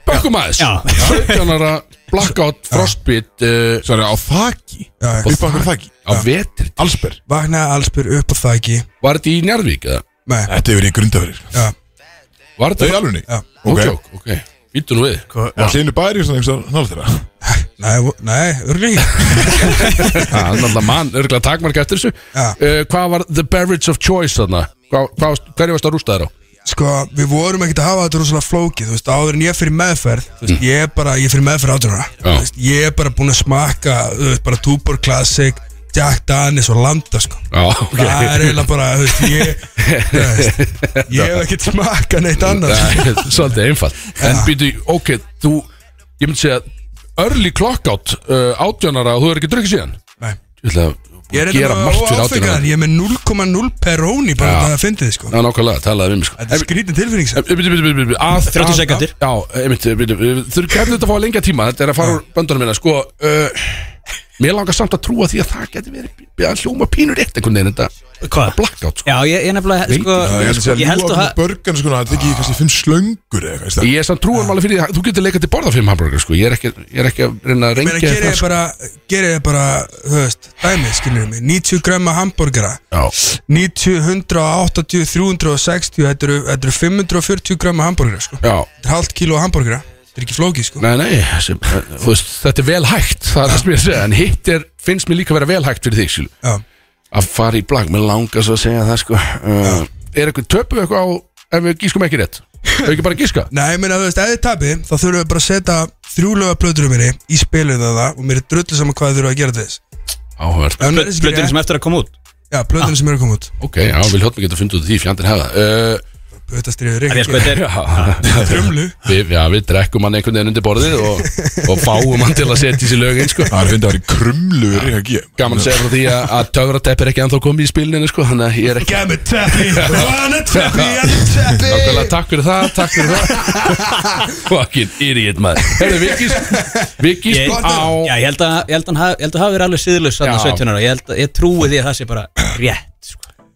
bökkum aðeins. Já. 17 ára blackout, frostbit uh, Sværi á þaki? Já, já. Upp á þaki? Á vetri. Allsber? Vaknaði allspyr upp á þaki. Var þetta í Njarðvík eða? Nei, Þetta hefur í grundafyrir já, Var Það er þetta? alveg ný já Býtu nú við Og hlýnu bæri svona einhversa nála þeirra Nei, nei, örgulega ekki Það er náttúrulega mann, örgulega takmark eftir þessu uh, Hvað var the beverage of choice þarna? Hvað, hvað, hverju varst að rústa þér á? Sko, við vorum ekkert að hafa þetta rosalega flókið Þú veist, áður en ég fyrir meðferð Þú veist, ég er bara, ég fyrir meðferð Mm. Já. veist, Ég er bara búinn að smakka Þú veist, bara Tuborg Classic Jack Daniels og Landa, sko Já, ok. Það er eiginlega bara, þú veist, ég þú veist, Ég hef ekkert smakka neitt annað. Það er Svolítið einfalt. En býtu, ok, þú Ég myndi segja Early clockout uh, átjónara og þú er ekki drukkið síðan? Nei. Ég ætla að Ég er Ég er með 0,0 peróni bara Já. það að fyndið, sko. Já, nákvæmlega, talaði við mig sko. Þetta er skrítin tilfinning sem Bíddu, bíddu, bíddu, bíddu, að- 30 að- sekúndur. Já, einmitt, bíddu, við þurfum gætið þetta að fá lengja tíma Þetta er að fara úr böndunum minna Sko, uh, mér langar samt að trúa því að það geti verið að hljóma pínur eitt einhvern veginn Þetta Hvað? blackout, sko. Já, ég, ég nefnilega, sko Ég held að segja Ég held að með börgan sko Það er ekki kannski fimm slöngur eða eitthvað Ég er samt trúan máli fyrir því að þú getur leikað til borða fimm hamburger sko. Ég er ekki, ég er ekki að reyna að Mér reyngja gerir ég bara, gerir ég bara, þú veist, dæmi, skiljum mig. 90 gramma hambúrgara Já, 90, 180, 360 Þetta eru, þetta eru 540 gramma hambúrgara, sko. Já, Þetta er halvt kíló hambúrgara Þetta er ekki flókið, sko. Nei, nei sem, þú veist, Þetta er vel hægt, það er það sem ég er að segja. En hitt er, finnst mér líka að vera vel hægt fyrir þig skilu. Já, Að fara í blag, mér langar svo að segja það sko. uh, Er eitthvað töpu eitthvað á Ef við gískum ekki rétt? Ef við ekki bara gíska Nei, ég meina, þú veist, ef þið tapið þá þurfum við bara að setja þrjú löga plöturum minni í spilið það og mér er drullu saman hvað þið þurfum að gera til þess. Áhverð Ef hún er ekki Blöðin rétt- sem eftir að koma út. Já, plöturum sem eru að koma út. Ok, já, við hljóttum ekki að finna út af því fjandinn hefða uh, Sko, Rikki þetta er Trumlu við, Já, við drekkum hann einhvern veginn undir borðið Og, og fáum hann til að setja í sér lögin sko. Það er fyndið að vera í ekki? Gaman að segja frá því að, að töfratepp er ekki ennþá komið í spilinu sko, Þannig að ég er ekki Gæmi teppi. Wanna teppi, wanna teppi. Nákvæmlega, takk fyrir það, takk fyrir það. Fucking idiot maður. Herðu, Vikis Vikis Ég- á Já, ég held að ég held að hann hafi- ég held að hafi verið alveg síðlust Já. 17 ára. Ég held að ég trúi því að það sé bara rétt. sko.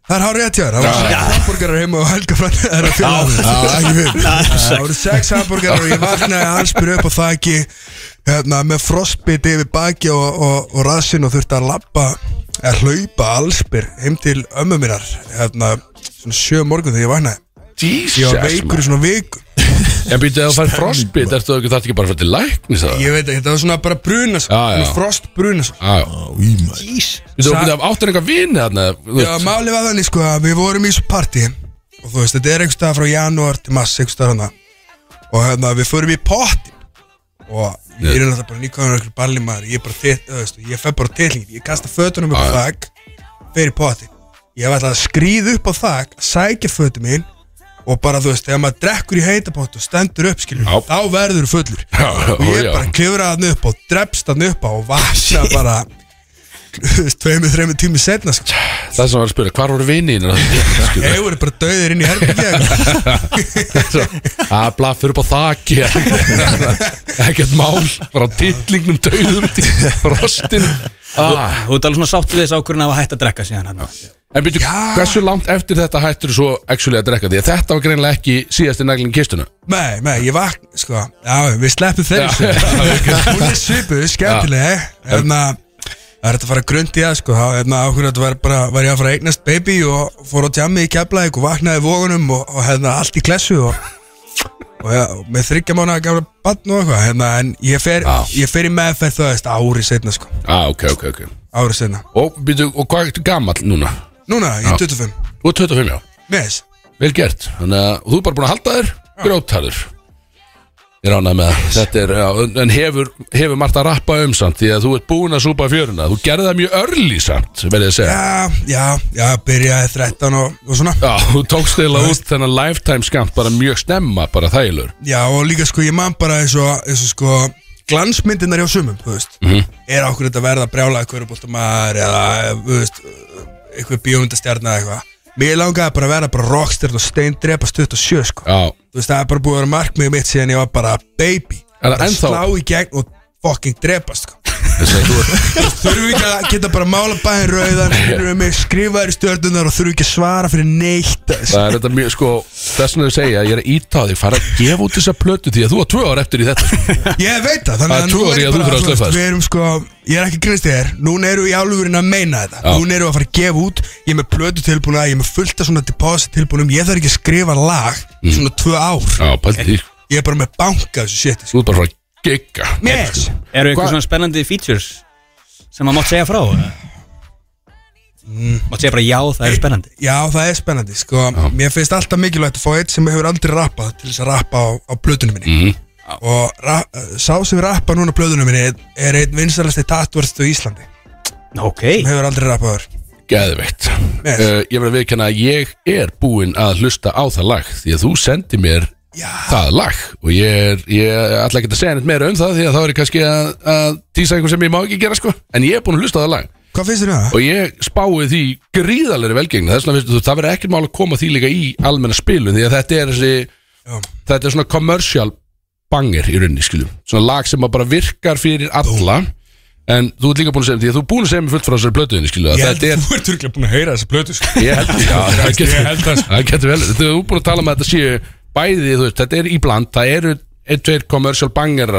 Það er hár rétt hjá þér Það var sex hambúrgarar heima og helga Það er að fjóla Já, ekki fyrir Það voru sex hambúrgarar og ég vaknaði allspyr upp á þaki hérna, með frostbit yfir baki og, og, og rassin og þurfti að labba að hlaupa allspyr heim til ömmu minnar hérna, svona sjö morgun þegar ég vaknaði. Jesus Ég var veikur í svona viku En býttu að þú fær frostbit Ertu það ekki það ekki bara fyrir til læknis það? Ég veit ekki, þetta var svona bara brunas Já, já. Svona frost brunas Já, já. Í maður. Býttu að býttu að áttur einhver vini þarna þú Já, veist. málið var þannig sko að við vorum í þessu partí. Og þú veist, þetta er einhvers staðar frá janúar til mass, einhvers staðar hana og hérna, við förum í pottin og ég er náttúrulega bara nýkvæður einhver balli maður, ég er bara til, þú veist, ég fer bara til ég kasta fötunum upp á þak fer í pottin ég var alltaf að skríða upp á þak sækja fötum mín og bara þú veist, þegar maður drekkur í heitapott og stendur upp skilur, Já. þá verður fullur. Já, og ég bara klifra hann upp og drepst hann upp á og vakna bara þú tveimur, þreimur tími setna sko. Það sem var að spyrja, hvar voru vinnin? ég voru bara döðir inn í herbyggja að blaffur upp á þaki. Ekkert mál bara tillingnum döðum frostin ah. Þú ert alveg svona sátt við þess ákvörðin af að hætta að drekka síðan hann En byrju, hversu langt eftir þetta hættur þú svo actually að drekka? Því að þetta var greinlega ekki síðasti naglinn í kistuna. Nei, nei, ég vakna, sko. Já, við sleppum sögu. Hún er svipuð, skemmtileg. Hérna, það er þetta að fara grund í það, sko. Þá, hérna, ákveður þetta var bara, var ég að fara að eignast baby Og fór á tjammi í keflæk og vaknaði vógunum Og, og hérna, allt í klessu Og, og, ja, með þryggja mánu að gamla batn og eitthvað Hérna, en ég fer, ég fer í meðferð þú veist, ári setna, sko. Ah, ok, ok, ok. Ári setna Og, byrju, og hvað ertu gamall núna? Núna, ég er Já. 25 Þú er 25, já. Mes Vel gert. Þannig að þú er bara búin að halda þér Grótarður Ég ránaði með það. Þetta er, já, en hefur, hefur margt að rappa um samt? Því að þú ert búin að súpa fjöruna. Þú gerði það mjög örli samt, verðið að segja. Já, já, já, byrjaði 13 og, og svona. Já, þú tókst eða út þennan lifetime skamt Bara mjög snemma, bara þælur Já og líka sko ég man bara eins og, eins og sko glansmyndirnar hjá sumum, þú veist. Mhm. er okkur þetta verða brjála eitthvað bóltamæður eða, þú veist eitthvað bíómyndastjarnar eða eitthvað Mér langaði bara að vera bara rockstjörn og steindrepa stutt og sjö sko. Já. Þú veist það er bara búið að vera markmið mitt síðan ég var bara baby. Er það ennþá- Slá í gegn og fucking drepast sko. Að Þurfum ekki að geta bara mála bæðin rauðan mig skrifaður í stjörnunar og þurfum ekki að svara fyrir neitt Það er þetta mjög, sko, þess að segja Ég er að íta því, fara að gefa út þessa plötu Því að þú var tvö ár eftir í þetta sko. Ég veit það, þannig að tvö nú er að bara, að við erum sko Ég er ekki grínst þér, núna eru í álugurinn að meina þetta. Já. Núna eru að fara að gefa út. Ég er með plötu tilbúna, ég er með fullt af svona deposit tilbúnum. Ég þarf ekki að skrifa lag í svona tvö ár. Mm. Já, Ég er bara með banka þessu shit Gigga. Yes Eru eitthvað Hva- svona spennandi features sem maður mátt segja frá? Mm. Mátt segja bara já, það er spennandi. Já, það er spennandi, sko. Mér finnst alltaf mikilvægt að fá eitt sem hefur aldrei rappað Til þess að rappa á, á plötunum minni. Mhm. Og ra sá sem rappa núna á plötunum minni Er, er einn vinsalasti tattvarstu í Íslandi. Ok. Sem hefur aldrei rappað þar Geðveikt. Yes. uh, Ég verð að viðkjanna að ég er búinn að hlusta á það lag Því að þú sendi mér Já. það lag Og ég, er, ég ætla ekki að segja neitt meira um það Því að þá er ég kannski að, að tísa einhver sem ég má ekki gera sko En ég er búinn að hlusta það lag Hvað finnst þér um það? Og ég spái því gríðalegri velgengni Þess vegna finnst þú, það verður ekkert mál að koma því líka í almenna spilun Því að þetta er þessi Já. Þetta er svona commercial banger í rauninni skiljum Svona lag sem að bara virkar fyrir alla En þú ert líka búin að segja Því að þú er búin að segja mér fullt frá þessari blötuðinni skilju Ég held Þetta er að þú ert örgulega búin að heyra þessa plötu sko. Ég held já, það getur, það, getur vel Þú er búin að tala um að þetta séu bæði þú veist, Þetta er í bland, það eru ein, tveir commercial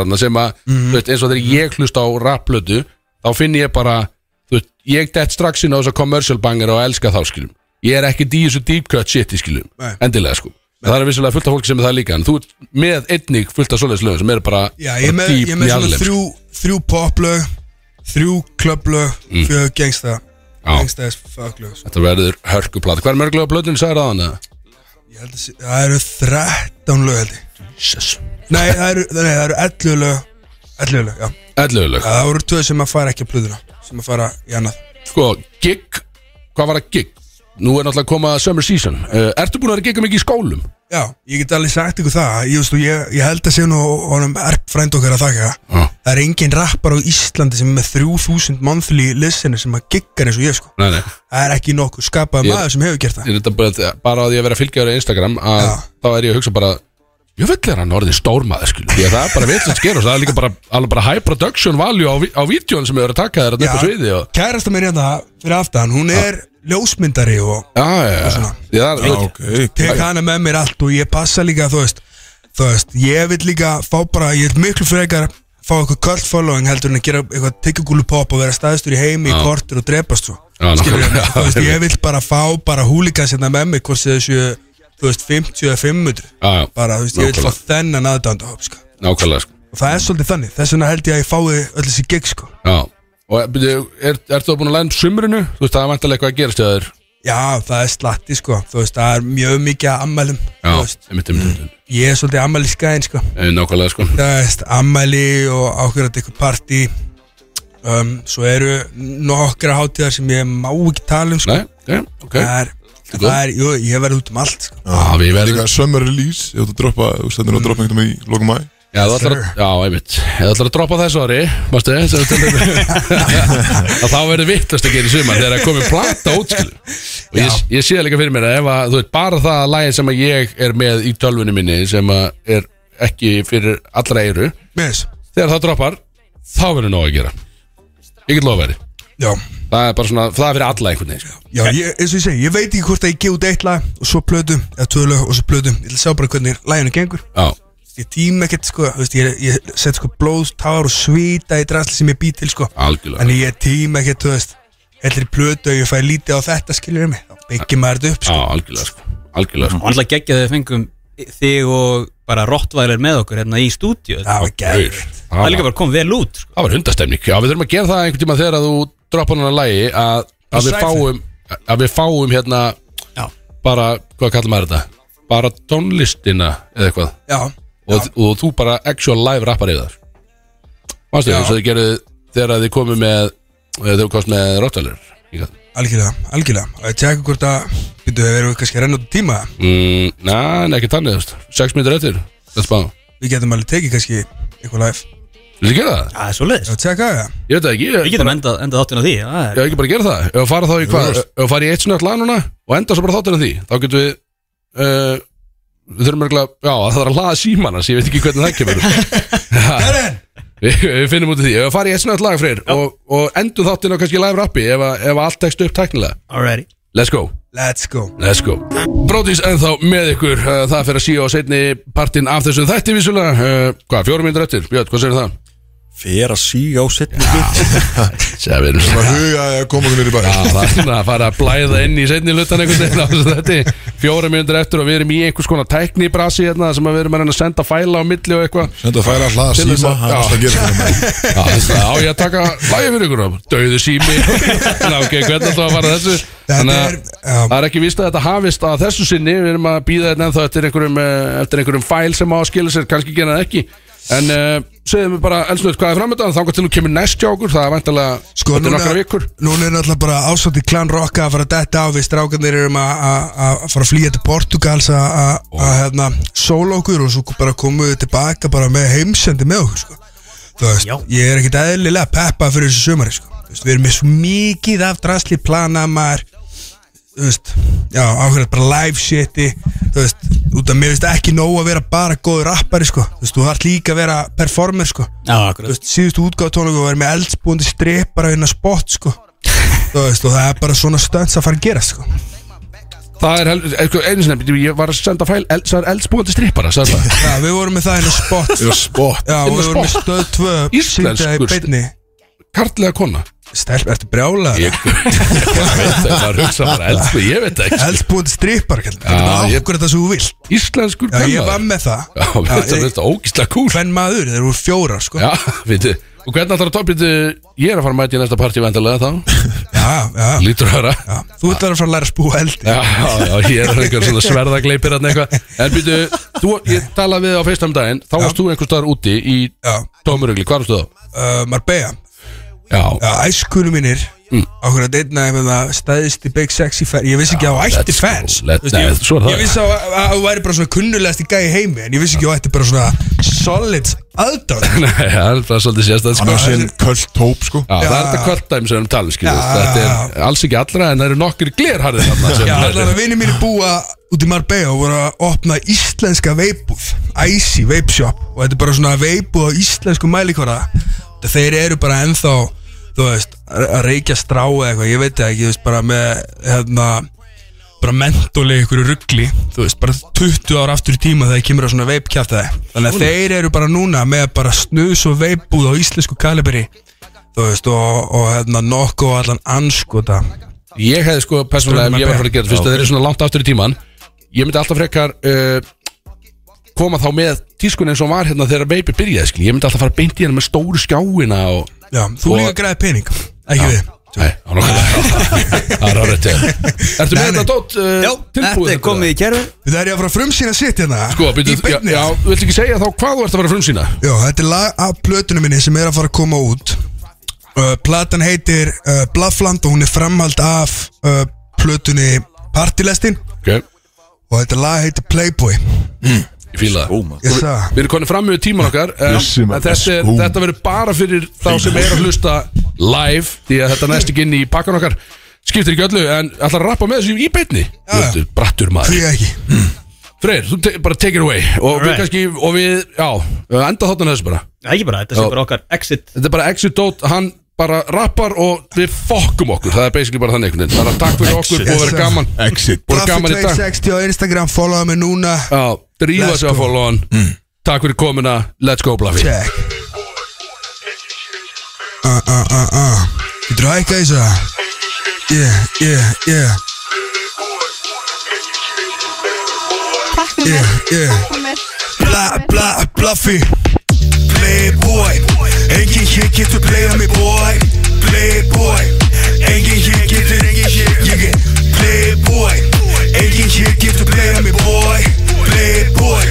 þarna sem að Mhm. þú veist, eins og þegar ég hlust á rapplötu þá finn ég bara þú veist, ég dett strax inn á þessa commercial banger og elska þá skilum Ég er ekki í þessu deep cut shit skilum Nei. endilega sko Það er vissulega fullt af fólki sem er það líka en þú með einnig fullt af svoleiðis lögum sem eru bara, Já, ég er bara með, ég er með svona þrjú, þrjú poplög Þrjú klubblög Mm. Já. Gengsta er fucklög. Þetta verður hörkuplata Hvað er mörglega blöðinu sagði það hana? Ég held að sé- Það eru 13 lög held ég. Jesus. Nei, það eru, nei, það eru 11 lög. 11 lög, já. 11 lög. Það voru tvö sem að fara ekki á plöðuna Sem að fara í annað. Sko, gig, hvað var það gig? Nú er náttúrulega að koma summer season. Uh, Ertu búin að vera að gigga mikið í skólum? Já, ég get alveg sagt ykkur það Ég, veist, ég, ég held að sé nú honum erp frænd okkar að þakka. Já. Það er engin rappar á Íslandi sem er með 3000 monthly listeners sem að giggar eins og ég sko. Nei, nei. Það er ekki nokkuð skapað Ég- maður sem hefur gert það. Ég er þetta bara, bara á að vera fylgjaður í Instagram að Já. þá er ég að hugsa bara Ég vill er hann orðin stórmaður skil Því að það er bara villast sker og það er líka bara, alveg bara high production value á, vi- á vídjón sem við erum að taka þér að upp á sviði og, Kærasta mér hérna fyrir aftan Hún er ljósmyndari og Já, já, já. Því það er, ok tek hana með mér allt og ég passa líka þú veist, þú veist, ég vil líka fá bara, ég vil miklu frekar fá eitthvað cult following heldur en að gera eitthvað tyggugúlu pop og vera staðistur í heimi í kortur og drepast svo. Skilurðu mig? nákvæmlega. þú veist, ég vil bara fá bara húlíkans hérna með mig hvort sem þessu, þú veist, 50 eða 500 Já, já, bara, þú veist, ég vil fá þennan aðdánda sko. nákvæmlega sko. Og það er svolítið þannig, þess vegna held ég að ég fái öll þessi gig sko. Já. Og byrju, er, ertu búin að læra um sumrinu? Þú veist, það er vantilega eitthvað að gerast þér Já, það er slatti sko, þú veist, það er mjög mikið að ammælum Já, einmitt, einmitt, einmitt. Ég er svolítið ammæli skæðin sko. Eh, Nákvæmlega sko. Það veist, ammæli og ákveðat eitthvað partí. Um, Svo eru nokkra hátíðar sem ég má ekki tala um sko. Nei, ok, ok. Það er Það er, jú, ég verði út um allt sko. Já, við verðum- Líka summer release, ég ætla að droppa Þú stendur að droppa einhvern veginn í lokum mæ Já, þú ætlar að, já, einmitt. Þú ætlar að droppa þessu ári Mástu, tendum að þá verður vittlust að gera í sumar þegar það komið plata útskilu og ég, ég sé það líka fyrir mér að ef að, þú veit, bara það að lægin sem að ég er með í tölvunni minni sem að er ekki fyrir allra eiru yes. þegar það droppar, þá verður nóg að gera. Ég get lofa verið Já. það er bara svona, það er fyrir alla einhvern veginn sko. Já, ég, eins og ég segi, ég veit ekki hvort að ég gef út eitt lag og svo plötu, eða tvö lög og svo plötu ég að sjá bara hvernig laginu gengur. Já. Ég tím ekkert, sko, þú veist, ég, ég set sko blóð, tár og svita í drasli sem ég bý til, sko Algjörlega. en ég tím ekkert, þú veist hellir í plötu og ég fæ lítið á þetta, skiljur mig þá byggir maður þetta upp, Já, sko algjörlega sko. algjörlega Og alltaf geggja þegar við fengum þig og bara rottvælir með okkur hérna í stúdíu Það var geðveikt. Það er líka bara komið vel út sko. Það var hundastemning, já við þurfum að gera það einhvern tíma þegar að þú droppar hana lægi að, að við fáum að við fáum hérna já. bara, hvað kallar maður þetta? Bara tónlistina eða eitthvað Já, og, og þú bara actual live rappar yfir þar. Mástu Já. þess að þið gerðu þegar að þið komið með þegar þú komst með rottvælir algjörlega, algjörlega. Og ég tjekka hvort að, byrju, við erum kannski að renna út í tíma. Mm, Næ, nei, ekki þú veist. Sex minnir eftir, við getum alveg tekið kannski eitthvað live. Vil þið gera það? Það er svo leiðis Já, tjekka það Ég veit það ekki Við getum endað enda þáttinn á því það Ég hef ekki bara að gera það. Ef við fara þá í hvað Ef við fara í eitt snögt lag núna Og enda svo bara þáttur en því Þá getum við uh, Við þurfum örgulega Já, það er að hlaða símana Svo ég veit ekki hvernig það kemur. Við, við finnum út af því. Ef við fara í eitt snögt lag freyr og, og endum þáttin á kannski live rappi Ef, að- ef allt tekst upp tæknilega. Alrighty. Let's go. Let's go. Let's go. Bróðis ennþá með ykkur. Uh, Það fyrir að síða á setni partinn af þessum þætti vísulega uh, Hvað, fjórum myndir eftir? Björn, hvað segir það? Fer að síga á setni hlut Sér við erum Það var huga að koma okkur niður í bæ er svona að fara að blæða inn í setni hlutan einhvern veginn. Á þessu þetta fjóra mínútur eftir og við erum í einhvers konar tækni brasi hérna sem að við erum að reyna að senda fæla á milli og eitthvað. Senda fæla að hlaða síma, er að að á ég að taka lægi fyrir ykkur? Dauðu sími. Ná, ok, hvernig að fara að þessu? Þannig að það er ekki víst að þetta hafist að þessu sinni. Við erum að býða þetta ennþá eftir einhverjum, eh, eftir einhverjum fæl sem á að skila sér. Kannski gera það ekki. En segjum við bara elsnöð hvað er framöndan Þá til þú kemur næst hjá okkur Það er vantilega Sko, Þetta er núna, nokkra vikur. núna er náttúrulega bara ásátt í klan rocka að fara að detta á. Við strákanir erum að- að að fara að flýja til Portugals að- að að, hérna sóla okkur og svo bara komum við tilbaka bara með heimsendi með okkur sko. þú veist, ég er ekkit eðlilega peppa fyrir þessu sumari sko. Þú veist, við erum með svo mikið af drasli plana maður þú veist, já, ákveðlega bara live shiti þú veist, út af mér veist ekki nóg að vera bara góður rappari sko. Þú veist, þú þarf líka að vera performer sko. Já, akkurat. Þú veist, síðustu útgáð tónleikum var með eldsbúandi stripar á hérna spot sko. Þú veist, og það er bara svona stönds að fara að gera sko. Það er hel- eitthvað einu sinni Ég var að senda fæl eld, Það er eldsbúandi strippara sagði það. Já, við vorum með það hérna spot. Já, spot. Já, og Inn á við vorum með stöð 2 Íslenskur beinni. Kartlega kona Stelp, ertu brjálað? Ég veit það er hugsa bara eldsbú Ég veit það ekki. Já, Það ég- er okkur þetta svo þú vilt? Íslenskur Já, ég var með það. Já, veit það, veit það, ógíslega kúl. Hvern maður, þeir voru fjórar, sko. Já, veitu. Og hvernig ætlar að toppið Ég er að fara að mæta í næsta partí vendalega þá. Já, já. Lítur að höra þú ætlar að fara að læra að spúa eldi. Já, já, ég er einhver svona sverðagleipir eitthvað. En þú, ég talaði við á FaceTime daginn Þá varst þú einhver staðar úti í Tómurugli, hvað varstu þá? uh, Marbella Já, Já, æskunum mínir mm. Okkur að einna með það stæðist í Big Sexy fan Ég vissi ekki að þú ætti let's go, fans. ég, svo er það. Ég vissi að að þú væri bara svona kunnulegast í gæi heimi En ég vissi ekki að þú ætti bara svona solid aðdáð Nei, það er bara svolítið sérstæð sko. er sko. Já, það er þetta kvölddæmi sem við Já. Þetta er alls ekki allra en það eru nokkur glerharðir allar að vinni mínu búa út í Marbella og voru að opna íslenska veipbúð Icy Vape Shop. Og þetta er bara svona veipbúð á íslensku mælikvara þeir eru bara ennþá þú veist, að reykja strá eða eitthvað, ég veit ekki, þú veist, bara með hérna, bara mentóli ykkur ruggli, þú veist, bara 20 ára aftur í tíma þegar kemur á svona veipkjaftaði þannig að þeir eru bara núna með bara snus og veipbúð á íslensku kalibri þú veist, og, og hérna nokku og allan anskota Ég hefði sko persónulega ég var að fara að gera þetta Fyrst að þeir eru svona langt aftur í tíman Ég myndi alltaf frekar uh, Koma þá með tískun eins og var hérna Þegar veipi byrjaði skil Ég myndi alltaf fara beint í hérna með stóru skjáina og, Já, þú Og- líka græði pening, ekki við. Nei, Það er árið til Ertu með þetta dótt uh, Já, þetta er komið í kerfi Það er ég að fara að frumsýna sitt hérna. Sko, byrju, já, já, þú vilt ekki segja þá hvað þú ert að vera frumsýna? Já, þetta er lag af plötunum minni sem er að fara að koma út. Uh, Platan heitir uh, Blaffland og hún er framhald af uh, plötunni partylestin. Ok, Og þetta lag heitir Playboy ég fíla það. Við erum konið fram með tíman okkar þetta, er, verður bara fyrir þá sem er að hlusta live Því að þetta næst ekki inn í pakkan okkar. Skiptir ekki öllu En ætlar að rappa með þessu í beinni? Þetta er brattur maður. Því ekki. Freyr, þú te bara take it away. Og við Alright. kannski, og við, já Enda þáttan þessu bara. Það er ekki bara, þetta sé Já. bara okkar exit. Þetta er bara exit dot, hann bara rappar og við fokkum okkur. Það er basically bara þannig einhvern veginn. Þannig að takk fyrir okkur, búið að vera Yes, sir. gaman. Að vera gaman í dag. 260 á Instagram, followa mig núna. Já, drífa Let's sig að go. follow hann Takk fyrir komuna, let's go Blaffi Check. Uh, uh, uh, uh. Getur þú hækka þessu? Yeah, yeah, yeah. Yeah, yeah. Bla, bla, blaffi Playboy. Engin hér getur playað mig boy. Playboy. Engin hér getur, engin hér Ég er Playboy. Engin hér getur playað mig boy. Playboy.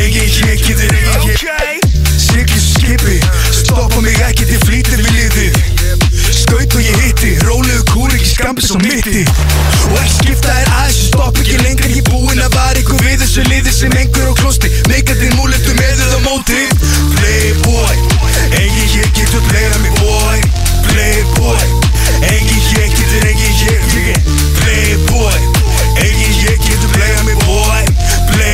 Engin hér getur, engin hér Siglis skipi Stoppa mig ekki til flýtir við liði Skaut og ég hitti Róluðu kúr ekki skampi svo mitti. Og ekki skipta er aðeins Stopp ekki lengur, ég búinn að var ykkur við þessu liði sem engur á klosti Neikandi múletum eður á móti ertu að playa mig boy, playboy. Engin ég getur, engin ég getur Playboy, engin ég getur playa mig boy.